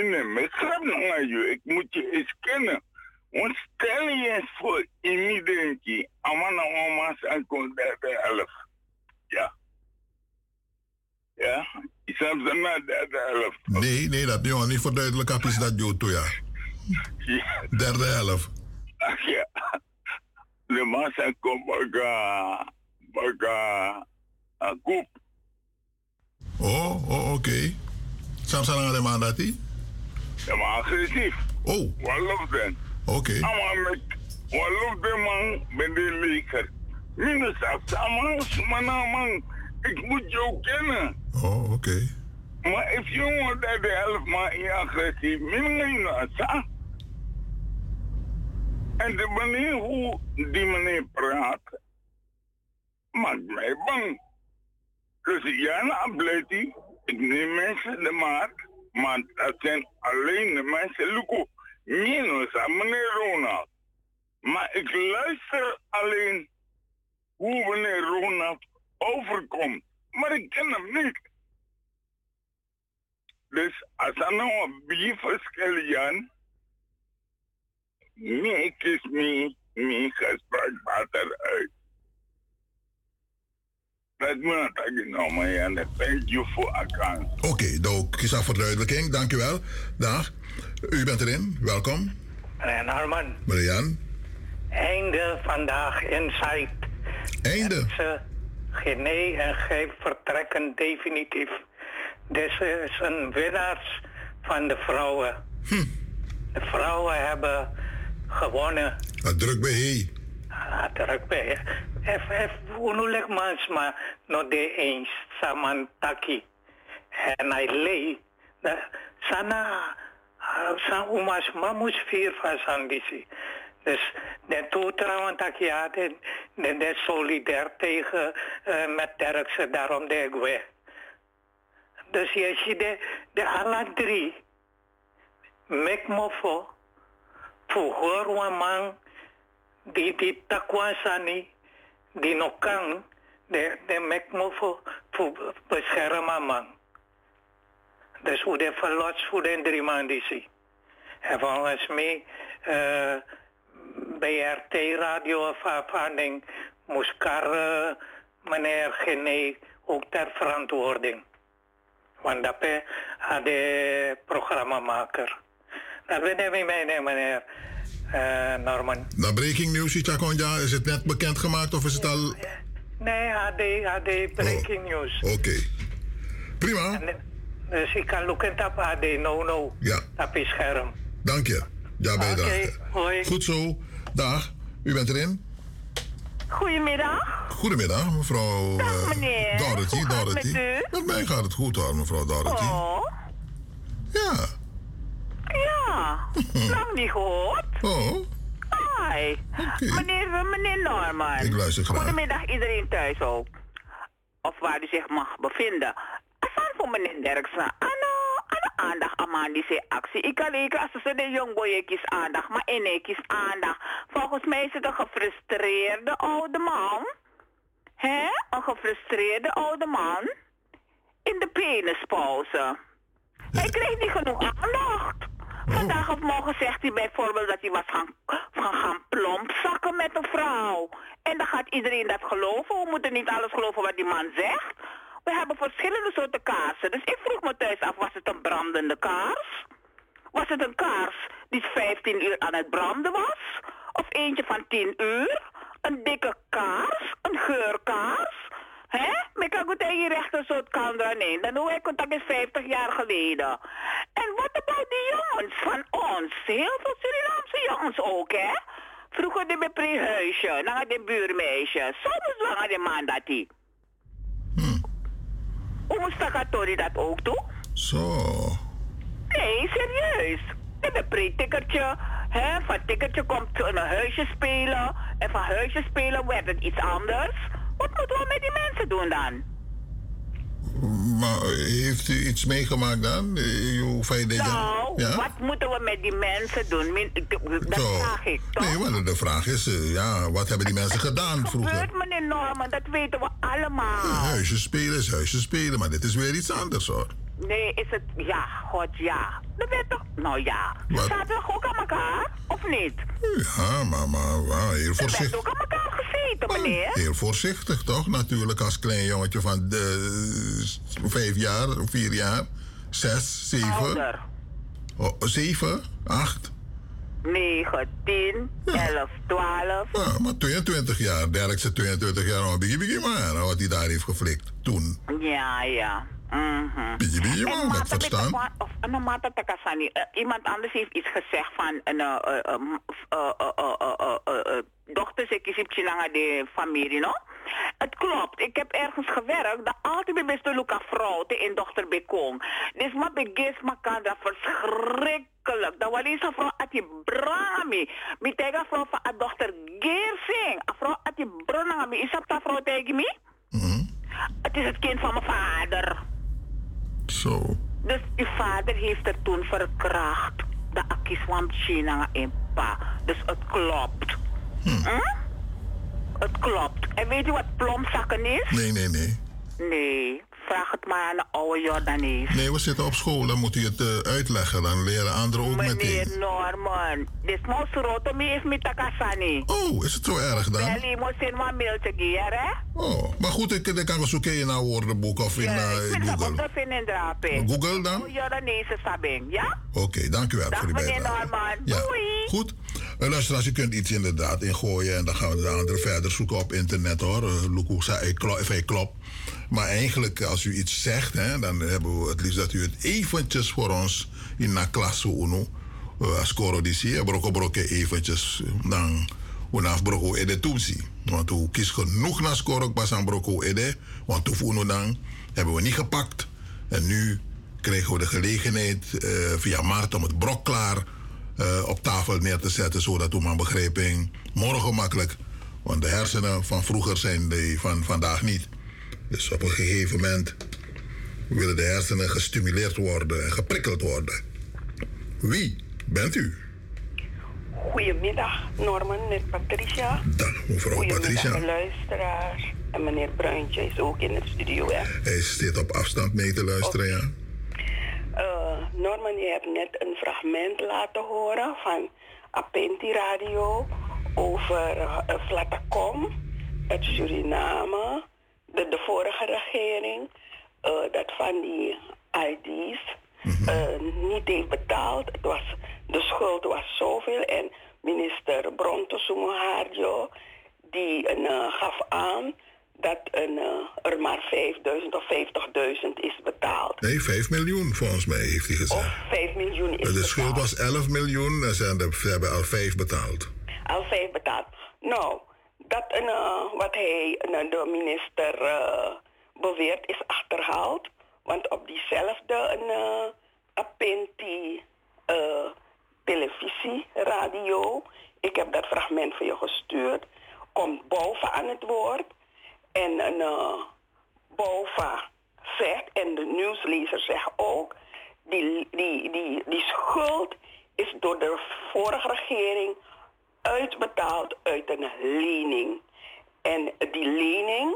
grap nog aan je. Ik moet je eens kennen. Want stel je eens voor, denk je, amana mama's en helft. Ja. Ja, ik snap ze na derde helft. Nee, nee, dat jongen niet verduidelijk heb is dat jo toe, ja. Derde helft. Ach ja. De massa komt baga, baga, koep. Oh, oh oké. Sam sang de man dat hij? Ja, maar agressief. Oh. Wat loopt dan? Oké. Ama met, wat loopt de man met de leker? Minus af, samen, man, man. Ik moet jou kennen. Oh, oké. Maar if you want dat de helft maar in agressief, min nou sa. En de manier hoe die meneer praat, maakt mij bang. Dus ja, nou blijft hij. Ik neem mensen de maat, maar dat zijn alleen de mensen. Luko, minus aan meneer Ronald. Maar ik luister alleen hoe meneer Ronald overkomt. Maar ik ken hem niet. Dus als er nou een bierverschil Jan, nee, kies me, me gesprekspartner uit. Ik genomen, Jan. Thank you for account. Oké, okay, nou, kies voor verduidelijking. Dankjewel. Dag. U bent erin. Welkom. Meneer Norman. Meneer Jan. Einde vandaag Insight. Einde? Ze, Gené en Gij vertrekken definitief. Dit is een winnaars van de vrouwen. Hm. De vrouwen hebben gewonnen. Dat druk bij. Ah, druk bij Even, even, unulik mans maar no de eens saman taki. En hij lei. Sana, sa umas mamus vier van disi. Dus de toetrouwen tak ja, de, de, de solidair tegen uh, met Turkse, daarom de ik. Dus je ziet de, de alle drie, mek mofo, voor een man die die takwasani, die nog kan, de, de mek mofo, voor beschermen man. Dus hoe de verlost voor de drie man die zie. En volgens mij, uh, BRT radio afvaarding moest kar meneer Gené ook ter verantwoording. Want dat is de programmamaker. Dat weet ik mee, meneer Norman. Na breaking news, Chakonja, is het net bekendgemaakt of is het al... Nee, HD, HD breaking oh. news. Oké. Okay. Prima. En, dus ik kan look op HD, no, no. Ja. Op je scherm. Dank je. Ja, bij Oké, okay, hoi. Goed zo. Dag. U bent erin. Goedemiddag. Goedemiddag, mevrouw Dag, meneer. Uh, Dorothy. Hoe gaat Dorothy. Het met, u? met mij gaat het goed hoor, mevrouw Dorothy. Oh. Ja. Ja. Lang niet gehoord. Oh. Hi. Okay. Meneer, meneer Norman. Ik luister graag. Goedemiddag iedereen thuis ook. Of waar u zich mag bevinden. Asaan voor meneer Derksen. Anno, anno aandacht aan die actie. Ik kan leken als ze de jongboyekjes aandacht, maar inekjes aandacht. Volgens mij is het een gefrustreerde oude man. Hè? Een gefrustreerde oude man. In de penispauze. Hij kreeg niet genoeg aandacht. Vandaag of morgen zegt hij bijvoorbeeld dat hij was gaan, gaan, gaan plompzakken met een vrouw. En dan gaat iedereen dat geloven. We moeten niet alles geloven wat die man zegt. We hebben verschillende soorten kaarsen. Dus ik vroeg me thuis af, was het een brandende kaars? Was het een kaars die 15 uur aan het branden was? Of eentje van 10 uur? Een dikke kaars? Een geurkaars? Hè? Maar kan goed tegen je rechter soort kandra nee. Dan hoe ik contact is 50 jaar geleden. En wat about die jongens van ons? Heel veel Surinaamse jongens ook, hè? Vroeger de prehuisje, dan de buurmeisje. Soms zwanger de man dat die. Hoe moest dat ook doen? Zo. Nee, serieus. En een pre-tikkertje. Hè, van tikkertje komt een huisje spelen. En van huisje spelen werd het iets anders. Wat moeten we met die mensen doen dan? Maar heeft u iets meegemaakt dan? Eh, Hoe fijn dit Nou, ja? wat moeten we met die mensen doen? Dat Zo. vraag ik toch? Nee, maar de vraag is, eh, ja, wat hebben die mensen gedaan vroeger? gebeurt, meneer Norman, dat weten we allemaal. Huisjes spelen is huisjes spelen, maar dit is weer iets anders hoor. Nee, is het... Ja, god, ja. Dat weet toch... Nou ja. Wat? Zaten we ook aan elkaar? Of niet? Ja, maar, maar, maar heel voorzichtig. ook aan elkaar gezeten, meneer. Heel voorzichtig toch? Natuurlijk als klein jongetje van de, vijf jaar, vier jaar, zes, zeven. Ouder. Oh, zeven, acht. 9, 10, 11, 12. Ja, maar 22 jaar, Derkse 22 jaar, maar biggie biggie man, wat hij daar heeft geflikt toen. Ja, ja. Mhm. Bibi, en verstaan. Of, en eh, iemand anders heeft iets gezegd van een dochter ze kies de familie, no? Het klopt. Ik heb ergens gewerkt dat altijd bij de Luca vrouw te in dochter bekong. Dus maar begis elkaar dat verschrikkelijk. Dat was eens een vrouw uit die brami. Met tegen vrouw van een dochter Geersing. Een ah, vrouw uit die brami. Is dat vrouw tegen mij? Het is het kind van mijn vader. Zo. Dus uw vader heeft er toen verkracht. De akis van China en pa. Dus het klopt. Hm? Het klopt. En weet je wat plomzakken is? Nee, nee, nee. Nee. Vraag het maar aan de oude Jordanees. Nee, we zitten op school, dan moet u het eh, uitleggen. Dan leren anderen ook meteen. Meneer Norman. Dit moest roto me heeft met takasani. Oh, is het zo erg dan? Belly moest in mijn mailtje geven, hè? Oh, maar goed, ik, ik kan zoeken in een woordenboek of in eh, Ik Google. vinden in drapen. Google dan? Oude Jordanees sabing, ja? Oké, dank u wel Dag voor die meneer bijdrage. Norman. Ja. Doei. Goed. Uh, luisteraars, je kunt iets inderdaad ingooien en dan gaan we de anderen verder zoeken op internet hoor. Uh, Loek hoe zij Maar eigenlijk, als u iets zegt, hè, dan hebben we het liefst dat u het eventjes voor ons in na klasse uno. Uh, als coro die zie, broko broko eventjes, eh, dan unaf broko ede. Want u kies genoeg naar score, pas aan broko ede. Want toen uno dan hebben we niet gepakt. En nu kregen we de gelegenheid eh, via Maart om het brok klaar eh, op tafel neer te zetten, zodat we maar begrijpen morgen makkelijk. Want de hersenen van vroeger zijn die van vandaag niet. Dus op een gegeven moment willen de hersenen gestimuleerd worden en geprikkeld worden. Wie bent u? Goedemiddag, Norman met Patricia. Dag, mevrouw Patricia. luisteraars. En meneer Bruintje is ook in het studio, hè. Hij zit op afstand mee te luisteren, ja. Eh, Norman, je hebt net een fragment laten horen van Apenti Radio over uh, Flatacom uit Suriname. De, de vorige regering, eh, dat van die ID's eh, niet heeft betaald. Het was, de schuld was zoveel en minister Bronto Sumoharjo die eh, gaf aan dat een, er maar 5000 of 50.000 is betaald. Nee, 5 miljoen volgens mij heeft hij gezegd. 5 miljoen is de schuld betaald. was 11 miljoen en ze hebben- al 5 betaald. Al vijf betaald. Nou, dat een, eh, wat hij, de minister eh, beweert is achterhaald. Want op diezelfde een, eh, Apenti eh, televisie, radio, ik heb dat fragment voor je gestuurd, komt boven aan het woord. En een boven zegt, en de nieuwslezer zegt ook, die, die, die, die schuld is door de vorige regering uitbetaald uit een lening. En die lening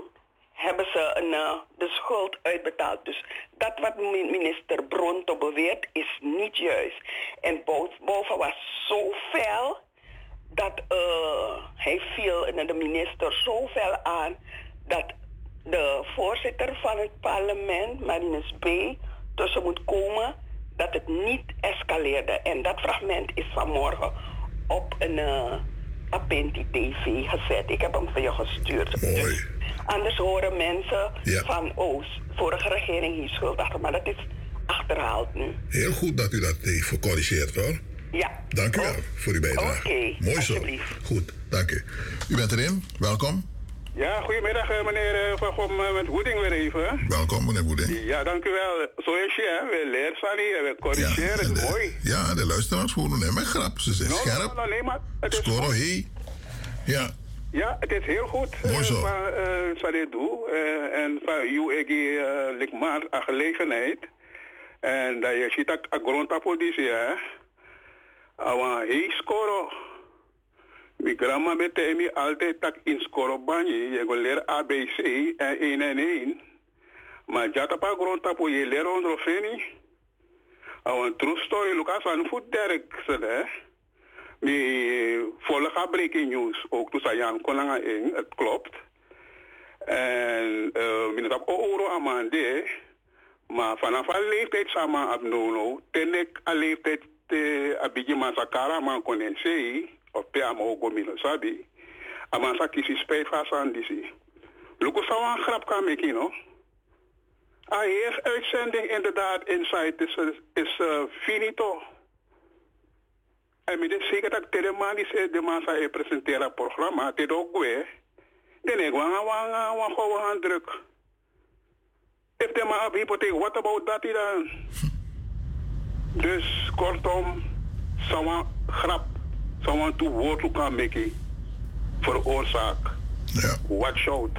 hebben ze een, eh, de schuld uitbetaald. Dus dat wat mi- minister Bronto beweert is niet juist. En bo- boven was zo fel dat eh, hij viel de minister zo fel aan dat de voorzitter van het parlement, Marinus B., tussen moet komen dat het niet escaleerde. En dat fragment is vanmorgen op een uh, Apenti TV gezet. Ik heb hem voor je gestuurd. Dus anders horen mensen van, oh, vorige regering hier schuld achter. Maar dat is achterhaald nu. Heel goed dat u dat heeft gecorrigeerd hoor. Ja. Dank u wel voor uw bijdrage. Oké, Mooi zo. Goed, dank u. U bent erin, welkom. Ja, goedemiddag eh, meneer eh, Van Gom eh, met Woeding weer even. Welkom meneer Boeding. Ja, dank u wel. Zo is je, hè. We leren van hier, we corrigeren, het is mooi. Ja, de luisteraars voelen hem grap. Ze zijn No, scherp. no, no, nee, maar het is Scoren, hey. Ja, Ja, het is heel goed. Mooi zo. Van uh, uh, en van UEG uh, Likmaar aan gelegenheid. En dat je ziet dat ik grondtapolitie, hè. Awan hei score. Mi grandma bete mi altijd tak in score banyi. Je go leren ABC en 1 en 1. Maar jata pa grondtapo je leren onder feni. True story, Lucas aan voet derk, hè. Mi volga breaking news ook toen Sayan Konanga in, het klopt. En uh, mi dat euro amande, maar vanaf een leeftijd samen abnono, ten ik een leeftijd abigi masakara man konen sei, of pe amo gomino sabi, amansa kisi spijt van disi. Luko sawan grap kan meki no? Ah, eerst uitzending inderdaad, Insight is, is uh, finito. En ik zeker dat de man ze de man zou presenteren het programma, het ook weer. Dan ik wang wang wang gewoon aan druk. If de man hypotheek, what about dat dan? Dus kortom, zou grap, zou toe woord toe kan maken veroorzaak. Ja. Watch out.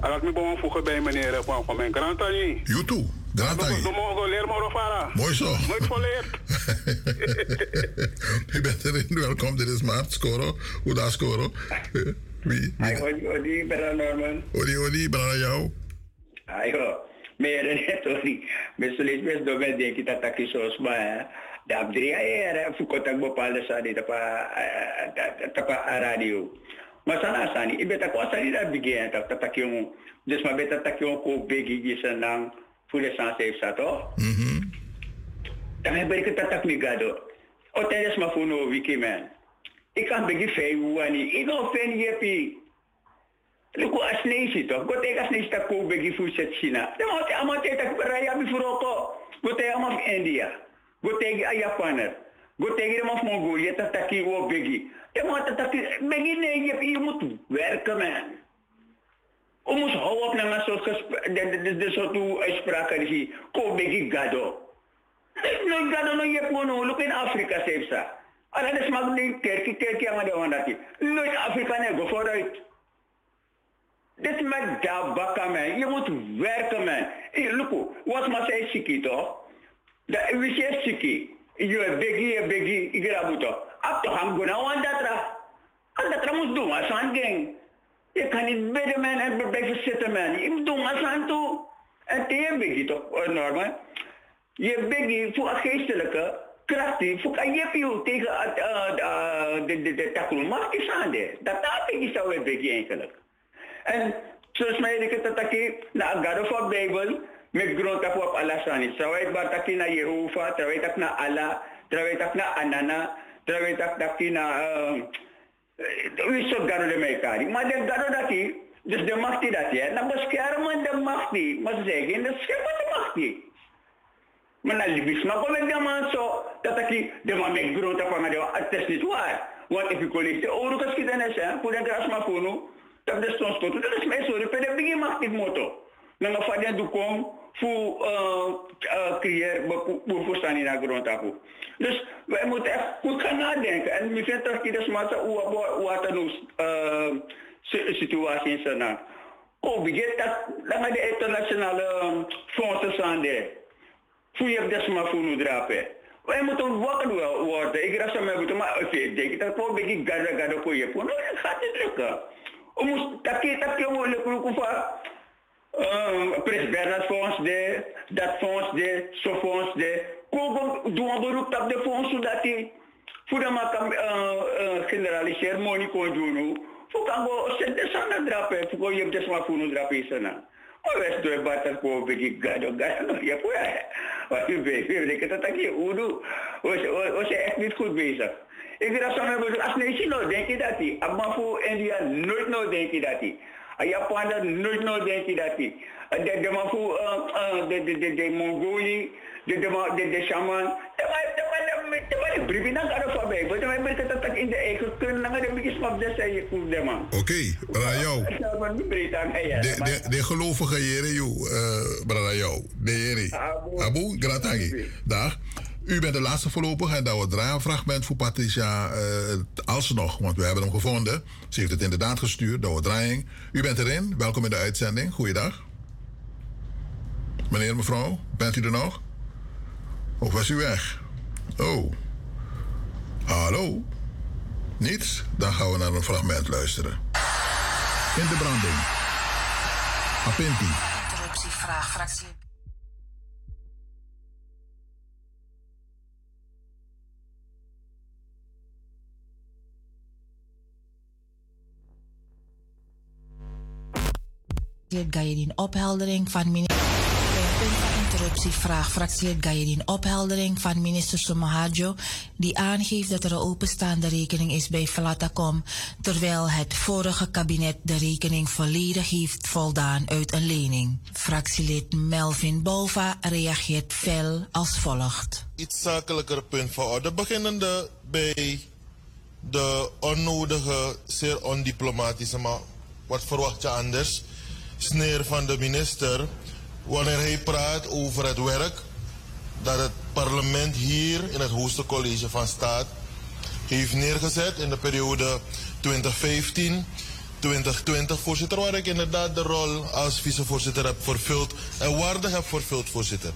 En laat me gewoon voegen bij meneer van, van mijn grantanie. You too. Grantanie. Dan mogen leren maar. Mooi zo. Nooit volleerd. Je bent erin. Welkom. Dit is Maart. Scoro. Hoe daar Scoro? Wie? Hi, odi, brother Norman. Odi, odi, brother jou. Ayo, meer net odi. Mesulis mes do ben denk ik dat ik zo sma. Da abdri ayer fu ko tak bopal sa di tapa tapa radio. Maar sana sani ibe tak ko sani da bigyan tak tak yung dus ma beta tak yung ko begi gisa nang fule sans safe sa to. Mhm. Dan heb ik dat tak migado. O tenes ma funo wiki man. Ik kan begi fei wani. Ik kan fen yepi. Luku asnesi to. Go te asnesi tak ko begi fu set China. De mo te amate tak raya mi furoko. Go te amaf India. Go te a Japaner. Go te ge amaf Mongolia tak taki wo begi. De mo tak taki begi ne yepi je moet werken man. O moest hou op naar soort gesprek, de, de, de soort uitspraken die ko begi gado. No gado no yep mono, look in Afrika zeepsa. Ala de smak ni kerki kerki ang ada wandati. Nooit Afrika ne go vooruit. Dit met daar bakken man. Je moet werken man. Hey, look, wat maar zei siki toch? Da we say siki. Je begi je begi igra buto. Ap to ham guna wandatra. Andatra moet doen als aan gang. Je kan niet bidden man en blijven zitten man. Je moet doen als aan toe. En tegen begi toch, Norman? Je begi voor een geestelijke krachtig voor kan je veel tegen de de de takulmas is aan de. Dat dat is zou we begi eigenlijk. En zoals mij ik het ataki na agado voor Bijbel met grond op op alasani. Terwijl ik taki na Jehovah, terwijl ik na Allah, terwijl ik na Anana, terwijl ik taki na wie zo garo de meikari. Maar de garo daki, dus de machti dat je, na beschermen de machti, maar zeggen, de scheppen de machti. Maar na libis, maar kom ik dan maar zo, dat ik de man met grond op aan de, het is niet waar. Want if ik kon niet de oren geschiedenis, hè, voor de gras maar voor nu, dat de stond tot, dat is mij zo, de pede begin machti moto. Na nga fadya dukom, fu creëer, voor staan in de grond op. Dus wij moeten echt goed gaan nadenken. En we vinden dat ieders maar wat een situatie is. Oh, begint dat, dan de internationale fondsen staan daar. Voor je dat maar voor nu drapen. Wij moeten wakker worden. Ik raad me moeten maar oké, denk dat voor begin gada gada voor je. Nou, dat gaat niet lukken. We moeten takje takje worden kroeken van. Um, Pres Bernard fonds de, dat fonds de, zo fonds de. Kogo doen een beroep op de fonds zodat die voor de mak uh, generaliseren money kon doen. Voor kan go sente sana drape, voor je dus maar voor nu drape sana. O wes doe batas ko begi gado gado ja po ja. Wat u weet, ik het dat je udu. Was je echt niet goed bezig. Ik dacht zo met als nee no denk je dat die. Maar voor India nooit nou denk je dat die. Japan nooit nou denk je dat die. De de maar voor de de de de Mongolië de de de de shaman. De maar de maar de maar de. Want wij merken dat in de eigen kunnen na de map de zei voor de man. Oké. De, de, de gelovige jere, joh, uh, Brajo. De jere. Abu, gratangi. Dag. U bent de laatste voorlopig en dat wordt een fragment voor Patricia uh, alsnog, want we hebben hem gevonden. Ze heeft het inderdaad gestuurd, door draaiing. U bent erin, welkom in de uitzending. Goeiedag. Meneer, mevrouw, bent u er nog? Of was u weg? Oh. Hallo? Niets? Dan gaan we naar een fragment luisteren. In de branding. Apinti. Interruptievraag, fractie. Gajedin opheldering van minister. Interruptievraag fractie Gajedin opheldering van minister Somahajo die aangeeft dat er een openstaande rekening is bij Flatacom terwijl het vorige kabinet de rekening volledig heeft voldaan uit een lening. Fractielid Melvin Bova reageert fel als volgt. Iets zakelijker punt voor orde beginnende bij de onnodige, zeer ondiplomatische, maar wat verwacht je anders? Sneer van de minister wanneer hij praat over het werk dat het parlement hier in het hoogste college van staat heeft neergezet in de periode 2015. 2020, voorzitter, waar ik inderdaad de rol als vicevoorzitter heb vervuld en waarde heb vervuld, voorzitter.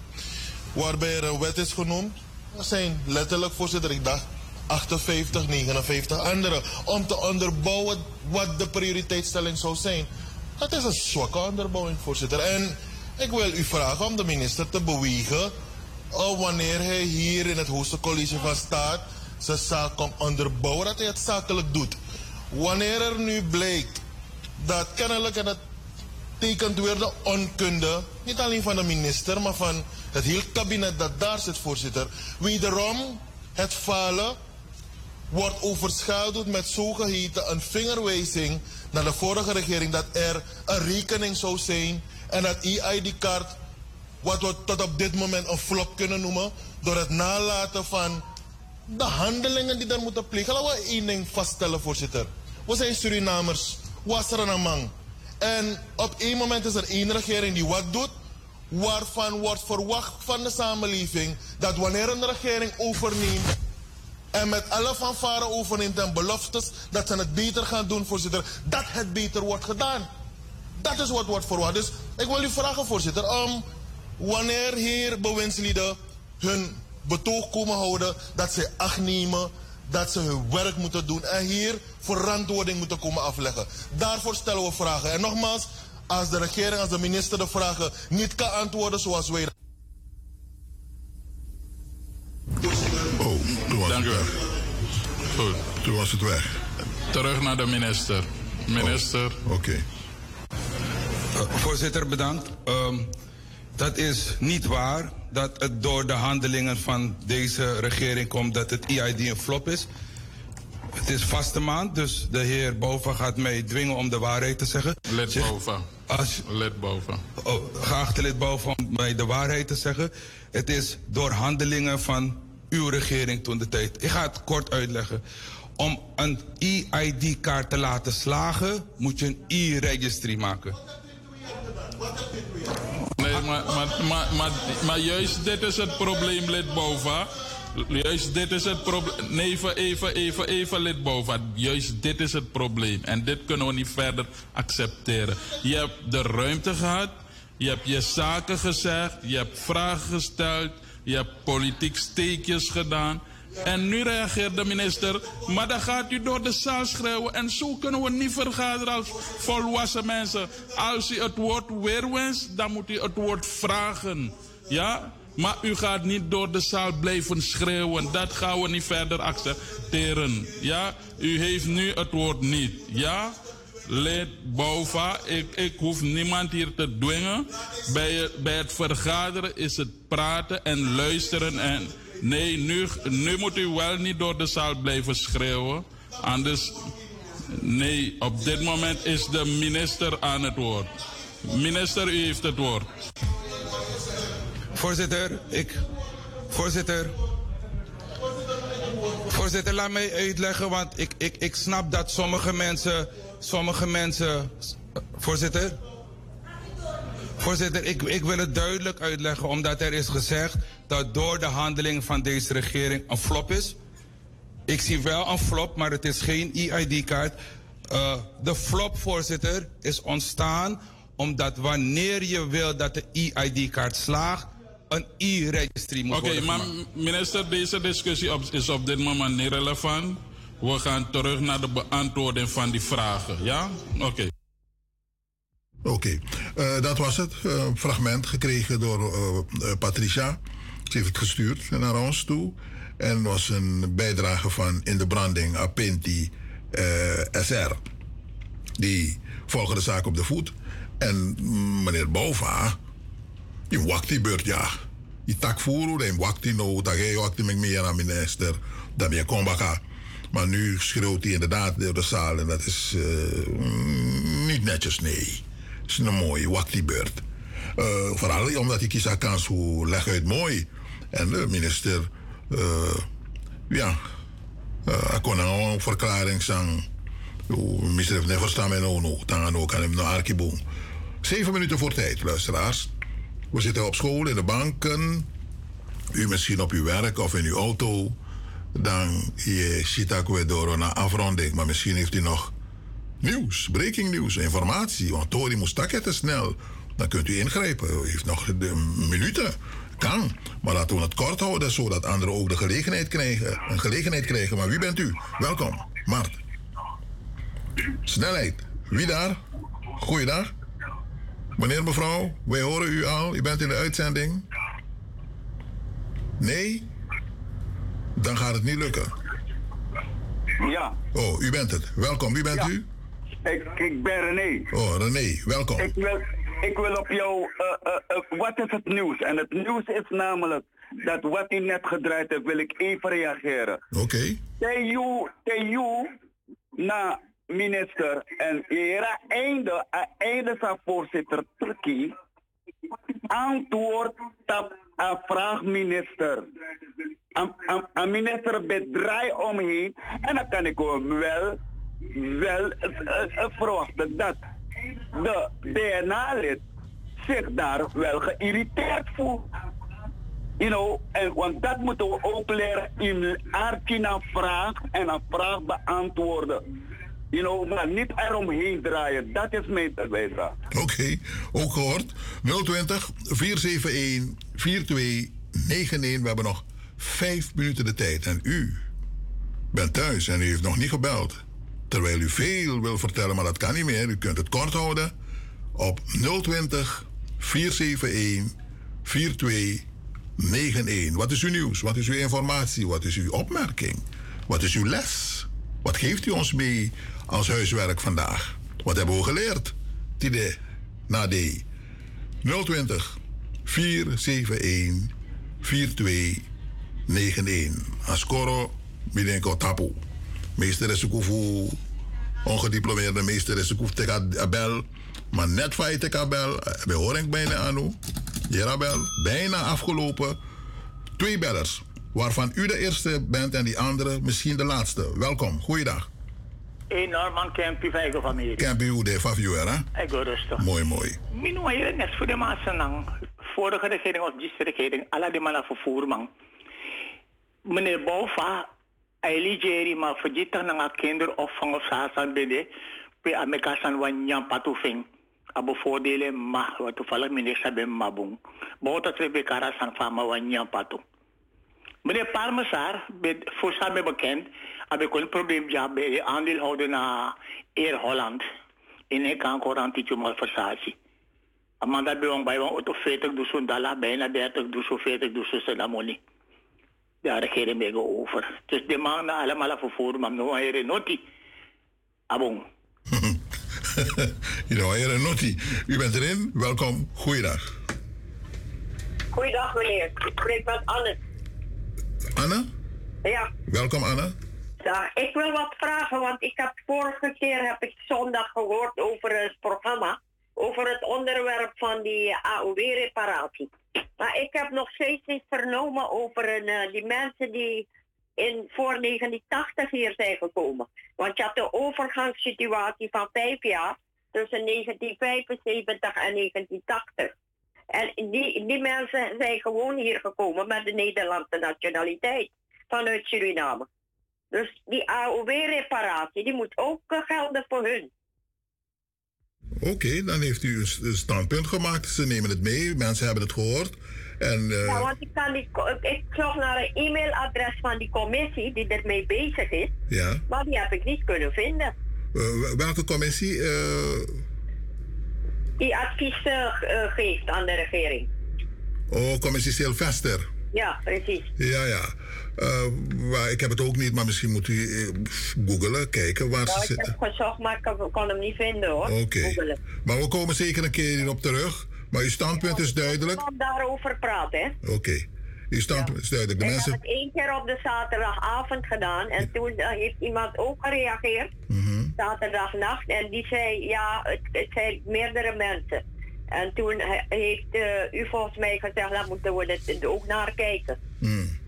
Waarbij er een wet is genoemd. Zijn letterlijk, voorzitter, ik dacht 58, 59 andere. Om te onderbouwen wat de prioriteitsstelling zou zijn. Dat is een zwakke onderbouwing, voorzitter. En ik wil u vragen om de minister te bewegen uh, wanneer hij hier in het hoogste college van staat zijn zaak komt onderbouwen, dat hij het zakelijk doet. Wanneer er nu blijkt dat kennelijk, en dat tekent weer de onkunde, niet alleen van de minister, maar van het hele kabinet dat daar zit, voorzitter, wederom het falen wordt overschaduwd met zogeheten een vingerwijzing naar de vorige regering dat er een rekening zou zijn en dat EID-kaart, wat we tot op dit moment een flop kunnen noemen, door het nalaten van de handelingen die er moeten plegen. Laten we één ding vaststellen, voorzitter. We zijn Surinamers, was er een man. En op één moment is er één regering die wat doet, waarvan wordt verwacht van de samenleving dat wanneer een regering overneemt, en met alle fanfare overneemt en beloftes dat ze het beter gaan doen, voorzitter. Dat het beter wordt gedaan. Dat is wat wordt verwacht. Dus ik wil u vragen, voorzitter, om wanneer hier bewindslieden hun betoog komen houden, dat ze acht nemen, dat ze hun werk moeten doen en hier verantwoording moeten komen afleggen. Daarvoor stellen we vragen. En nogmaals, als de regering, als de minister de vragen niet kan antwoorden zoals wij. Dank u wel. Goed. Toen was het weg. Terug naar de minister. Minister. Oh, Oké. Okay. Uh, voorzitter, bedankt. Um, dat is niet waar dat het door de handelingen van deze regering komt dat het EID een flop is. Het is vaste maand, dus de heer Bova gaat mij dwingen om de waarheid te zeggen. Lid zeg, Bova. Als, lid Bova. Oh, geachte lid Bova om mij de waarheid te zeggen. Het is door handelingen van uw regering toen de tijd. Ik ga het kort uitleggen. Om een EID-kaart te laten slagen, moet je een e-registry maken. Nee, maar, maar, maar, maar, maar juist dit is het probleem, lid Bova. Juist dit is het probleem. Nee, even, even, even, even, lid Bova. Juist dit is het probleem. En dit kunnen we niet verder accepteren. Je hebt de ruimte gehad. Je hebt je zaken gezegd. Je hebt vragen gesteld. Je hebt politiek steekjes gedaan. En nu reageert de minister, maar dan gaat u door de zaal schreeuwen. En zo kunnen we niet vergaderen als volwassen mensen. Als u het woord weer wenst, dan moet u het woord vragen. Ja? Maar u gaat niet door de zaal blijven schreeuwen. Dat gaan we niet verder accepteren. Ja? U heeft nu het woord niet. Ja? Lid Bova, ik, ik hoef niemand hier te dwingen. Bij, bij het vergaderen is het praten en luisteren. En nee, nu, nu moet u wel niet door de zaal blijven schreeuwen. Anders, nee, op dit moment is de minister aan het woord. Minister, u heeft het woord. Voorzitter, ik. Voorzitter. Voorzitter, laat mij uitleggen, want ik, ik, ik snap dat sommige mensen sommige mensen. Voorzitter? Voorzitter, ik, ik wil het duidelijk uitleggen, omdat er is gezegd dat door de handeling van deze regering een flop is? Ik zie wel een flop, maar het is geen EID-kaart. Uh, de flop, voorzitter, is ontstaan omdat wanneer je wil dat de EID-kaart slaagt, een e-registry moet Oké, worden maar gemaakt. minister, deze discussie op, is op dit moment niet relevant. We gaan terug naar de beantwoording van die vragen, ja? Oké. Oké, Eh, dat was het. Eh, Een fragment gekregen door eh, Patricia. Ze heeft het gestuurd naar ons toe. En was een bijdrage van In de Branding Apinti eh, SR. Die volgen de zaak op de voet. En mm, meneer Bouva, die wakt die beurt ja. Die tak voeren, die wakt die nou, dat hij wakt die met meer aan minister, dat meer kon baka. Maar nu schreeuwt hij inderdaad door de zaal en dat is mm, niet netjes, nee. Het is een mooie wakt die beurt. Eh, vooral omdat die kies kans hoe leg uit mooi. En de minister, eh, ja, uh, kon nou een verklaring zeggen. Minister heeft net verstaan mij nou, nou, dan aan hem naar Arkiboom. Zeven minuten voor tijd, luisteraars. We zitten op school in de banken. U misschien op uw werk of in uw auto. Dan je ziet ook weer door naar afronding. Maar misschien heeft u nog nieuws, breaking nieuws, informatie. Want Tori moest takken te snel. Dan kunt u ingrijpen. U heeft nog de minuten. Kan. Maar laten we het kort houden, zodat anderen ook de gelegenheid krijgen. Een gelegenheid krijgen. Maar wie bent u? Welkom, Mart. Snelheid. Wie daar? Goeiedag. Meneer, mevrouw, wij horen u al. U bent in de uitzending. Nee? Dan gaat het niet lukken. Ja. Oh, u bent het. Welkom. Wie bent u? Ik, ik ben René. Oh, René. Welkom. Ik wil, ik wil op jou, eh, eh, eh, wat is het nieuws? En het nieuws is namelijk dat wat u net gedraaid heeft, wil ik even reageren. Oké. TU, TU, na minister en era einde, a einde sa voorzitter Turkije, antwoord op een vraag minister. Een- minister bedraai omheen en dan kan ik wel, wel eh, eh, verwachten dat de DNA-lid zich daar wel geïrriteerd voelt. You know, en, want dat moeten we ook leren in Arkina vraag en een vraag beantwoorden. You know, maar niet eromheen draaien. Dat is mijn bijdrage. Oké, ook gehoord. 020 471 4291. We hebben nog vijf minuten de tijd. En u bent thuis en u heeft nog niet gebeld. Terwijl u veel wil vertellen, maar dat kan niet meer. U kunt het kort houden op 020 471 4291. Wat is uw nieuws? Wat is uw informatie? Wat is uw opmerking? Wat is uw les? Wat geeft u ons mee als huiswerk vandaag? Wat hebben we geleerd? Tide, na D. 020 471 4291. Ascoro, Midenko Tapu. Meester is voor ongediplomeerde meester is ook tegen Abel. Maar net van je tegen Abel, we horen bijna aan. Jerabel, bijna afgelopen. Twee bellers, waarvan u de eerste bent en die andere misschien de laatste. Welkom, goeiedag. Een Norman Campy Vijgen van Amerika. Campy hoe de Favio, hè? Ik wil rustig. Mooi, mooi. Minu hier net voor de mensen lang. Vorige regering of deze regering, alle die mannen vervoer man. Meneer Bouva, hij Jerry maar vergeten na kinderopvang of sasan bede. Pe Amerika wan nyam patufing. Abo voordele ma, wat toevallig meneer Sabem Mabung. Bouta twee bekara san fama wan nyam patu. Meneer Parmesar, voor samen bekend, heb ik een probleem gehad bij de aandeelhouder naar Air Holland. In een kan korantje malversatie. Maar dat bij ons auto 40 duizend dollar, bijna 30 duizend, 40 duizend zijn money. De regering mee over. Dus de man allemaal vervoer, maar nu hij er noti. Abong. Know, heer Notti, u bent erin. Welkom, goeiedag. Goeiedag meneer, ik spreek met Anne. Anne, Ja, welkom Anne. Ik wil wat vragen, want ik heb vorige keer heb ik zondag gehoord over het programma, over het onderwerp van die AOW-reparatie. Maar ik heb nog steeds niet vernomen over een, eh, die mensen die in, voor 1980 hier zijn gekomen. Want je had de overgangssituatie van vijf jaar tussen 1975 en 1980. En die, die mensen zijn gewoon hier gekomen met de Nederlandse nationaliteit vanuit Suriname. Dus die AOW-reparatie, die moet ook gelden voor hun. Oké, dan heeft u een standpunt gemaakt. Ze nemen het mee, mensen hebben het gehoord. En, eh, Ja, want ik, kan die, ik zocht naar een e-mailadres van die commissie die ermee bezig is, ja. maar die heb ik niet kunnen vinden. Eh, welke commissie? eh, Die advies geeft aan de regering. oh, commissie Sylvester. Ja, precies. Ja, ja. Eh, maar ik heb het ook niet, maar misschien moet u eh, googelen, kijken waar Nou, ze ik zitten. heb gezocht, maar ik kan- kon hem niet vinden hoor. Oké. Maar we komen zeker een keer hierop terug. Maar uw standpunt is duidelijk. Ik kan daarover praten, hè. Oké. Uw standpunt is duidelijk. De ik mensen. heb het één keer op de zaterdagavond gedaan en toen eh, heeft iemand ook gereageerd. Mhm. Zaterdagnacht en die zei, ja, het, het zijn meerdere mensen. En toen he- heeft eh, u volgens mij gezegd, daar moeten we er ook naar kijken. Hmm.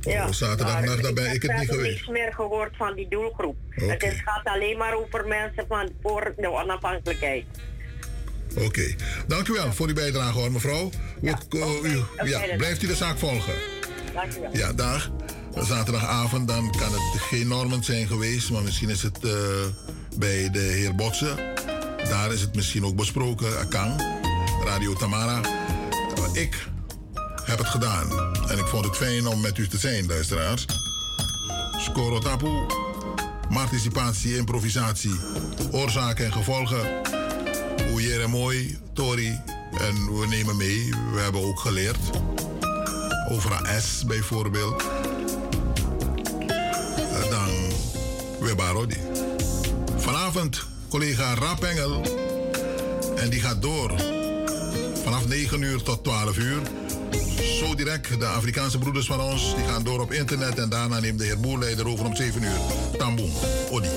Ja, Oh, zaterdagnacht, maar daar ben ik niet heb geweest. niks meer gehoord van die doelgroep. Het is- gaat alleen maar over mensen van voor de onafhankelijkheid. Oké. Dank u wel voor uw bijdrage hoor, mevrouw. Ja, u, ja, blijft u de zaak volgen? Dank u wel. Ja, dag. Zaterdagavond, dan kan het geen Normand zijn geweest, maar misschien is het eh, bij de heer Botsen. Daar is het misschien ook besproken, Akang, Radio Tamara. Ik heb het gedaan en ik vond het fijn om met u te zijn, luisteraars. Scoro tapu, participatie, improvisatie, oorzaken en gevolgen. Oeier mooi, Tori. En we nemen mee, we hebben ook geleerd. Over AS bijvoorbeeld. Eh, Dan weer Barodi. Vanavond collega Rap Engel. En die gaat door. Vanaf 9 uur tot 12 uur. Zo direct, de Afrikaanse broeders van ons, die gaan door op internet. En daarna neemt de heer Boerleider over om 7 uur. Tamboen, Odi.